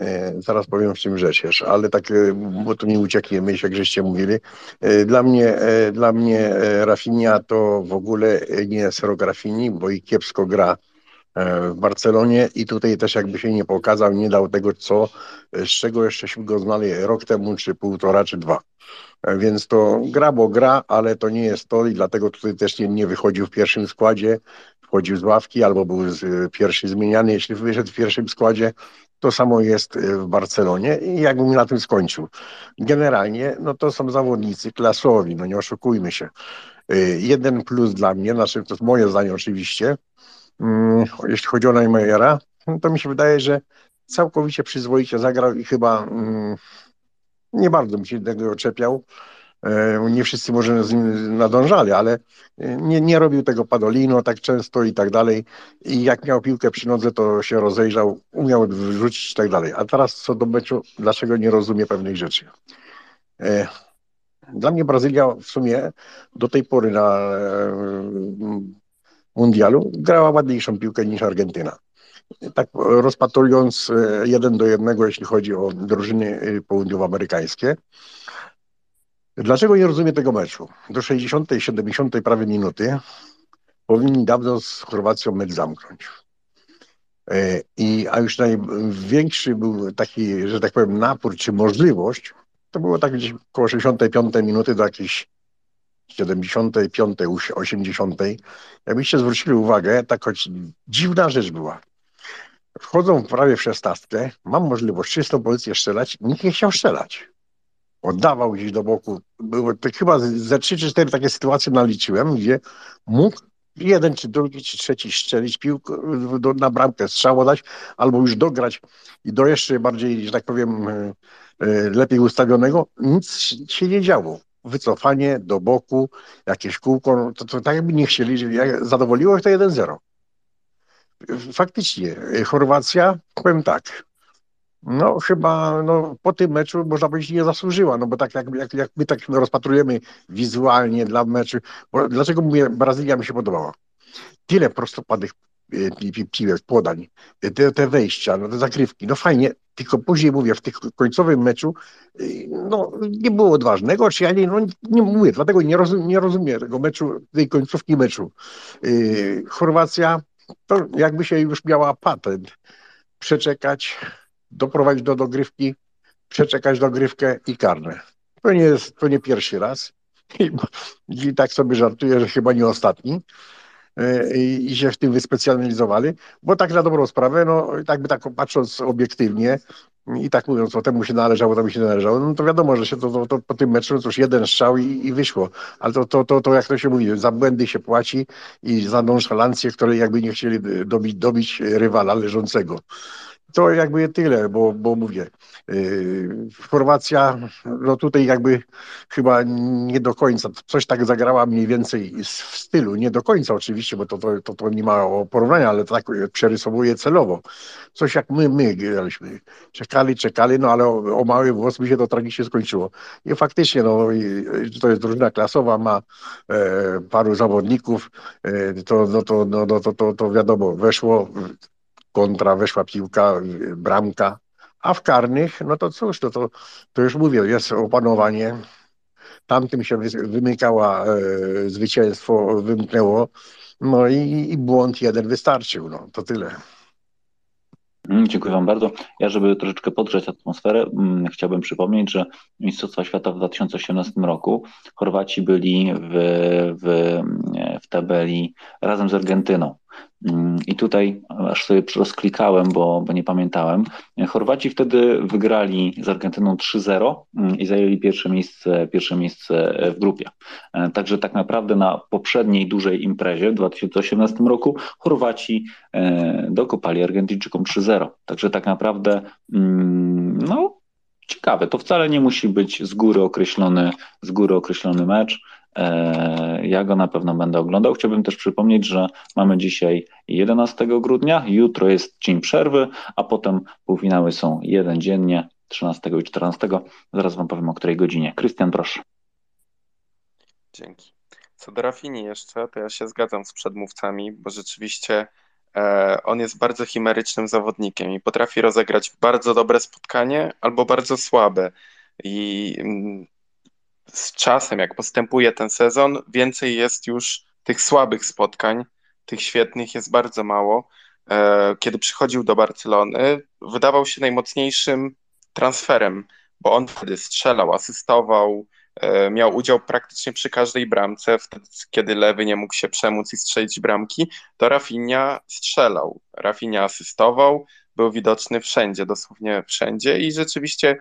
E, zaraz powiem, w czym rzecz jest, ale tak, e, bo tu nie ucieknie myśl, jak żeście mówili. Dla mnie, dla mnie Rafinha to w ogóle nie jest rok Rafini, bo i kiepsko gra w Barcelonie i tutaj też jakby się nie pokazał, nie dał tego, co, z czego jeszcze go znali rok temu, czy półtora, czy dwa. Więc to gra, bo gra, ale to nie jest to i dlatego tutaj też nie, nie wychodził w pierwszym składzie, wchodził z ławki albo był z, pierwszy zmieniany, jeśli wyszedł w pierwszym składzie, To samo jest e, w Barcelonie i jakbym na tym skończył. Generalnie, no to są zawodnicy klasowi, no nie oszukujmy się. E, jeden plus dla mnie, znaczy to jest moje zdanie oczywiście, mm, jeśli chodzi o Neymara, no to mi się wydaje, że całkowicie przyzwoicie zagrał i chyba mm, nie bardzo mi się tego oczepiał. E, nie wszyscy może z nim nadążali, ale nie, nie robił tego Padolino tak często i tak dalej. I jak miał piłkę przy nodze, to się rozejrzał, umiał wrzucić i tak dalej. A teraz co do meczu, dlaczego nie rozumie pewnych rzeczy? E, dla mnie Brazylia w sumie do tej pory na e, mundialu grała ładniejszą piłkę niż Argentyna. Tak rozpatrując jeden do jednego, jeśli chodzi o drużyny południowoamerykańskie, Dlaczego nie rozumiem tego meczu? Do 60, 70 prawie minuty powinni dawno z Chorwacją mecz zamknąć. E, I, a już największy był taki, że tak powiem, napór czy możliwość, to było tak gdzieś około 65 minuty do jakiejś 75, 80. Jakbyście zwrócili uwagę, tak choć dziwna rzecz była. Wchodzą prawie w szesnastkę, mam możliwość czystą pozycję strzelać, nikt nie chciał strzelać oddawał gdzieś do boku. Było to chyba ze trzy czy cztery takie sytuacje naliczyłem, gdzie mógł jeden czy drugi czy trzeci strzelić piłkę do, na bramkę, strzał dać, albo już dograć i do jeszcze bardziej, że tak powiem, e, e, lepiej ustawionego. Nic się nie działo. Wycofanie do boku, jakieś kółko, no to, to tak jakby nie chcieli, zadowoliło ich to 1-0. Faktycznie, e, Chorwacja, powiem tak, no chyba no, po tym meczu można powiedzieć nie zasłużyła, no bo tak jak, jak, jak my tak rozpatrujemy wizualnie dla meczu, bo, dlaczego mówię, Brazylia mi się podobała? Tyle prostopadnych e, piłek, podań, e, te, te wejścia, no, te zakrywki, no fajnie, tylko później mówię, w tym końcowym meczu e, no, nie było odważnego, czy ja nie, no, nie mówię, dlatego nie, rozum, nie rozumiem tego meczu, tej końcówki meczu. Yy, Chorwacja to jakby się już miała patent przeczekać doprowadzić do dogrywki, przeczekać dogrywkę i karne. To nie jest, to nie pierwszy raz. I, I, tak sobie żartuję, że chyba nie ostatni. E, I, I się w tym wyspecjalizowali, bo tak na dobrą sprawę, no tak by tak patrząc obiektywnie i tak mówiąc, o temu się należało, temu się należało, no to wiadomo, że się to, to, to po tym meczu to już jeden strzał i, i wyszło. Ale to, to, to, to, jak to się mówi, za błędy się płaci i za nonszalancję, które jakby nie chcieli dobić, dobić rywala leżącego to jakby tyle, bo, bo mówię, yy, Chorwacja, no tutaj jakby chyba nie do końca, coś tak zagrała mniej więcej w stylu, nie do końca oczywiście, bo to, to, to, to nie ma porównania, ale tak przerysowuje celowo. Coś jak my, my graliśmy. Czekali, czekali, no ale o, o mały włos by się to tragicznie skończyło. I faktycznie, no to jest drużyna klasowa, ma e, paru zawodników, e, to, no, to, no, no, to, to, to wiadomo, weszło kontra, weszła piłka, bramka, a w karnych, no to cóż, to, to, to już mówię, jest opanowanie. Tamtym się wymykała e, zwycięstwo, wymknęło, no i, i błąd jeden wystarczył, no to tyle. Mm, dziękuję Wam bardzo. Ja, żeby troszeczkę podgrzać atmosferę, mm, chciałbym przypomnieć, że Mistrzostwa Świata w 2018 roku Chorwaci byli w, w, w tabeli razem z Argentyną. Mm, I tutaj aż sobie rozklikałem, bo, bo nie pamiętałem. Chorwaci wtedy wygrali z Argentyną 3-0 mm, i zajęli pierwsze miejsce, pierwsze miejsce w grupie. E, także tak naprawdę na poprzedniej dużej imprezie w 2018 roku Chorwaci e, dokopali Argentyńczykom 3-0. Także tak naprawdę mm, no, ciekawe. To wcale nie musi być z góry określony, z góry określony mecz. E, ja go na pewno będę oglądał. Chciałbym też przypomnieć, że mamy dzisiaj 11 grudnia, jutro jest dzień przerwy, a potem półfinały są jeden dziennie, 13 i 14. Zaraz Wam powiem o której godzinie. Krystian, proszę. Dzięki. Co do Rafini jeszcze, to ja się zgadzam z przedmówcami, bo rzeczywiście e, on jest bardzo chimerycznym zawodnikiem i potrafi rozegrać bardzo dobre spotkanie albo bardzo słabe. I mm, z czasem, jak postępuje ten sezon, więcej jest już tych słabych spotkań, tych świetnych jest bardzo mało. E, kiedy przychodził do Barcelony, wydawał się najmocniejszym transferem, bo on wtedy strzelał, asystował, e, miał udział praktycznie przy każdej bramce, wtedy, kiedy lewy nie mógł się przemóc i strzelić bramki, to Rafinha strzelał, Rafinha asystował, był widoczny wszędzie, dosłownie wszędzie i rzeczywiście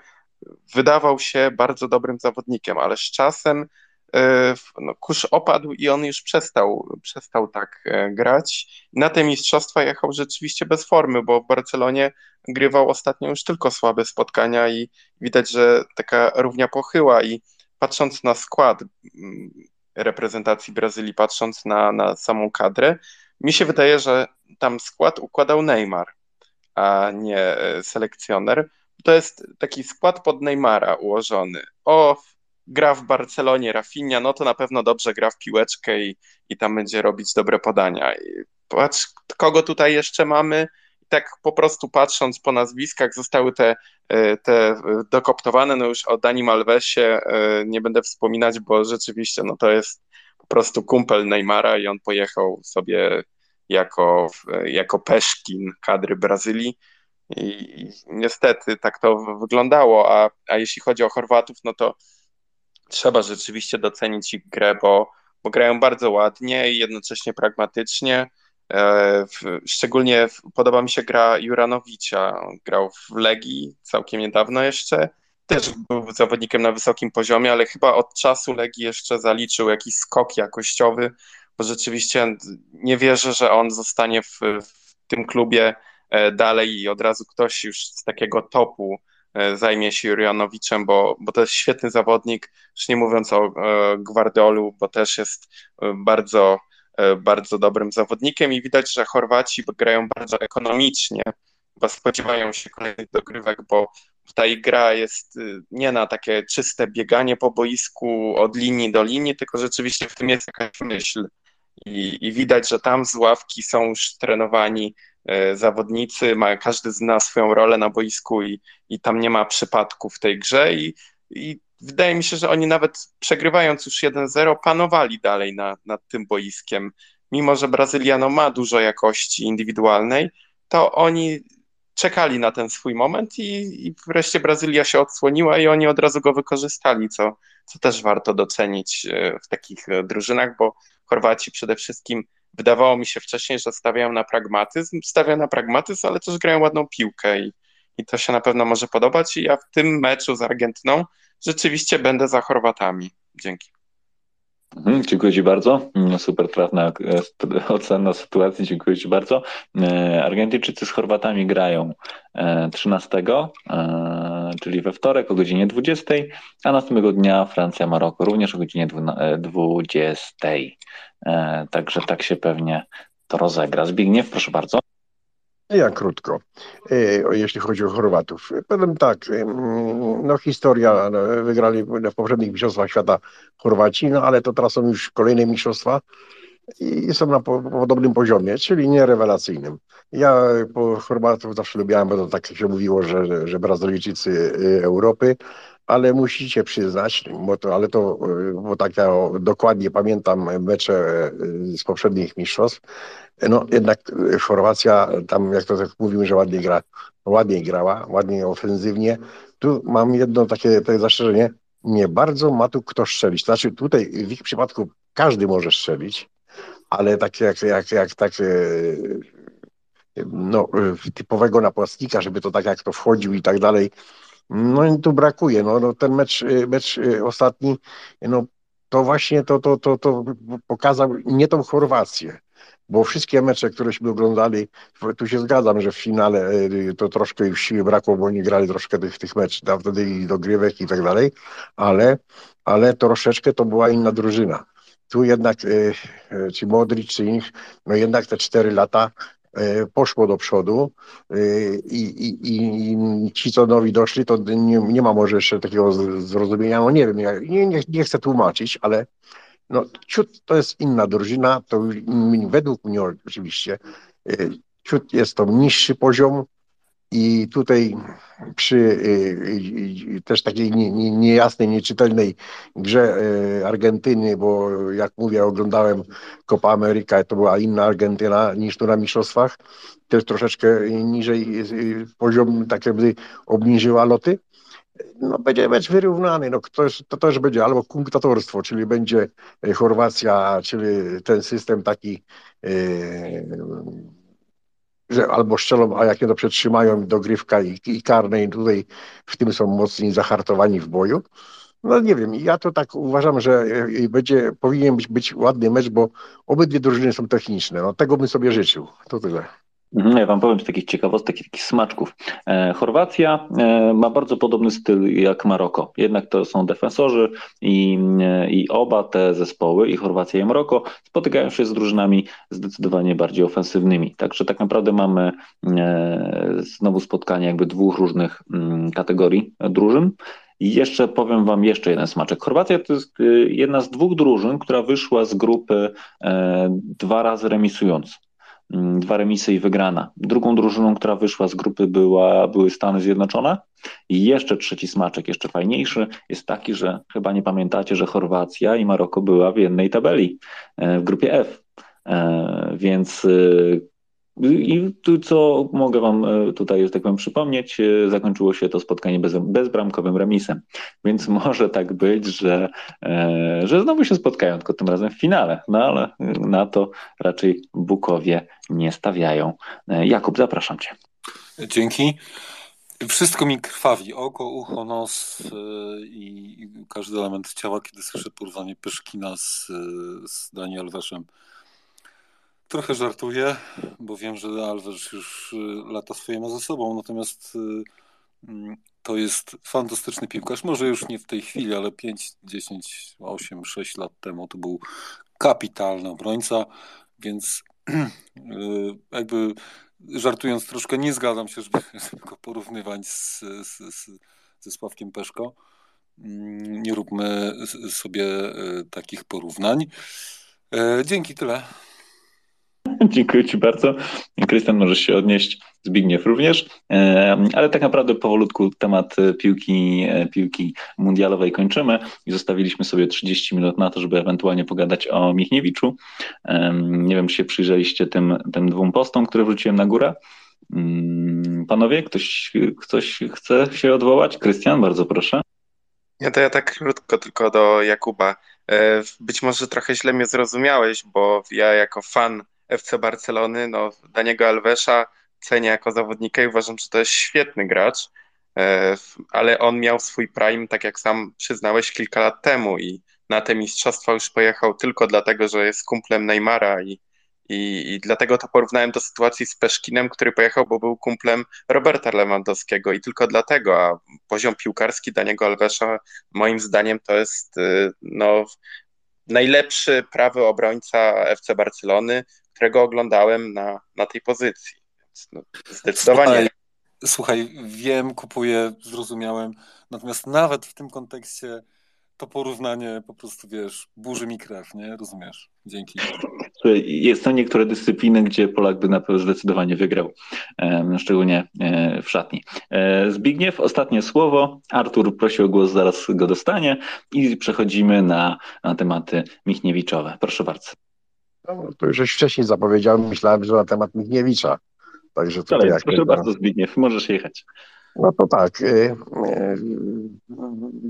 wydawał się bardzo dobrym zawodnikiem, ale z czasem e, no, kurz opadł i on już przestał, przestał tak e, grać. Na te mistrzostwa jechał rzeczywiście bez formy, bo w Barcelonie grywał ostatnio już tylko słabe spotkania i widać, że taka równia pochyła i patrząc na skład mm, reprezentacji Brazylii, patrząc na, na samą kadrę, mi się wydaje, że tam skład układał Neymar, a nie e, selekcjoner. To jest taki skład pod Neymara ułożony. O, gra w Barcelonie Rafinha, no to na pewno dobrze gra w piłeczkę i, i tam będzie robić dobre podania. I patrz, kogo tutaj jeszcze mamy? tak po prostu patrząc po nazwiskach, zostały te, e, te dokoptowane, no już o Dani Malvesie e, nie będę wspominać, bo rzeczywiście no to jest po prostu kumpel Neymara i on pojechał sobie jako, jako peszkin kadry Brazylii i niestety tak to wyglądało, a, a jeśli chodzi o Chorwatów, no to trzeba rzeczywiście docenić ich grę, bo, bo grają bardzo ładnie i jednocześnie pragmatycznie, E, szczególnie podoba mi się gra Juranowicza. Grał w Legii całkiem niedawno jeszcze. Też był zawodnikiem na wysokim poziomie, ale chyba od czasu Legii jeszcze zaliczył jakiś skok jakościowy, bo rzeczywiście nie wierzę, że on zostanie w, w tym klubie dalej i od razu ktoś już z takiego topu e, zajmie się Juranowiczem, bo, bo to jest świetny zawodnik, już nie mówiąc o Guardiolu, bo też jest bardzo E, bardzo dobrym zawodnikiem i widać, że Chorwaci grają bardzo ekonomicznie, bo spodziewają się kolejnych dogrywek, bo ta gra jest y, nie na takie czyste bieganie po boisku od linii do linii, tylko rzeczywiście w tym jest jakaś myśl. I, i widać, że tam z ławki są już trenowani e, zawodnicy, ma, każdy zna swoją rolę na boisku i, i tam nie ma przypadków w tej grze i, i wydaje mi się, że oni nawet przegrywając już 1-0, panowali dalej na, nad tym boiskiem. Mimo, że Brazyliano ma dużo jakości indywidualnej, to oni czekali na ten swój moment i, i wreszcie Brazylia się odsłoniła i oni od razu go wykorzystali, co, co też warto docenić e, w takich e, drużynach, bo Chorwaci przede wszystkim wydawało mi się wcześniej, że stawiają na pragmatyzm, stawiają na pragmatyzm, ale też grają ładną piłkę i, i to się na pewno może podobać i ja w tym meczu z Argentyną rzeczywiście będę za Chorwatami. Dzięki. Mhm, dziękuję Ci bardzo. Mm, super trafna e, ocena sytuacji. Dziękuję Ci bardzo. E, Argentyńczycy z Chorwatami grają 13, e, czyli we wtorek o godzinie 20, a następnego dnia Francja, Maroko również o godzinie 20. Także tak się pewnie to rozegra. Zbigniew, proszę bardzo. Ja krótko, e, jeśli chodzi o Chorwatów. Powiem tak, no historia, no, wygrali w poprzednich mistrzostwach świata Chorwaci, no ale to teraz są już kolejne mistrzostwa i są na podobnym poziomie, czyli nie rewelacyjnym. Ja po Chorwatów zawsze lubiałem, bo to tak się mówiło, że, że Brazylijczycy Europy, ale musicie przyznać, bo to, ale to, y, bo tak ja dokładnie pamiętam mecze y, z poprzednich mistrzostw, no jednak Chorwacja tam, jak to tak mówimy, że ładnie gra, ładniej grała, ładniej ofensywnie. Tu mam jedno takie, takie zastrzeżenie, nie bardzo ma tu kto strzelić. Znaczy tutaj w ich przypadku każdy może strzelić, ale tak jak, jak, jak tak no, typowego napastnika, żeby to tak jak to wchodził i tak dalej, no i tu brakuje. No, no ten mecz, mecz ostatni, no to właśnie to, to, to, to pokazał nie tą Chorwację, bo wszystkie mecze, któreśmy oglądali, tu się zgadzam, że w finale to troszkę już siły brakło, bo oni grali troszkę tych, tych meczów, wtedy i dogrywek i tak dalej, ale, ale troszeczkę to była inna drużyna tu jednak, czy Modric, czy ich, no jednak te cztery lata poszło do przodu i, i, i ci, co nowi doszli, to nie, nie ma może jeszcze takiego zrozumienia, no nie wiem, ja nie, nie, nie chcę tłumaczyć, ale no, ciut to jest inna drużyna, to według mnie oczywiście, ciut jest to niższy poziom, i tutaj przy y, y, też takiej niejasnej, nieczytelnej grze y, Argentyny, bo jak mówię, oglądałem Copa America, to była inna Argentyna niż tu na mistrzostwach, też troszeczkę niżej poziom tak jakby obniżyła loty. No, będzie mecz wyrównany, no, to, też będzie albo kunktatorstwo, czyli będzie Chorwacja, czyli ten system taki że albo strzelą, a jak nie to przetrzymają dogrywka i, i karne i tutaj w tym są mocni zahartowani w boju. No nie wiem, ja to tak uważam, że e, będzie, powinien być, być ładny mecz, bo obydwie drużyny są techniczne. No tego bym sobie życzył. To tyle. Mhm, ja wam powiem z takich ciekawostek, takich smaczków. E, Chorwacja e, ma bardzo podobny styl jak Maroko. Jednak to są defensorzy i, e, i oba te zespoły, i Chorwacja i Maroko, spotykają się z drużynami zdecydowanie bardziej ofensywnymi. Także tak naprawdę mamy znowu spotkanie jakby dwóch różnych mm, kategorii drużyn. I jeszcze powiem Wam jeszcze jeden smaczek. Chorwacja to jest jedna z dwóch drużyn, która wyszła z grupy dwa razy remisując. Mm, dwa remisy i wygrana. Drugą drużyną, która wyszła z grupy była, były Stany Zjednoczone i jeszcze trzeci smaczek, jeszcze fajniejszy, jest taki, że chyba nie pamiętacie, że Chorwacja i Maroko była w jednej tabeli e, w grupie F. E, więc e, i tu, co mogę Wam e, tutaj, że tak powiem, przypomnieć, e, zakończyło się to spotkanie bez, bezbramkowym remisem. Więc może tak być, że, e, że znowu się spotkają, tylko tym razem w finale. No ale na to raczej Bukowie nie stawiają. Jakub, zapraszam Cię. Dzięki. Wszystko mi krwawi. Oko, ucho, nos i każdy element ciała, kiedy słyszę porównanie Pyszkina z, z Daniel Weszem. Trochę żartuję, bo wiem, że Alves już y, lata swoje ma za sobą, natomiast y, mm, to jest fantastyczny piłkarz. Może już nie w tej chwili, ale 5, 10, 8, 6 lat temu to był kapitalny obrońca, więc y, jakby żartując troszkę, nie zgadzam się, żeby, żeby go porównywać z, z, z, ze Sławkiem Peszko. Mm, nie róbmy sobie takich porównań. Dzięki, tyle. Dziękuję Ci bardzo. Krystian, możesz się odnieść, Zbigniew również, ale tak naprawdę powolutku temat piłki, piłki mundialowej kończymy i zostawiliśmy sobie 30 minut na to, żeby ewentualnie pogadać o Michniewiczu. Nie wiem, czy się przyjrzeliście tym, tym dwóm postom, które wrzuciłem na górę. Mm, panowie, ktoś, ktoś chce się odwołać? Krystian, bardzo proszę. Ja to ja tak krótko tylko do Jakuba. E, być może trochę źle mnie zrozumiałeś, bo ja jako fan FC Barcelony, no Daniego Alvesa cenię jako zawodnika i uważam, że to jest świetny gracz, e, ale on miał swój prime, tak jak sam przyznałeś, kilka lat temu i na te mistrzostwa już pojechał tylko dlatego, że jest kumplem Neymara i, i, i dlatego to porównałem do sytuacji z Peszkinem, który pojechał, bo był kumplem Roberta Lewandowskiego i tylko dlatego, a poziom piłkarski Daniego Alvesa moim zdaniem to jest e, no, najlepszy prawy obrońca FC Barcelony, którego oglądałem na, na tej pozycji. Więc no, zdecydowanie. Słuchaj, słuchaj, wiem, kupuję, zrozumiałem. Natomiast nawet w tym kontekście to porównanie po prostu, wiesz, burzy mi krew, nie? Rozumiesz? Dzięki. Są niektóre dyscypliny, gdzie Polak by na pewno zdecydowanie wygrał, szczególnie e, w szatni. E, Zbigniew, ostatnie słowo. Artur prosił o głos, zaraz go dostanie i przechodzimy na, na tematy Michniewiczowe. Proszę bardzo. No, to już wcześniej zapowiedziałem, myślałem, że na temat Michniewicza. Także tutaj Ale, proszę bardzo, Zbigniew, możesz jechać. No to tak. Y, y,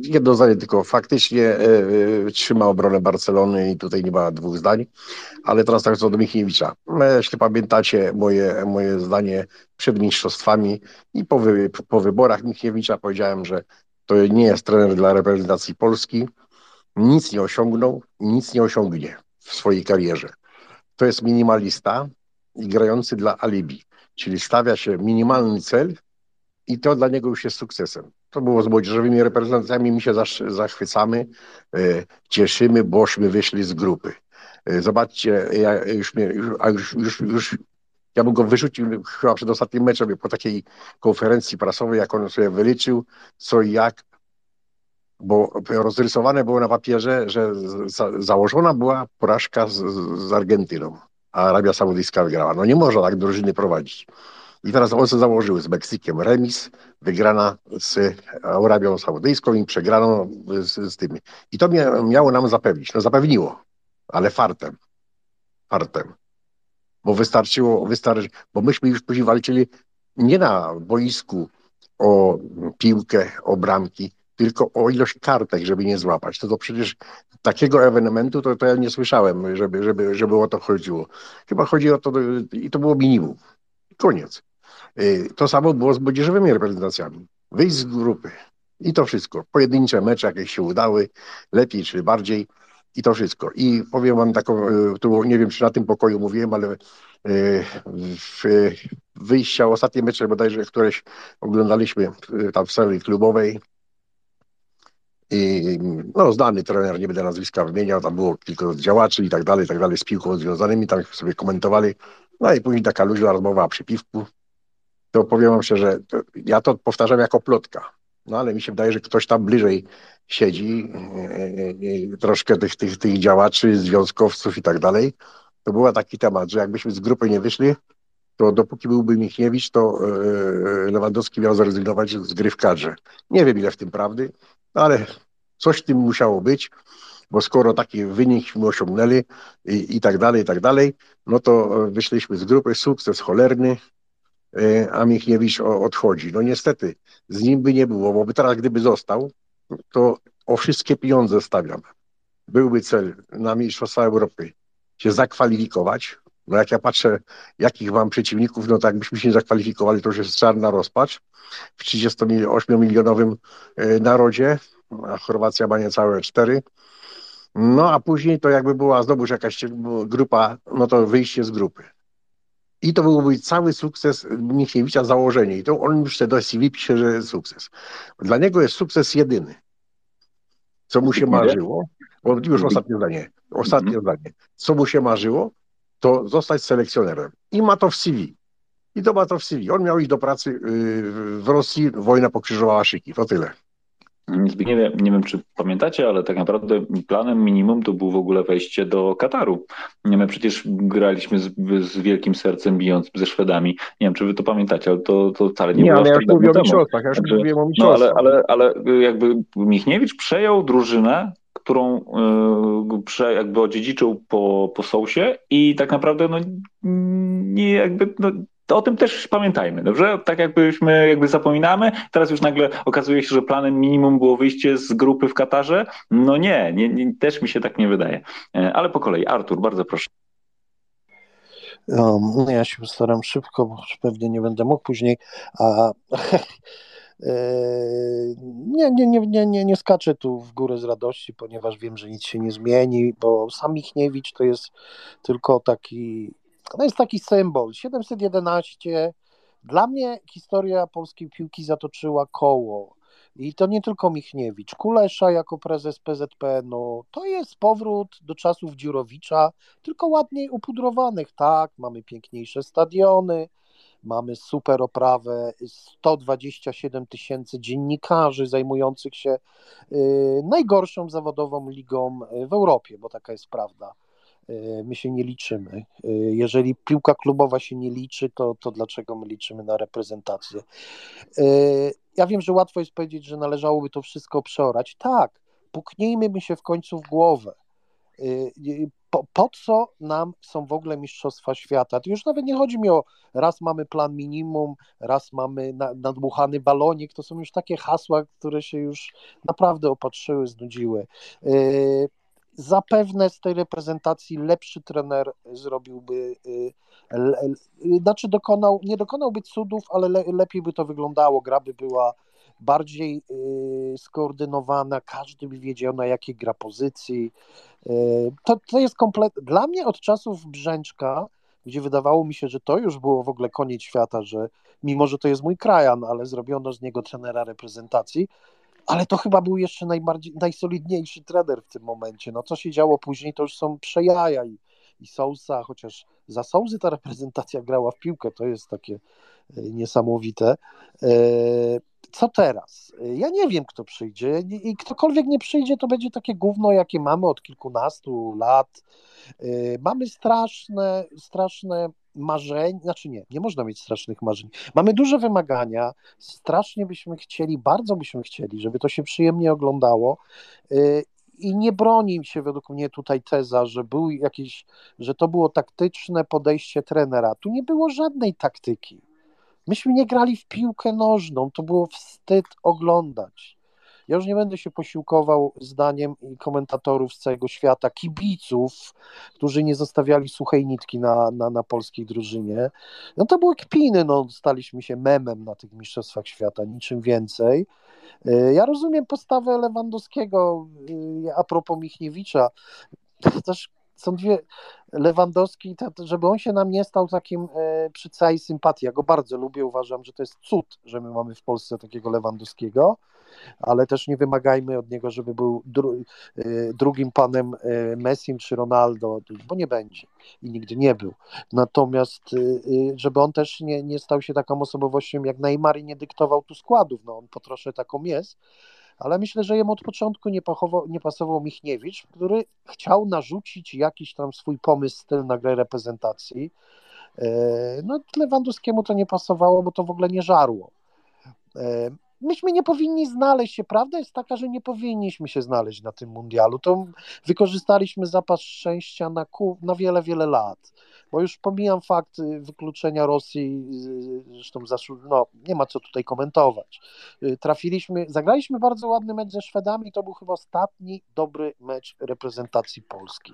jedno zdanie tylko. Faktycznie y, trzyma obronę Barcelony i tutaj nie ma dwóch zdań. Ale teraz tak co do Michniewicza. Jeśli pamiętacie moje, moje zdanie przed mistrzostwami i po, wy, po wyborach Michniewicza powiedziałem, że to nie jest trener dla reprezentacji Polski. Nic nie osiągnął, nic nie osiągnie w swojej karierze to jest minimalista i grający dla alibi, czyli stawia się minimalny cel i to dla niego już jest sukcesem. To było z młodzieżowymi reprezentacjami, my się zachwycamy, e, cieszymy, bośmy wyszli z grupy. E, zobaczcie, ja już, już, już, już ja bym go wyrzucił chyba przed ostatnim meczem po takiej konferencji prasowej, jak on sobie wyliczył, co i jak, bo rozrysowane było na papierze, że za, założona była porażka z, z Argentyną, a Arabia Saudyjska wygrała. No nie można tak drużyny prowadzić. I teraz on sobie założyły z Meksykiem remis, wygrana z Arabią Saudyjską i przegrano z, z tymi. I to miało nam zapewnić. No zapewniło, ale fartem. Fartem. Bo wystarczyło, wystarczy, bo myśmy już później walczyli nie na boisku o piłkę, o bramki, tylko o ilość kartek, żeby nie złapać. To, to przecież takiego ewenementu to, to ja nie słyszałem, żeby, żeby, żeby o to chodziło. Chyba chodzi o to, i to było minimum. Koniec. Y, to samo było z młodzieżowymi reprezentacjami. Wyjść z grupy i to wszystko. Pojedyncze mecze jakieś się udały, lepiej czy bardziej i to wszystko. I powiem wam taką, y, tu nie wiem czy na tym pokoju mówiłem, ale y, w wyjścia, ostatnie mecze bodajże, któreś oglądaliśmy tam w serii klubowej, i no, znany trener, nie będę nazwiska wymieniał, tam było kilku działaczy i tak dalej, i tak dalej, z piłką związanymi, tam sobie komentowali. No i później taka luźna rozmowa przy piwku. To powiem wam szczerze, to ja to powtarzam jako plotka. No ale mi się wydaje, że ktoś tam bliżej siedzi, yy, troszkę tych, tych, tych działaczy, związkowców i tak dalej. To był taki temat, że jakbyśmy z grupy nie wyszli, to dopóki byłby Michniewicz, to Lewandowski miał zrezygnować z gry w kadrze. Nie wiem ile w tym prawdy, ale coś tym musiało być, bo skoro taki wynikśmy osiągnęli i, i tak dalej, i tak dalej, no to wyszliśmy z grupy, sukces cholerny, e, a Michniewicz odchodzi. No niestety, z nim by nie było, bo teraz gdyby został, to o wszystkie pieniądze stawiam. Byłby cel na Mistrzostwa Europy się zakwalifikować. No jak ja patrzę, jakich mam przeciwników, no to jakbyśmy się nie zakwalifikowali, to już jest czarna rozpacz w 38-milionowym e, narodzie, a Chorwacja ma niecałe 4. No a później to jakby była znowuż jakaś grupa, no to wyjście z grupy. I to byłby cały sukces Michniewicza, założenie. I to on już do CV pisze, że jest sukces. Dla niego jest sukces jedyny. Co mu się marzyło, bo już ostatnie zdanie, ostatnie mhm. zdanie. Co mu się marzyło, to zostać selekcjonerem. I ma to w CV. I to ma to w CV. On miał iść do pracy yy, w Rosji, wojna pokrzyżowała szyki. To tyle. Zbigniewie, nie wiem, czy pamiętacie, ale tak naprawdę planem minimum to było w ogóle wejście do Kataru. My przecież graliśmy z, z wielkim sercem bijąc ze Szwedami. Nie wiem, czy wy to pamiętacie, ale to, to wcale nie, nie było ale ja już mówię o mistrzostwach, ja już Także, mówiłem o No ale, ale, ale jakby Michniewicz przejął drużynę, którą y, jakby odziedziczył po, po Sousie i tak naprawdę no, nie jakby no, to o tym też pamiętajmy, dobrze? Tak jakbyśmy jakby zapominamy, teraz już nagle okazuje się, że planem minimum było wyjście z grupy w Katarze. No nie, nie, nie też mi się tak nie wydaje. E, ale po kolei, Artur, bardzo proszę. Um, ja się postaram szybko, bo pewnie nie będę mógł później. A, nie, nie, nie, nie, nie, nie skaczę tu w górę z radości, ponieważ wiem, że nic się nie zmieni, bo sam Michniewicz to jest tylko taki to jest taki symbol. 711. Dla mnie historia polskiej piłki zatoczyła koło. I to nie tylko Michniewicz. Kulesza jako prezes PZPN-u. To jest powrót do czasów Dziurowicza, tylko ładniej upudrowanych. Tak, mamy piękniejsze stadiony, mamy super oprawę, 127 tysięcy dziennikarzy zajmujących się y, najgorszą zawodową ligą w Europie, bo taka jest prawda. E, my się nie liczymy. E, jeżeli piłka klubowa się nie liczy, to, to dlaczego my liczymy na reprezentację? E, ja wiem, że łatwo jest powiedzieć, że należałoby to wszystko przeorać. Tak, puknijmy my się w końcu w głowę. Po, po, co nam są w ogóle Mistrzostwa Świata? To już nawet nie chodzi mi o raz mamy plan minimum, raz mamy nadmuchany balonik. To są już takie hasła, które się już naprawdę opatrzyły, znudziły zapewne z tej reprezentacji lepszy trener zrobiłby, y, znaczy dokonał, nie dokonałby cudów, ale le, lepiej by to wyglądało, gra by była bardziej y, skoordynowana, każdy by wiedział na jakiej gra pozycji. Y, to, to jest kompletnie, dla mnie od czasów Brzęczka, gdzie wydawało mi się, że to już było w ogóle koniec świata, że mimo, że to jest mój krajan, ale zrobiono z niego trenera reprezentacji, ale to chyba był jeszcze najbardziej, najsolidniejszy trener w tym momencie. No co się działo później, to już są przejaja i, i Sousa, chociaż za Sousy ta reprezentacja grała w piłkę, to jest takie e, niesamowite. E, co teraz? Ja nie wiem, kto przyjdzie i ktokolwiek nie przyjdzie, to będzie takie gówno, jakie mamy od kilkunastu lat. E, mamy straszne, straszne marzeń, znaczy nie, nie można mieć strasznych marzeń. Mamy duże wymagania, strasznie byśmy chcieli, bardzo byśmy chcieli, żeby to się przyjemnie oglądało. Y, I nie broni się według mnie tutaj teza, że był jakiś, że to było taktyczne podejście trenera. Tu nie było żadnej taktyki. Myśmy nie grali w piłkę nożną, to było wstyd oglądać. Ja już nie będę się posiłkował zdaniem komentatorów z całego świata, kibiców, którzy nie zostawiali suchej nitki na, na, na polskiej drużynie. No to były kpiny, no, staliśmy się memem na tych mistrzostwach świata, niczym więcej. Y, ja rozumiem postawę Lewandowskiego y, a propos Michniewicza. Też są dwie. Lewandowski, żeby on się nam nie stał takim e, przy całej sympatii. Ja go bardzo lubię, uważam, że to jest cud, że my mamy w Polsce takiego Lewandowskiego, ale też nie wymagajmy od niego, żeby był dru, e, drugim panem e, Messim czy Ronaldo, bo nie będzie i nigdy nie był. Natomiast, żeby on też nie, nie stał się taką osobowością jak Neymar i nie dyktował tu składów, no on po trosze taką jest, ale myślę, że jemu od początku nie, pachował, nie pasował Michniewicz, który chciał narzucić jakiś tam swój pomysł, styl na grę reprezentacji. E, no, Lewandowskiemu to nie pasowało, bo to w ogóle nie żarło. Myśmy nie powinni znaleźć się, prawda jest taka, że nie powinniśmy się znaleźć na tym mundialu. To wykorzystaliśmy zapas szczęścia na, na wiele, wiele lat bo już pomijam fakt y, wykluczenia Rosji, zresztą no, nie ma co tutaj komentować. Y, trafiliśmy, zagraliśmy bardzo ładny mecz ze Szwedami, to był chyba ostatni dobry mecz reprezentacji Polski.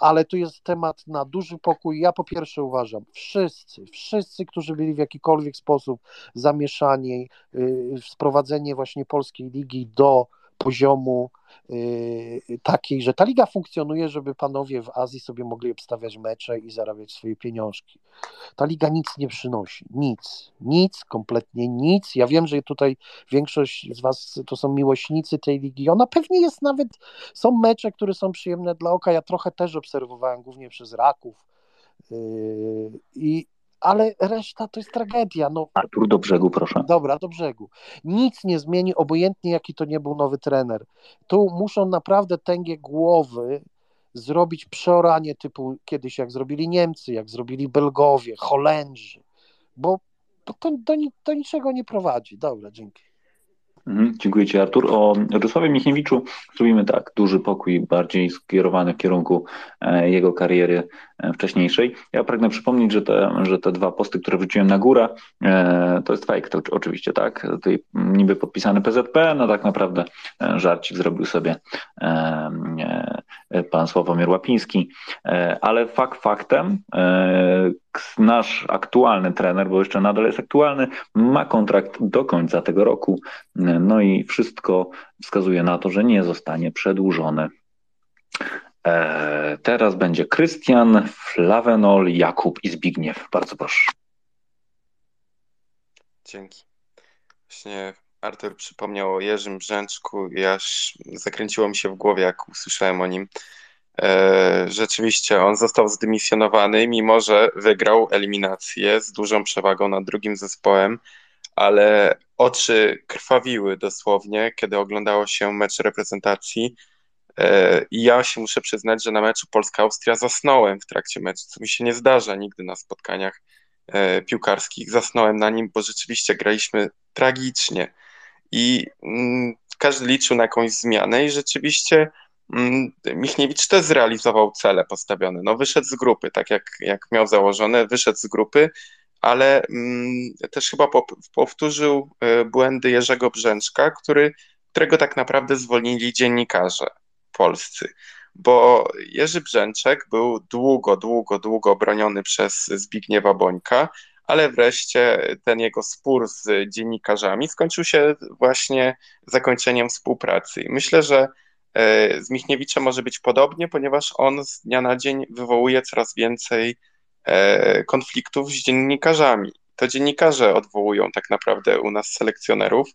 Ale tu jest temat na duży pokój. Ja po pierwsze uważam, wszyscy, wszyscy, którzy byli w jakikolwiek sposób zamieszani y, w sprowadzenie właśnie polskiej ligi do poziomu yy, takiej, że ta liga funkcjonuje, żeby panowie w Azji sobie mogli obstawiać mecze i zarabiać swoje pieniążki. Ta liga nic nie przynosi, nic, nic, kompletnie nic. Ja wiem, że tutaj większość z was to są miłośnicy tej ligi, ona pewnie jest nawet, są mecze, które są przyjemne dla oka, ja trochę też obserwowałem, głównie przez Raków yy, i ale reszta to jest tragedia. No, Artur, do brzegu, proszę. Dobra, do brzegu. Nic nie zmieni, obojętnie jaki to nie był nowy trener. Tu muszą naprawdę tęgie głowy zrobić przeoranie typu kiedyś, jak zrobili Niemcy, jak zrobili Belgowie, Holendrzy, bo to do, do niczego nie prowadzi. Dobra, dzięki. Mhm, dziękuję Ci, Artur. O Radosławie Michniewiczu zrobimy tak, duży pokój, bardziej skierowany w kierunku e, jego kariery e, wcześniejszej. Ja pragnę przypomnieć, że te, że te dwa posty, które wrzuciłem na górę, e, to jest fake, to oczywiście, tak? Tutaj niby podpisany PZP, no tak naprawdę żarcik zrobił sobie pan Sławomir Łapiński, ale fakt faktem, nasz aktualny trener, bo jeszcze nadal jest aktualny, ma kontrakt do końca tego roku. No i wszystko wskazuje na to, że nie zostanie przedłużony. E, teraz będzie Krystian, Flavenol, Jakub i Zbigniew. Bardzo proszę. Dzięki. Właśnie Artur przypomniał o Jerzym Brzęczku i aż zakręciło mi się w głowie, jak usłyszałem o nim. E, rzeczywiście on został zdymisjonowany, mimo że wygrał eliminację z dużą przewagą nad drugim zespołem, ale oczy krwawiły dosłownie, kiedy oglądało się mecz reprezentacji. E, I ja się muszę przyznać, że na meczu Polska-Austria zasnąłem w trakcie meczu, co mi się nie zdarza nigdy na spotkaniach e, piłkarskich. Zasnąłem na nim, bo rzeczywiście graliśmy tragicznie i mm, każdy liczył na jakąś zmianę i rzeczywiście Michniewicz też zrealizował cele postawione. No, wyszedł z grupy, tak jak, jak miał założone, wyszedł z grupy, ale mm, też chyba powtórzył e, błędy Jerzego Brzęczka, który, którego tak naprawdę zwolnili dziennikarze polscy. Bo Jerzy Brzęczek był długo, długo, długo broniony przez Zbigniewa Bońka, ale wreszcie ten jego spór z dziennikarzami skończył się właśnie zakończeniem współpracy. Myślę, że z Michniewiczem może być podobnie, ponieważ on z dnia na dzień wywołuje coraz więcej e, konfliktów z dziennikarzami. To dziennikarze odwołują tak naprawdę u nas selekcjonerów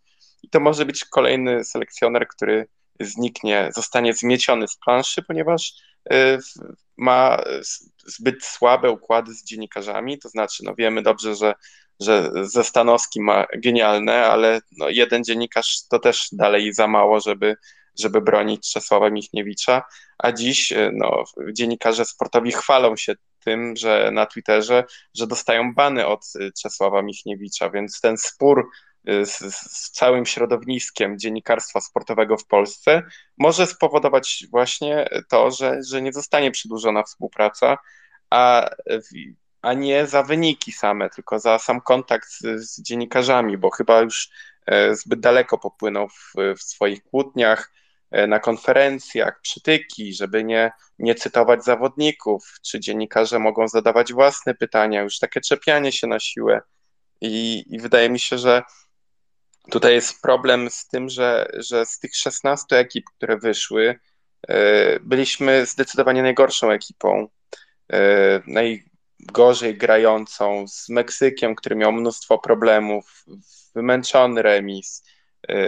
i to może być kolejny selekcjoner, który zniknie, zostanie zmieciony z planszy, ponieważ e, ma zbyt słabe układy z dziennikarzami, to znaczy no wiemy dobrze, że, że ze Stanowskim ma genialne, ale no jeden dziennikarz to też dalej za mało, żeby żeby bronić Czesława Michniewicza, a dziś e, no, dziennikarze sportowi chwalą się tym, że na Twitterze, że dostają bany od e, Czesława Michniewicza, więc ten spór e, z, z, całym środowiskiem dziennikarstwa sportowego w Polsce może spowodować właśnie to, że, że nie zostanie przedłużona współpraca, a, a nie za wyniki same, tylko za sam kontakt z, z dziennikarzami, bo chyba już zbyt daleko popłynął w, w swoich kłótniach, na konferencjach, przytyki, żeby nie, nie cytować zawodników, czy dziennikarze mogą zadawać własne pytania, już takie czepianie się na siłę. I, i wydaje mi się, że tutaj jest problem z tym, że, że z tych 16 ekip, które wyszły, byliśmy zdecydowanie najgorszą ekipą. Najgorzej grającą z Meksykiem, który miał mnóstwo problemów, wymęczony remis,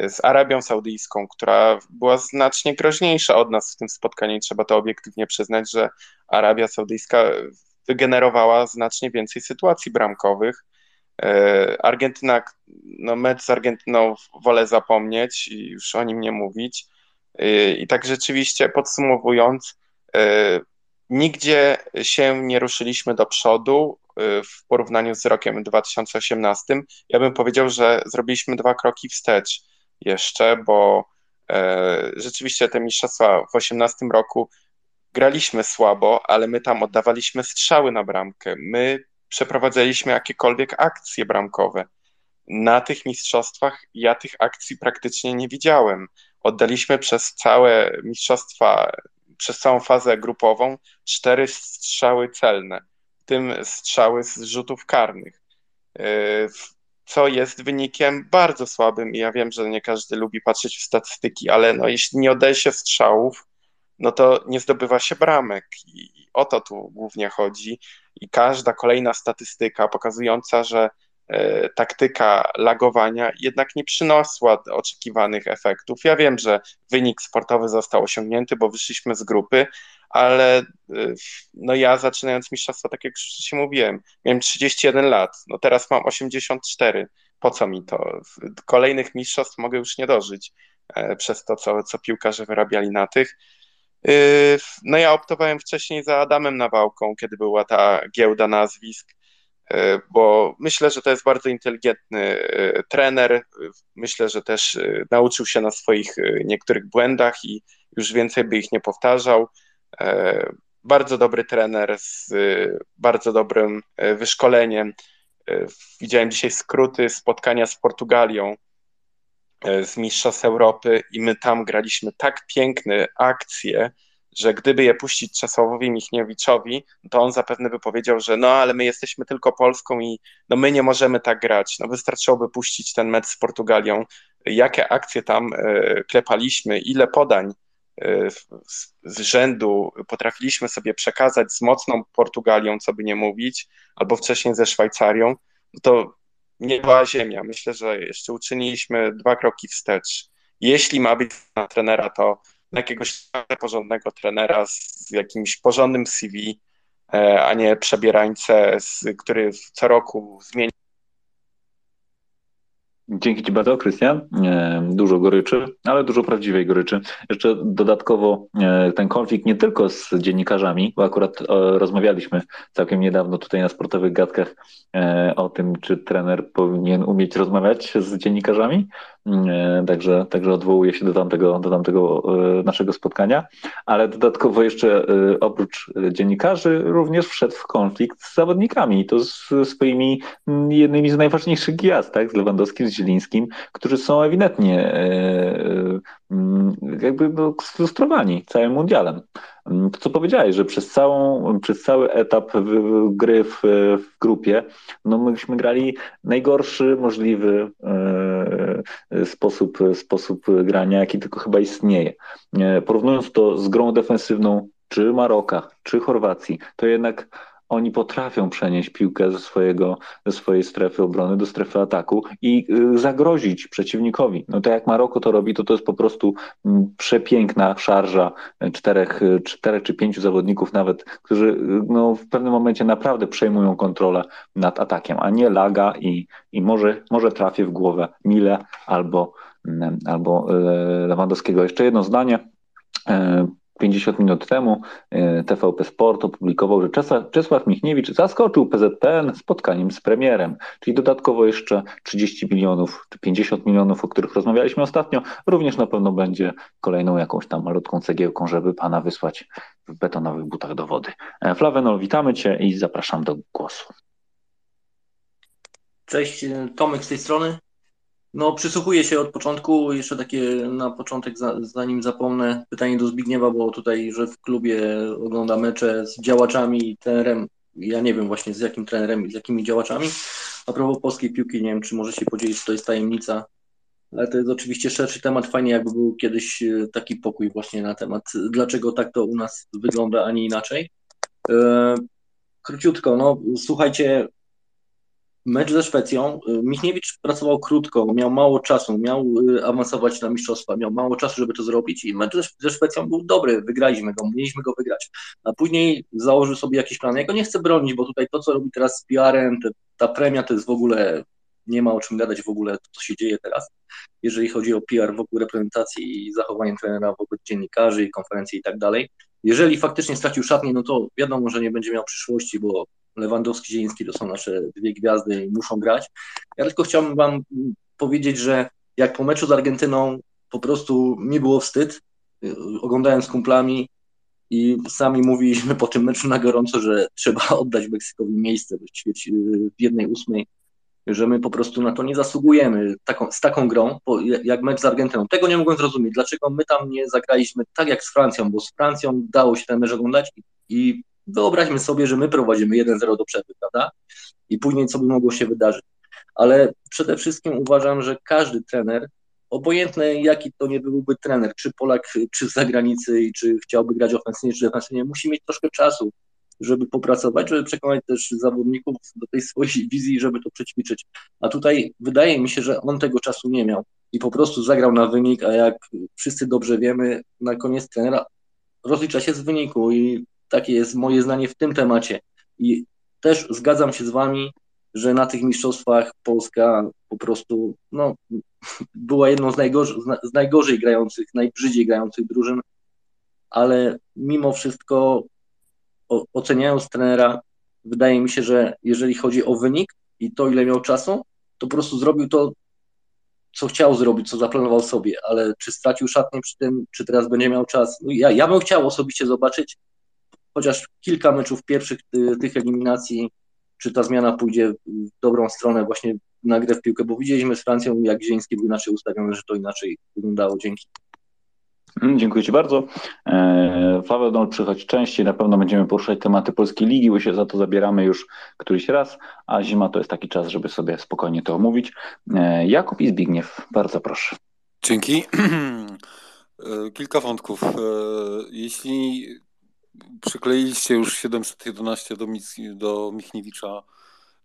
z Arabią Saudyjską, która była znacznie groźniejsza od nas w tym spotkaniu i trzeba to obiektywnie przyznać, że Arabia Saudyjska wygenerowała znacznie więcej sytuacji bramkowych. Y, Argentyna, no mecz z Argentyną wolę zapomnieć i już o nim nie mówić. Y, I tak rzeczywiście podsumowując, nigdzie się nie ruszyliśmy do przodu. Y, w porównaniu z rokiem 2018, ja bym powiedział, że zrobiliśmy dwa kroki wstecz jeszcze, bo e, rzeczywiście te mistrzostwa w 2018 roku graliśmy słabo, ale my tam oddawaliśmy strzały na bramkę. My przeprowadzaliśmy jakiekolwiek akcje bramkowe. Na tych mistrzostwach ja tych akcji praktycznie nie widziałem. Oddaliśmy przez całe mistrzostwa, przez całą fazę grupową cztery strzały celne tym strzały z rzutów karnych, e, co jest wynikiem bardzo słabym i ja wiem, że nie każdy lubi patrzeć w statystyki, ale no, jeśli nie oddaje się strzałów, no to nie zdobywa się bramek. I o to tu głównie chodzi. I każda kolejna statystyka pokazująca, że taktyka lagowania jednak nie przyniosła oczekiwanych efektów. Ja wiem, że wynik sportowy został osiągnięty, bo wyszliśmy z grupy, ale y, no ja zaczynając mistrzostwo, tak jak już mówiłem, miałem 31 lat, no teraz mam 84. Po co mi to? Kolejnych mistrzostw mogę już nie dożyć e, przez to, co, co piłkarze wyrabiali na tych. No ja optowałem wcześniej za Adamem Nawałką, kiedy była ta giełda nazwisk, e, bo myślę, że to jest bardzo inteligentny e, trener. Myślę, że też nauczył się na swoich niektórych błędach i już więcej by ich nie powtarzał. E, bardzo dobry trener z e, bardzo dobrym e, wyszkoleniem. Widziałem dzisiaj skróty spotkania z Portugalią z Mistrzostw Europy i my tam graliśmy tak piękne akcje, że gdyby je puścić Czesławowi Michniewiczowi, to on zapewne by powiedział, że no ale my jesteśmy tylko Polską i no my nie możemy tak grać. No wystarczyłoby puścić ten mecz z Portugalią, jakie akcje tam klepaliśmy, ile podań z rzędu potrafiliśmy sobie przekazać z mocną Portugalią, co by nie mówić, albo wcześniej ze Szwajcarią, to nie była ziemia. Myślę, że jeszcze uczyniliśmy dwa kroki wstecz. Jeśli ma być na trenera, to jakiegoś porządnego trenera z jakimś porządnym CV, e, a nie przebierańcę, który co roku zmienia Dzięki Ci bardzo, Krystian. E, dużo goryczy, ale dużo prawdziwej goryczy. Jeszcze dodatkowo e, ten konflikt nie tylko z dziennikarzami, bo akurat e, rozmawialiśmy całkiem niedawno tutaj na sportowych gadkach o tym, czy trener powinien umieć rozmawiać z dziennikarzami, także, także odwołuję się do tamtego, do tamtego naszego spotkania, ale dodatkowo jeszcze oprócz dziennikarzy również wszedł w konflikt z zawodnikami to z swoimi jednymi z najważniejszych gwiazd, tak, z Lewandowskim, z Zielińskim, którzy są ewidentnie e, e, jakby no, sfrustrowani całym mundialem. To, co powiedziałeś, że przez, całą, przez cały etap gry w, w grupie, no myśmy grali najgorszy możliwy e, sposób, sposób grania, jaki tylko chyba istnieje. Porównując to z grą defensywną czy Maroka, czy Chorwacji, to jednak oni potrafią przenieść piłkę ze, swojego, ze swojej strefy obrony do strefy ataku i y, zagrozić przeciwnikowi. No tak jak Maroko to robi, to to jest po prostu mm, przepiękna szarża czterech, czterech czy pięciu zawodników nawet, którzy y, no, w pewnym momencie naprawdę przejmują kontrolę nad atakiem, a nie laga i, i może, może trafię w głowę Mile albo, mm, albo y, Lewandowskiego. Jeszcze jedno zdanie 50 minut temu e, TVP Sport opublikował, że Czesław Michniewicz zaskoczył PZPN spotkaniem z premierem, czyli dodatkowo jeszcze 30 milionów czy 50 milionów, o których rozmawialiśmy ostatnio, również na pewno będzie kolejną jakąś tam malutką cegiełką, żeby pana wysłać w betonowych butach do wody. E, Flawenol, witamy cię i zapraszam do głosu. Cześć, Tomek z tej strony. No, przysłuchuję się od początku. Jeszcze takie na początek, zanim zapomnę, pytanie do Zbigniewa, bo tutaj, że w klubie ogląda mecze z działaczami i trenerem. Ja nie wiem właśnie z jakim trenerem i z jakimi działaczami. A propos polskiej piłki, nie wiem, czy może się podzielić, czy to jest tajemnica, ale to jest oczywiście szerszy temat. Fajnie, jakby był kiedyś e, taki pokój właśnie na temat, dlaczego tak to u nas wygląda, a nie inaczej. E, króciutko, no słuchajcie, mecz ze Szwecją. Y, Michniewicz pracował krótko, miał mało czasu, miał y, awansować na mistrzostwa, miał mało czasu, żeby to zrobić i mecz ze Szwecją był dobry, wygraliśmy go, mieliśmy go wygrać. A później założył sobie jakiś plan. Ja go nie chcę bronić, bo tutaj to, co robi teraz z PR-em, ta premia to jest w ogóle, nie ma o czym gadać w ogóle, to, co się dzieje teraz, jeżeli chodzi o PR wokół reprezentacji i zachowanie trenera wobec dziennikarzy i konferencji i tak dalej. Jeżeli faktycznie stracił szatnię, no to wiadomo, że nie będzie miał przyszłości, bo Lewandowski, Zieliński to są nasze dwie gwiazdy i muszą grać. Ja tylko chciałbym Wam powiedzieć, że jak po meczu z Argentyną po prostu mi było wstyd, oglądałem z kumplami i sami mówiliśmy po tym meczu na gorąco, że trzeba oddać Meksykowi miejsce świecie, w jednej ósmej, że my po prostu na to nie zasługujemy taką, z taką grą, jak mecz z Argentyną. Tego nie mogłem zrozumieć, dlaczego my tam nie zagraliśmy tak jak z Francją, bo z Francją dało się ten mecz oglądać i Wyobraźmy sobie, że my prowadzimy 1-0 do przerwy, prawda? I później co by mogło się wydarzyć. Ale przede wszystkim uważam, że każdy trener, obojętny jaki to nie byłby trener, czy Polak, czy z zagranicy, i czy chciałby grać ofensywnie, czy defensywnie, musi mieć troszkę czasu, żeby popracować, żeby przekonać też zawodników do tej swojej wizji, żeby to przećwiczyć. A tutaj wydaje mi się, że on tego czasu nie miał i po prostu zagrał na wynik, a jak wszyscy dobrze wiemy, na koniec trenera rozlicza się z wyniku i takie jest moje zdanie w tym temacie. I też zgadzam się z Wami, że na tych mistrzostwach Polska po prostu no, była jedną z najgorzej, z najgorzej grających, najbrzydziej grających drużyn, ale mimo wszystko oceniając trenera, wydaje mi się, że jeżeli chodzi o wynik i to, ile miał czasu, to po prostu zrobił to, co chciał zrobić, co zaplanował sobie, ale czy stracił szatnię przy tym, czy teraz będzie miał czas? No ja, ja bym chciał osobiście zobaczyć, chociaż kilka meczów pierwszych tych eliminacji, czy ta zmiana pójdzie w dobrą stronę właśnie na grę w piłkę, bo widzieliśmy z Francją, jak Zieński był inaczej ustawiony, że to inaczej wyglądało. Dzięki. Mm, dziękuję Ci bardzo. E, Paweł Dol przychodź częściej, na pewno będziemy poruszać tematy Polskiej Ligi, bo się za to zabieramy już któryś raz, a zima to jest taki czas, żeby sobie spokojnie to omówić. E, Jakub i Zbigniew, bardzo proszę. Dzięki. E, kilka wątków. Jeśli przykleiliście już 711 do, do Michniewicza,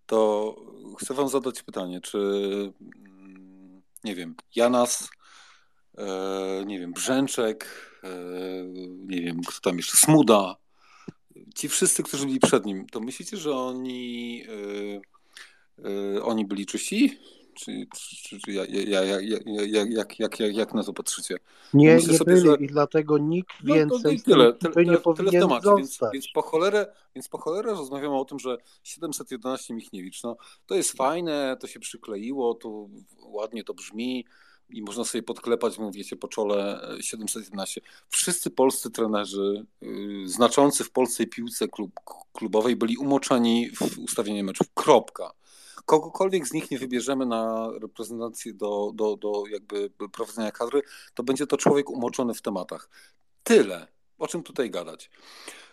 to chcę wam zadać pytanie, czy mm, nie wiem, Janas, e, nie wiem, Brzęczek, e, nie wiem, kto tam jeszcze, Smuda, ci wszyscy, którzy byli przed nim, to myślicie, że oni, e, oni byli czyści? Czy, czy, czy ja, ja, ja, jak, jak, jak, jak, jak na to patrzycie? Nie, Myślę nie sobie, byli że... i dlatego nikt no, więcej no, tyle, tyle, tyle, nie powinien tyle w temacie, więc, więc, po cholerę, więc po cholerę rozmawiamy o tym, że 711 Michniewicz, no to jest fajne, to się przykleiło, to ładnie to brzmi i można sobie podklepać, mówicie, po czole 711. Wszyscy polscy trenerzy yy, znaczący w polskiej piłce klub, klubowej byli umoczeni w ustawienie meczów. Kropka kogokolwiek z nich nie wybierzemy na reprezentację do, do, do jakby prowadzenia kadry, to będzie to człowiek umoczony w tematach. Tyle. O czym tutaj gadać?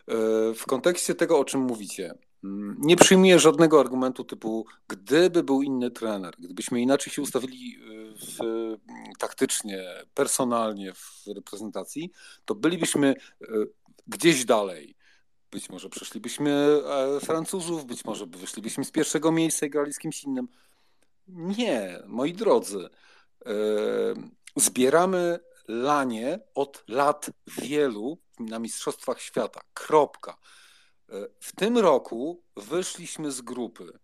E, w kontekście tego, o czym mówicie, mm, nie przyjmuję żadnego argumentu typu, gdyby był inny trener, gdybyśmy inaczej się ustawili e, w, taktycznie, personalnie w reprezentacji, to bylibyśmy e, gdzieś dalej. Być może przeszlibyśmy e, Francuzów, być może wyszlibyśmy z pierwszego miejsca i grali z kimś innym. Nie, moi drodzy. E, zbieramy lanie od lat wielu na Mistrzostwach Świata. Kropka. E, w tym roku wyszliśmy z grupy.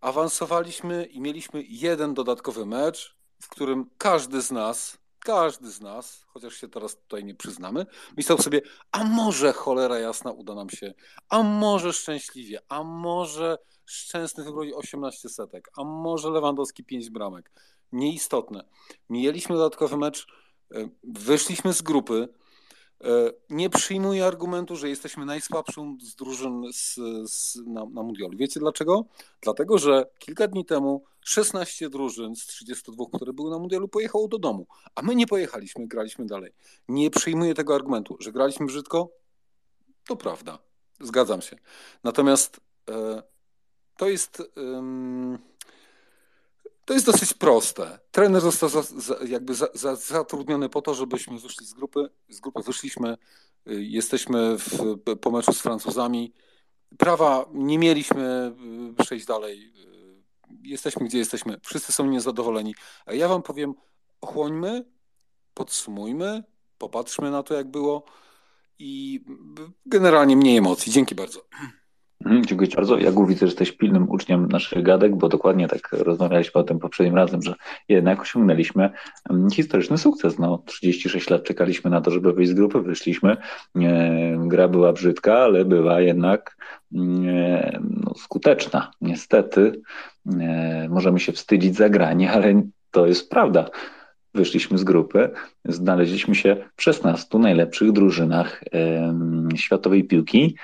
Awansowaliśmy i mieliśmy jeden dodatkowy mecz, w którym każdy z nas, każdy z nas, chociaż się teraz tutaj nie przyznamy, myślał sobie, a może cholera jasna uda nam się, a może szczęśliwie, a może Szczęsny wybroi 18 setek, a może Lewandowski 5 bramek. Nieistotne. Mieliśmy dodatkowy mecz, e, wyszliśmy z grupy, nie przyjmuję argumentu, że jesteśmy najsłabszą z drużyn z, z, na, na mundialu. Wiecie dlaczego? Dlatego, że kilka dni temu 16 drużyn z 32, które były na mundialu, pojechało do domu, a my nie pojechaliśmy, graliśmy dalej. Nie przyjmuję tego argumentu, że graliśmy brzydko. To prawda, zgadzam się. Natomiast e, to jest. To jest dosyć proste. Trener został za, za, jakby za, zatrudniony po to, żebyśmy wyszli z grupy. Z grupy wyszliśmy, y, jesteśmy w, po meczu z Francuzami. Prawa nie mieliśmy y, przejść dalej. Y, jesteśmy gdzie jesteśmy. Wszyscy są niezadowoleni. A ja wam powiem, ochłońmy, podsumujmy, popatrzmy na to, jak było i generalnie mniej emocji. Dzięki bardzo. Mhm, dziękuję bardzo. Ja widzę, że jesteś pilnym uczniem naszych gadek, bo dokładnie tak rozmawialiśmy o tym poprzednim razem, że jednak osiągnęliśmy mm, historyczny sukces. No, 36 lat czekaliśmy na to, żeby wyjść z grupy, wyszliśmy. Gra była brzydka, ale była jednak no, skuteczna. Niestety możemy się wstydzić za granie, ale to jest prawda. Wyszliśmy z grupy, znaleźliśmy się w 16 najlepszych drużynach światowej piłki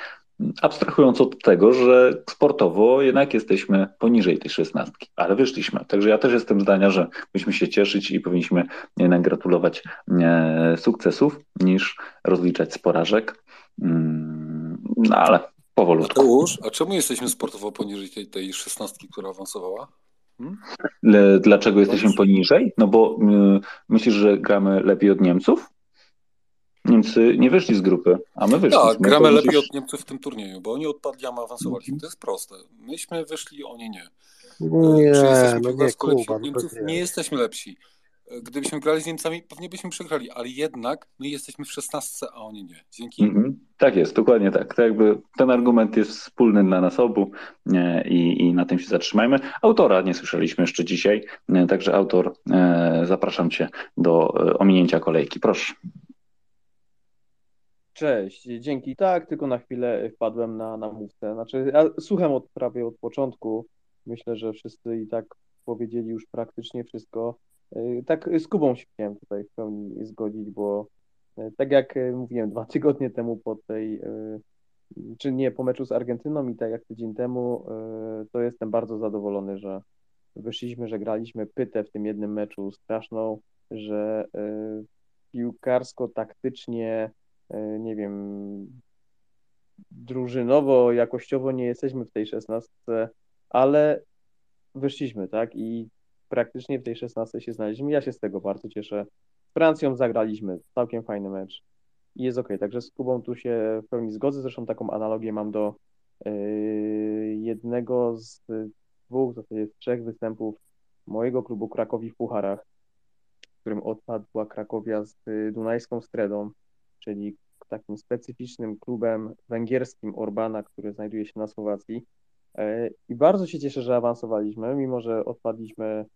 abstrahując od tego, że sportowo jednak jesteśmy poniżej tej szesnastki, ale wyszliśmy. Także ja też jestem zdania, że powinniśmy się cieszyć i powinniśmy jednak gratulować e, sukcesów, niż rozliczać z porażek. Mm, no ale powolutku. Mateusz, a czemu jesteśmy sportowo poniżej tej, tej szesnastki, która awansowała? Hmm? Dlaczego jesteśmy poniżej? No bo y, myślisz, że gramy lepiej od Niemców? Niemcy nie wyszli z grupy, a my wyszliśmy. Tak, gramy lepiej od Niemców w tym turnieju, bo oni odpadli, a my awansowaliśmy. To jest proste. Myśmy wyszli, oni nie. Nie, jesteśmy no nie, Kuba, od no Niemców, nie jesteśmy lepsi. Gdybyśmy grali z Niemcami, pewnie byśmy przegrali, ale jednak my jesteśmy w szesnastce, a oni nie. Dzięki. Mhm. Tak jest, dokładnie tak. tak jakby ten argument jest wspólny dla nas obu nie, i, i na tym się zatrzymajmy. Autora nie słyszeliśmy jeszcze dzisiaj, nie, także autor, e, zapraszam Cię do e, ominięcia kolejki. Proszę. Cześć, dzięki. Tak, tylko na chwilę wpadłem na, na. Znaczy, ja słucham od, prawie od początku. Myślę, że wszyscy i tak powiedzieli już praktycznie wszystko. Y, tak z Kubą się chciałem tutaj w pełni zgodzić, bo y, tak jak y, mówiłem dwa tygodnie temu po tej, czy nie, po meczu z Argentyną i tak jak tydzień temu, to jestem bardzo zadowolony, że wyszliśmy, że graliśmy pytę w tym jednym meczu straszną, że piłkarsko, taktycznie E, nie wiem, drużynowo, jakościowo nie jesteśmy w tej szesnastce, ale wyszliśmy, tak? I praktycznie w tej szesnastce się znaleźliśmy. Ja się z tego bardzo cieszę. Z Francją zagraliśmy, całkiem fajny mecz i jest ok. Także z Kubą tu się w pełni zgodzę. Zresztą taką analogię mam do yy, jednego z dwóch, w zasadzie trzech występów mojego klubu Krakowi w Pucharach, w którym odpadła Krakowia z Dunajską Stredą czyli takim specyficznym klubem węgierskim Orbana, który znajduje się na Słowacji. E, I bardzo się cieszę, że awansowaliśmy, mimo że odpadliśmy e,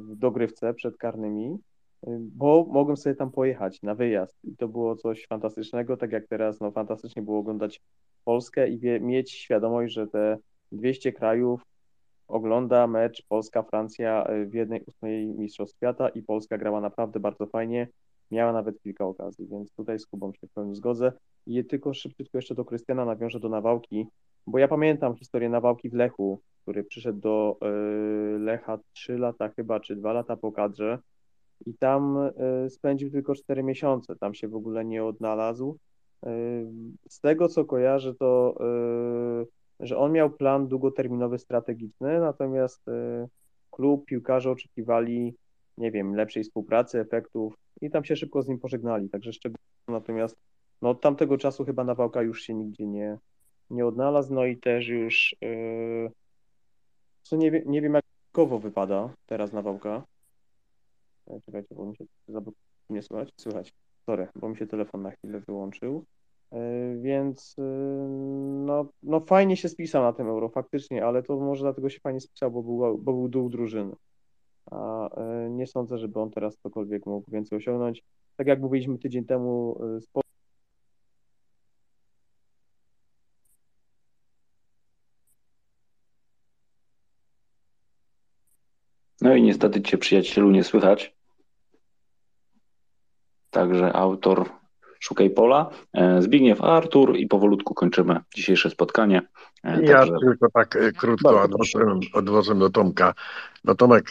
w dogrywce przed karnymi, e, bo mogłem sobie tam pojechać na wyjazd i to było coś fantastycznego, tak jak teraz no, fantastycznie było oglądać Polskę i mieć świadomość, że te 200 krajów ogląda mecz Polska-Francja w jednej ósmej Mistrzostw Świata i Polska grała naprawdę bardzo fajnie Miała nawet kilka okazji, więc tutaj z Kubą się w pełni zgodzę. I tylko szybciutko jeszcze do Krystiana nawiążę do Nawałki, bo ja pamiętam historię Nawałki w Lechu, który przyszedł do y, Lecha 3 lata chyba, czy 2 lata po kadrze i tam y, spędził tylko 4 miesiące, tam się w ogóle nie odnalazł. Y, z tego co kojarzę, to że on miał plan długoterminowy, strategiczny, natomiast klub, piłkarze oczekiwali, nie wiem, lepszej współpracy, efektów, i tam się szybko z nim pożegnali, także szczególnie natomiast no, od tamtego czasu chyba Nawałka już się nigdzie nie, nie odnalazł, no i też już yy, co nie, nie wiem jak kowo wypada teraz Nawałka. E, czekajcie, bo mi się nie słychać. Słychać. Sorry, bo mi się telefon na chwilę wyłączył. Yy, więc yy, no, no fajnie się spisał na tym euro, faktycznie, ale to może dlatego się fajnie spisał, bo był, bo był dół drużyny a e, nie sądzę, żeby on teraz cokolwiek mógł więcej osiągnąć. Tak jak mówiliśmy tydzień temu, e, No i niestety cię przyjacielu nie słychać. Także autor Szukaj Pola, e, Zbigniew Artur i powolutku kończymy dzisiejsze spotkanie. E, Ja Także tylko tak e, krótko odwożę, odwożę do Tomka. No Tomek,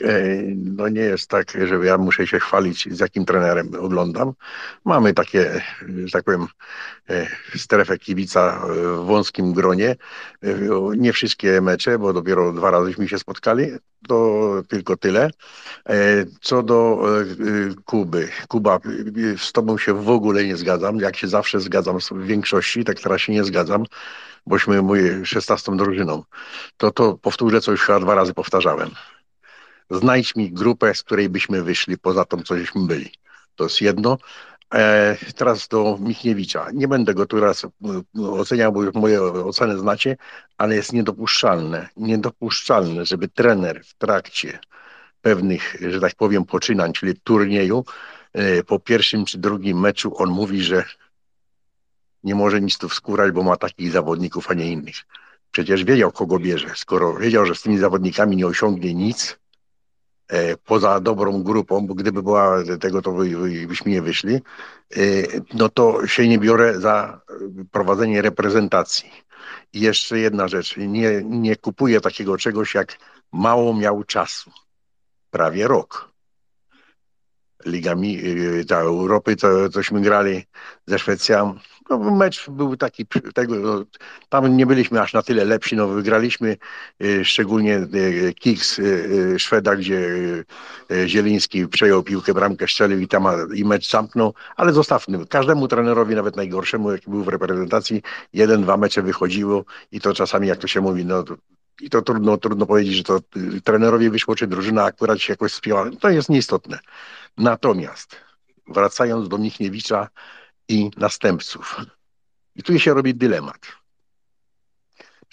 no nie jest tak, że ja muszę się chwalić, z jakim trenerem oglądam. Mamy takie, że tak powiem, strefę kibica w wąskim gronie. Nie wszystkie mecze, bo dopiero dwa razyśmy się spotkali, to tylko tyle. E, Co do e, e, Kuby. Kuba, z tobą się w ogóle nie zgadzam. Jak się zawsze zgadzam w większości, tak teraz się nie zgadzam bośmy my 16 drużyną, to to powtórzę, co już chyba dwa razy powtarzałem. Znajdź mi grupę, z której byśmy wyszli poza tą, co byli. To jest jedno. E, teraz do Michniewicza. Nie będę go tu raz oceniał, bo już moje oceny znacie, ale jest niedopuszczalne, niedopuszczalne, żeby trener w trakcie pewnych, że tak powiem, poczynań, czyli turnieju, e, po pierwszym czy drugim meczu on mówi, że nie może nic tu wskórać, bo ma takich zawodników, a nie innych. Przecież wiedział, kogo bierze. Skoro wiedział, że z tymi zawodnikami nie osiągnie nic, poza dobrą grupą, bo gdyby była tego, to by, by, byśmy nie wyszli, e, no to się nie biorę za prowadzenie reprezentacji. I jeszcze jedna rzecz, nie, nie kupuję takiego czegoś, jak mało miał czasu. Prawie rok. Ligami y, ta Europy, to cośmy grali ze Szwecją. No, mecz był taki, tego, no, tam nie byliśmy aż na tyle lepsi, no wygraliśmy y, szczególnie y, Kiks y, y, Szweda, gdzie y, y, Zieliński przejął piłkę, bramkę strzelił i tam i mecz zamknął, ale zostawmy, każdemu trenerowi, nawet najgorszemu, jaki był w reprezentacji, jeden, dwa mecze wychodziło i to czasami, jak to się mówi, no i to trudno, trudno powiedzieć, że to y, trenerowi wyszło, czy drużyna akurat się jakoś spięła, to jest nieistotne. Natomiast wracając do Michniewicza i następców. I tu się robi dylemat.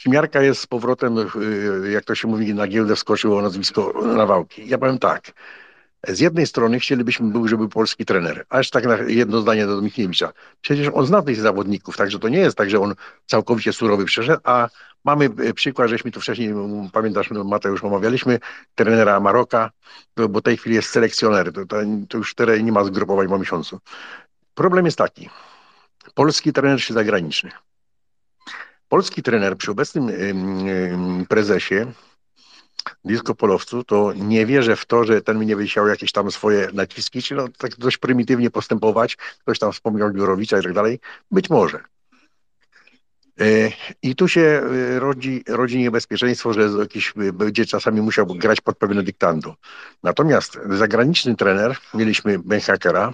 Przymiarka jest z powrotem, y, jak to się mówi, na giełdę wskoczyło nazwisko Nawałki. Ja powiem tak. Z jednej strony chcielibyśmy, był, żeby polski trener, aż tak na jedno zdanie do Michniewicza. Przecież on zna tych zawodników, także to nie jest tak, że on całkowicie surowy przyszedł, a mamy y, przykład, żeśmy tu wcześniej, pamiętasz, no, Mateusz, omawialiśmy, trenera Maroka, bo w tej chwili jest selekcjoner, to, to, to już teraz nie ma zgrupowań po miesiącu. Problem jest taki, polski trener czy zagraniczny. Polski trener przy obecnym ym, ym, prezesie disco polowcu, to nie wierzę w to, że ten mnie wysiał jakieś tam swoje naciski, czy no, tak dość prymitywnie postępować. Ktoś tam wspomniał Biurowicza i tak dalej. Być może. E, I tu się e, rodzi, rodzi niebezpieczeństwo, że jakiś e, będzie czasami musiał grać pod pewne dyktando. Natomiast zagraniczny trener, mieliśmy Benhakera,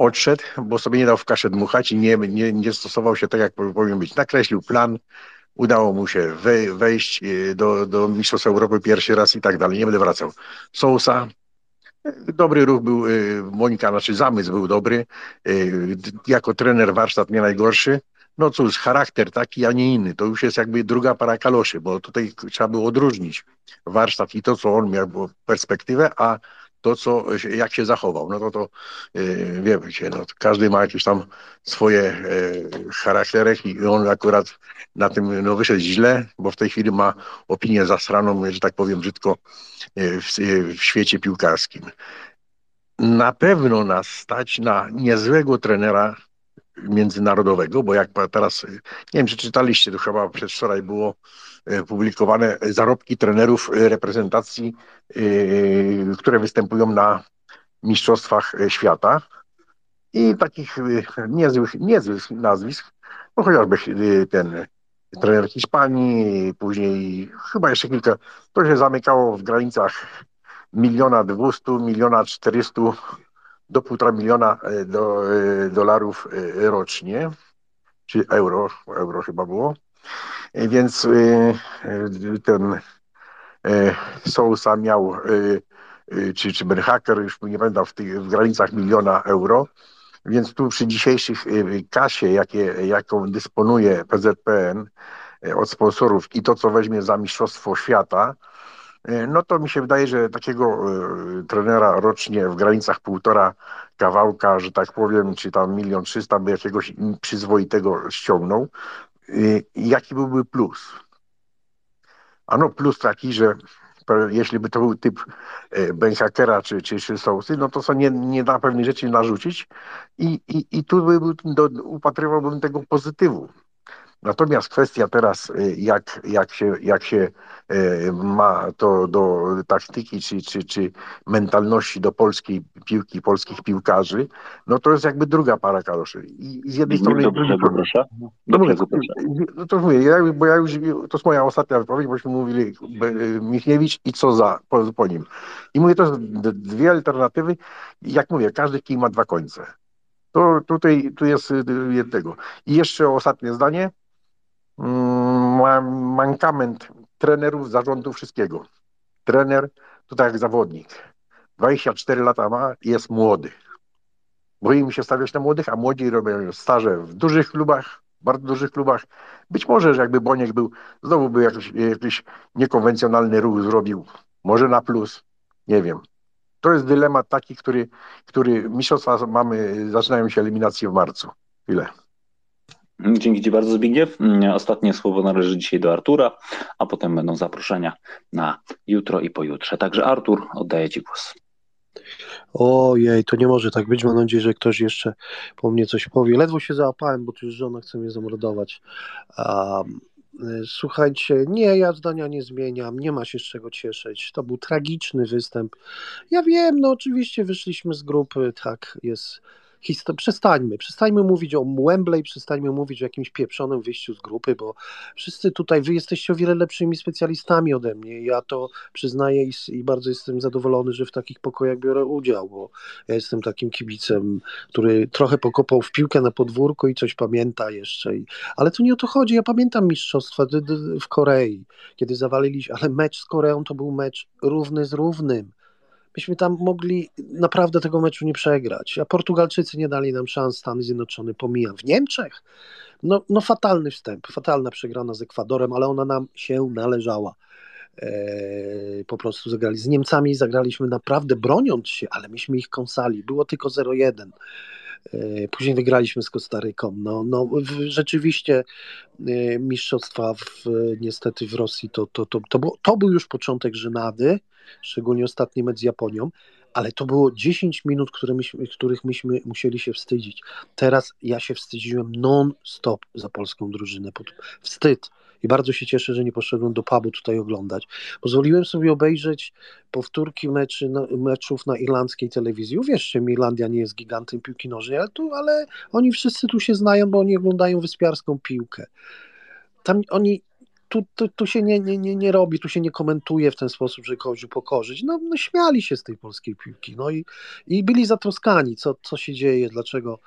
odszedł, bo sobie nie dał w kaszę dmuchać i nie, nie, nie stosował się tak, jak powinien być. Nakreślił plan, udało mu się wej- wejść e, do, do Mistrzostw Europy pierwszy raz i tak dalej. Nie będę wracał. Sousa, dobry ruch był, e, Monika, znaczy zamysł był dobry. D- Jako trener warsztat nie najgorszy. No cóż, charakter taki, a nie inny. To już jest jakby druga para kaloszy, bo tutaj trzeba było odróżnić warsztat i to, co on miał perspektywę, a to, co, jak się zachował. No to to yy, wiecie, no, każdy ma jakieś tam swoje yy, i on akurat na tym no, wyszedł źle, bo w tej chwili ma opinię zasraną, że tak powiem brzydko, yy, w, yy, w świecie piłkarskim. Na pewno nas stać na niezłego trenera międzynarodowego, bo jak teraz, y, nie wiem, czy czytaliście, to chyba przedwczoraj było y, publikowane zarobki trenerów y, reprezentacji, które występują na mistrzostwach świata. I takich niezłych, niezłych nazwisk, no chociażby ten trener Hiszpanii, później chyba jeszcze kilka, to się zamykało w granicach miliona dwustu, miliona czterystu do półtora miliona e, do, e, dolarów e, rocznie, czy euro, euro chyba było. Więc ten Sousa miał, czy, czy Berhaker, już nie pamiętam, w, tych, w granicach miliona euro. Więc tu przy dzisiejszych kasie, jakie, jaką dysponuje PZPN od sponsorów i to, co weźmie za Mistrzostwo Świata, No to mi się wydaje, że takiego e, trenera rocznie w granicach półtora kawałka, że tak powiem, czy tam milion trzysta by jakiegoś przyzwoitego ściągnął. E, Jaki byłby plus? Ano plus taki, że jeśli by to był typ e, Benhakera czy, czy, Sousy, no to są nie, nie da pewnych rzeczy narzucić i, i, i tu by, do, upatrywałbym tego pozytywu. Natomiast kwestia teraz, y, jak, jak, się, jak się y, ma to do taktyki czy, czy, czy mentalności do polskiej piłki, polskich piłkarzy, no to jest jakby druga para kaloszy. I, z jednej strony... Do brzegu, proszę. No, mówię, no to mówię, ja, bo ja już, to jest moja ostatnia wypowiedź, bośmy mówili y, Michniewicz i co za, po, po nim. I mówię, to są dwie alternatywy. Jak mówię, każdy kij ma dwa końce. To tutaj tu jest jednego. I jeszcze ostatnie zdanie. Mm, mankament trenerów, zarządu, wszystkiego. Trener to tak jak zawodnik. 24 lata ma jest młody. Boimy się stawiać na młodych, a młodzi robią staże w dużych klubach, bardzo dużych klubach. Być może, że jakby Boniek był, znowu by jakiś, jakiś niekonwencjonalny ruch zrobił. Może na plus, nie wiem. To jest dylemat taki, który, który mistrzostwa mamy, zaczynają się eliminacje w marcu. Tyle. Dzięki Ci bardzo, Zbigniew. Mm, ostatnie słowo należy dzisiaj do Artura, a potem będą zaproszenia na jutro i pojutrze. Także Artur, oddaję Ci głos. Ojej, to nie może tak być. Mam nadzieję, że ktoś jeszcze po mnie coś powie. Ledwo się załapałem, bo tu już żona chce mnie zamordować. Um, słuchajcie, nie, ja zdania nie zmieniam, nie ma się z czego cieszyć. To był tragiczny występ. Ja wiem, no oczywiście wyszliśmy z grupy, tak, jest histo- przestańmy, przestańmy mówić o Wembley, przestańmy mówić o jakimś pieprzonym wyjściu z grupy, bo wszyscy tutaj, wy jesteście o wiele lepszymi specjalistami ode mnie. Ja to przyznaję i, i bardzo jestem zadowolony, że w takich pokojach biorę udział, bo ja jestem takim kibicem, który trochę pokopał w piłkę na podwórku i coś pamięta jeszcze. I, ale to nie o to chodzi. Ja pamiętam mistrzostwa w Korei, kiedy zawaliliśmy, ale mecz z Koreą to był mecz równy z równym myśmy tam mogli naprawdę tego meczu nie przegrać. A Portugalczycy nie dali nam szans, Stany Zjednoczone pomijam. W Niemczech, no, no fatalny wstęp, fatalna przegrana z Ekwadorem, ale ona nam się należała. Eee, po prostu zagrali z Niemcami, zagraliśmy naprawdę broniąc się, ale myśmy ich kąsali. Było tylko 0-1. Eee, później wygraliśmy z Kostaryką. No, no, rzeczywiście e, mistrzostwa w, niestety w Rosji to, to, to, to, było, to był już początek żenady szczególnie ostatni mecz z Japonią, ale to było 10 minut, które myśmy, których myśmy musieli się wstydzić. Teraz ja się wstydziłem non-stop za polską drużynę. Wstyd. I bardzo się cieszę, że nie poszedłem do pubu tutaj oglądać. Pozwoliłem sobie obejrzeć powtórki meczy, meczów na irlandzkiej telewizji. Uwierzcie mi, Irlandia nie jest gigantem piłki nożnej, ale, tu, ale oni wszyscy tu się znają, bo oni oglądają wyspiarską piłkę. Tam oni tu, tu, tu się nie, nie, nie, nie robi, tu się nie komentuje w ten sposób, że kogoś upokorzyć. No, no śmiali się z tej polskiej piłki, no i, i byli zatroskani, co, co się dzieje, dlaczego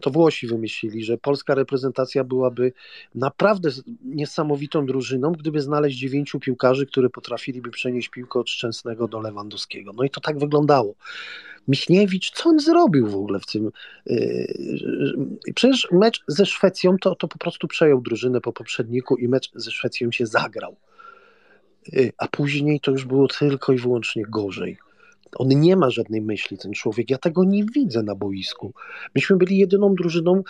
to Włosi wymyślili, że polska reprezentacja byłaby naprawdę niesamowitą drużyną, gdyby znaleźć dziewięciu piłkarzy, którzy potrafiliby przenieść piłkę od Szczęsnego do Lewandowskiego. No i to tak wyglądało. Michniewicz, co on zrobił w ogóle w tym? Yy, przecież mecz ze Szwecją to, to po prostu przejął drużynę po poprzedniku i mecz ze Szwecją się zagrał. Yy, a później to już było tylko i wyłącznie gorzej. On nie ma żadnej myśli, ten człowiek. Ja tego nie widzę na boisku. Myśmy byli jedyną drużyną.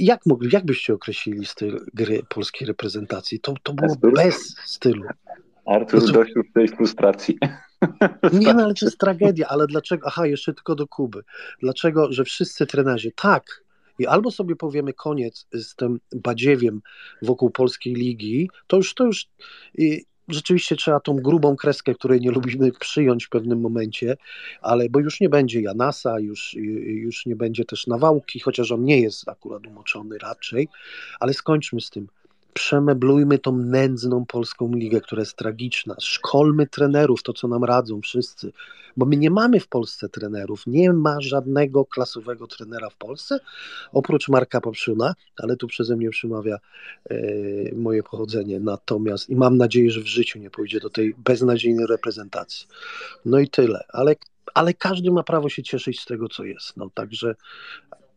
Jak, mogli, jak byście określili styl gry polskiej reprezentacji? To, to było bez stylu. Artur, to... dość już tej frustracji. Nie, no ale to jest tragedia, ale dlaczego? Aha, jeszcze tylko do Kuby. Dlaczego, że wszyscy trenerzy, tak, i albo sobie powiemy koniec z tym badziewiem wokół polskiej ligi, to już, to już rzeczywiście trzeba tą grubą kreskę, której nie lubimy przyjąć w pewnym momencie, ale bo już nie będzie Janasa, już, już nie będzie też Nawałki, chociaż on nie jest akurat umoczony raczej, ale skończmy z tym przemeblujmy tą nędzną polską ligę, która jest tragiczna. Szkolmy trenerów, to co nam radzą wszyscy, bo my nie mamy w Polsce trenerów. Nie ma żadnego klasowego trenera w Polsce, oprócz Marka Poprzuna, ale tu przeze mnie przemawia e, moje pochodzenie. Natomiast i mam nadzieję, że w życiu nie pójdzie do tej beznadziejnej reprezentacji. No i tyle, ale ale każdy ma prawo się cieszyć z tego, co jest. No, także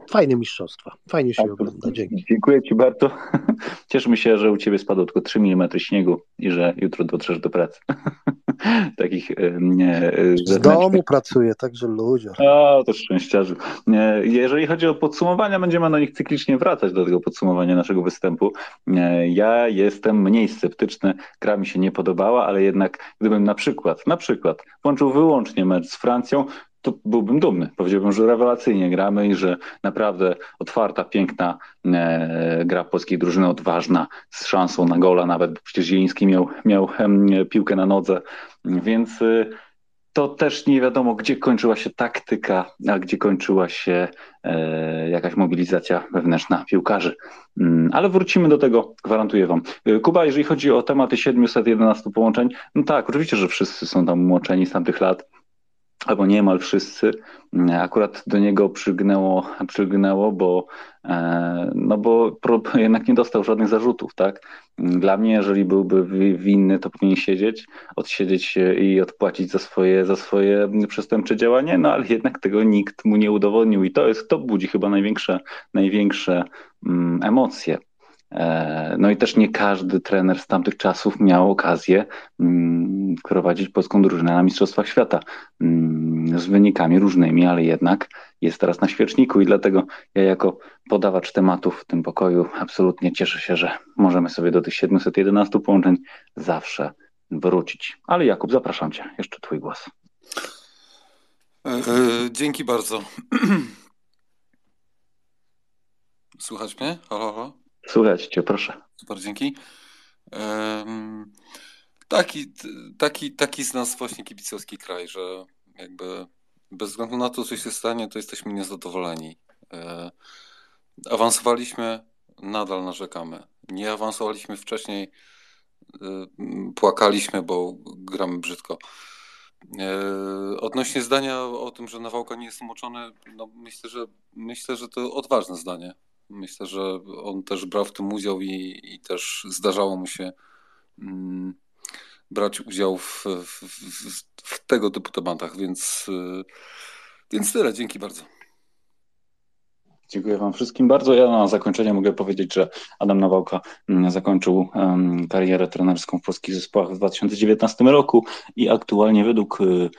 fajne mistrzostwa. Fajnie się tak, ogląda. Dzięki. Dziękuję Ci bardzo. Cieszymy się, że u Ciebie spadło tylko 3 mm śniegu i że jutro dotrzesz do pracy. takich nie, Z domu pracuję, także ludzie. O, to szczęściarzy. Jeżeli chodzi o podsumowania, będziemy na nich cyklicznie wracać do tego podsumowania naszego występu. Ja jestem mniej sceptyczny, gra mi się nie podobała, ale jednak gdybym na przykład, na przykład włączył wyłącznie mecz z Francją, to byłbym dumny. Powiedziałbym, że rewelacyjnie gramy i że naprawdę otwarta, piękna e, gra polskiej drużyny, odważna, z szansą na gola nawet, bo przecież Zieliński miał, miał e, piłkę na nodze, więc e, to też nie wiadomo, gdzie kończyła się taktyka, a gdzie kończyła się e, jakaś mobilizacja wewnętrzna piłkarzy. Mm, ale wrócimy do tego, gwarantuję Wam. E, Kuba, jeżeli chodzi o tematy 711 połączeń, no tak, oczywiście, że wszyscy są tam łączeni z tamtych lat albo niemal wszyscy, akurat do niego przygnęło, przygnęło bo, e, no bo jednak nie dostał żadnych zarzutów, tak? Dla mnie, jeżeli byłby winny, to powinien siedzieć, odsiedzieć i odpłacić za swoje, za swoje przestępcze działanie, no ale jednak tego nikt mu nie udowodnił i to jest, to budzi chyba największe, największe mm, emocje. E, no i też nie każdy trener z tamtych czasów miał okazję mm, prowadzić polską drużynę na Mistrzostwach Świata mm, z wynikami różnymi, ale jednak jest teraz na świeczniku i dlatego ja jako podawacz tematów w tym pokoju absolutnie cieszę się, że możemy sobie do tych 711 połączeń zawsze wrócić. Ale Jakub, zapraszam Cię, jeszcze Twój głos. E, e, dzięki bardzo. Słuchać mnie? Halo, halo? Słuchać cię, proszę. Super, dzięki. Um, taki, taki, taki z nas właśnie kibicowski kraj, że jakby bez względu na to, co się stanie, to jesteśmy niezadowoleni. E, awansowaliśmy, nadal narzekamy. Nie awansowaliśmy wcześniej, e, płakaliśmy, bo gramy brzydko. E, odnośnie zdania o tym, że Nawałka nie jest umoczony, no myślę, że myślę, że to odważne zdanie. Myślę, że on też brał w tym udział i, i też zdarzało mu się mm, brać udział w, w, w, w, tego typu tematach, więc, y, więc tyle. Dzięki bardzo. Dziękuję Wam wszystkim bardzo. Ja na zakończenie mogę powiedzieć, że Adam Nawałka mm, zakończył karierę trenerską w polskich zespołach w 2019 roku i aktualnie według y,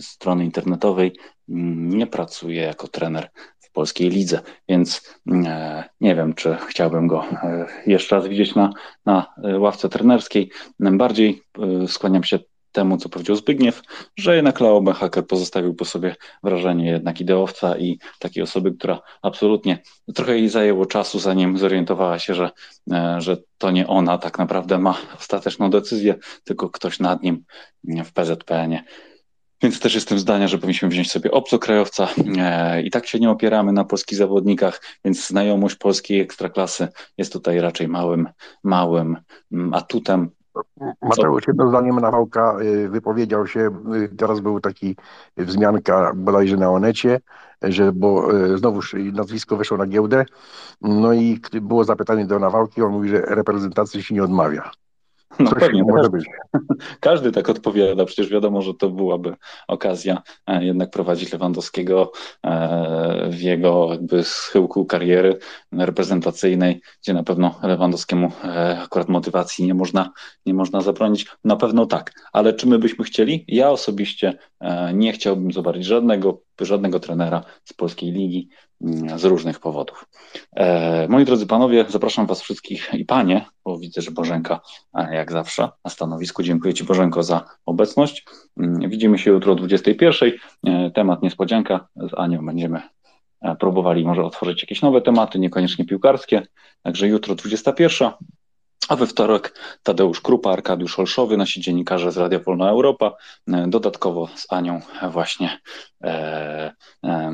strony internetowej mm, nie pracuje jako trener polskiej lidze, więc e, nie wiem, czy chciałbym go e, jeszcze raz widzieć na, na e, ławce trenerskiej. Bardziej skłaniam się temu, co powiedział Zbigniew, że jednak Leo Hacker pozostawił po sobie wrażenie jednak ideowca i takiej osoby, która absolutnie trochę jej zajęło czasu, zanim zorientowała się, że, że to nie ona tak naprawdę ma ostateczną decyzję, tylko ktoś nad nim w PZPN-ie. Więc też jestem zdania, że powinniśmy wziąć sobie obcokrajowca. E, I tak się nie opieramy na polskich zawodnikach, więc znajomość polskiej ekstraklasy jest tutaj raczej małym, małym mm, atutem. Mateusz, jedno zdaniem Nawałka y, wypowiedział się, y, teraz był taki wzmianka bodajże na Onecie, że bo znowuż nazwisko weszło na giełdę, no i było zapytanie do Nawałki, on mówi, że reprezentacji się nie odmawia. No Coś pewnie, może być. Każdy tak odpowiada, przecież wiadomo, że to byłaby okazja e, jednak prowadzić Lewandowskiego e, w jego jakby schyłku kariery reprezentacyjnej, gdzie na pewno Lewandowskiemu e, akurat motywacji nie można, nie można zabronić. Na pewno tak, ale czy my byśmy chcieli? Ja osobiście nie chciałbym zobaczyć żadnego, żadnego trenera z polskiej ligi z różnych powodów. E, moi drodzy panowie, zapraszam was wszystkich i panie, bo widzę, że Bożenka e, jak zawsze na stanowisku. Dziękuję ci Bożenko za obecność. Mm, widzimy się jutro o 21. E, temat niespodzianka. Z Anią będziemy próbowali może otworzyć jakieś nowe tematy, niekoniecznie piłkarskie. Także jutro 21. A we wtorek Tadeusz Krupa, Arkadiusz Olszowy, nasi dziennikarze z Radia Wolna Europa, dodatkowo z Anią właśnie e, e,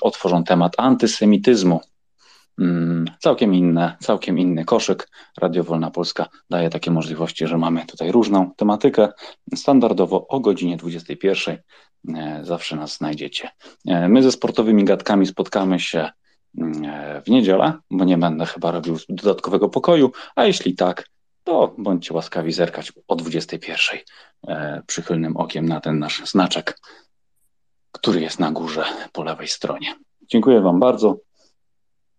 otworzą temat antysemityzmu. Mm, całkiem inne, całkiem inny koszyk. Radio Wolna Polska daje takie możliwości, że mamy tutaj różną tematykę. Standardowo o godzinie 21 e, zawsze nas znajdziecie. E, my ze sportowymi gadkami spotkamy się E, w niedzielę, bo nie będę chyba robił dodatkowego pokoju, a jeśli tak, to bądźcie łaskawi zerkać o 21 e, przychylnym okiem na ten nasz znaczek, który jest na górze po lewej stronie. Dziękuję Wam bardzo.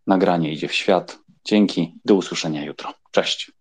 Nagranie idzie w świat. Dzięki. Do usłyszenia jutro. Cześć.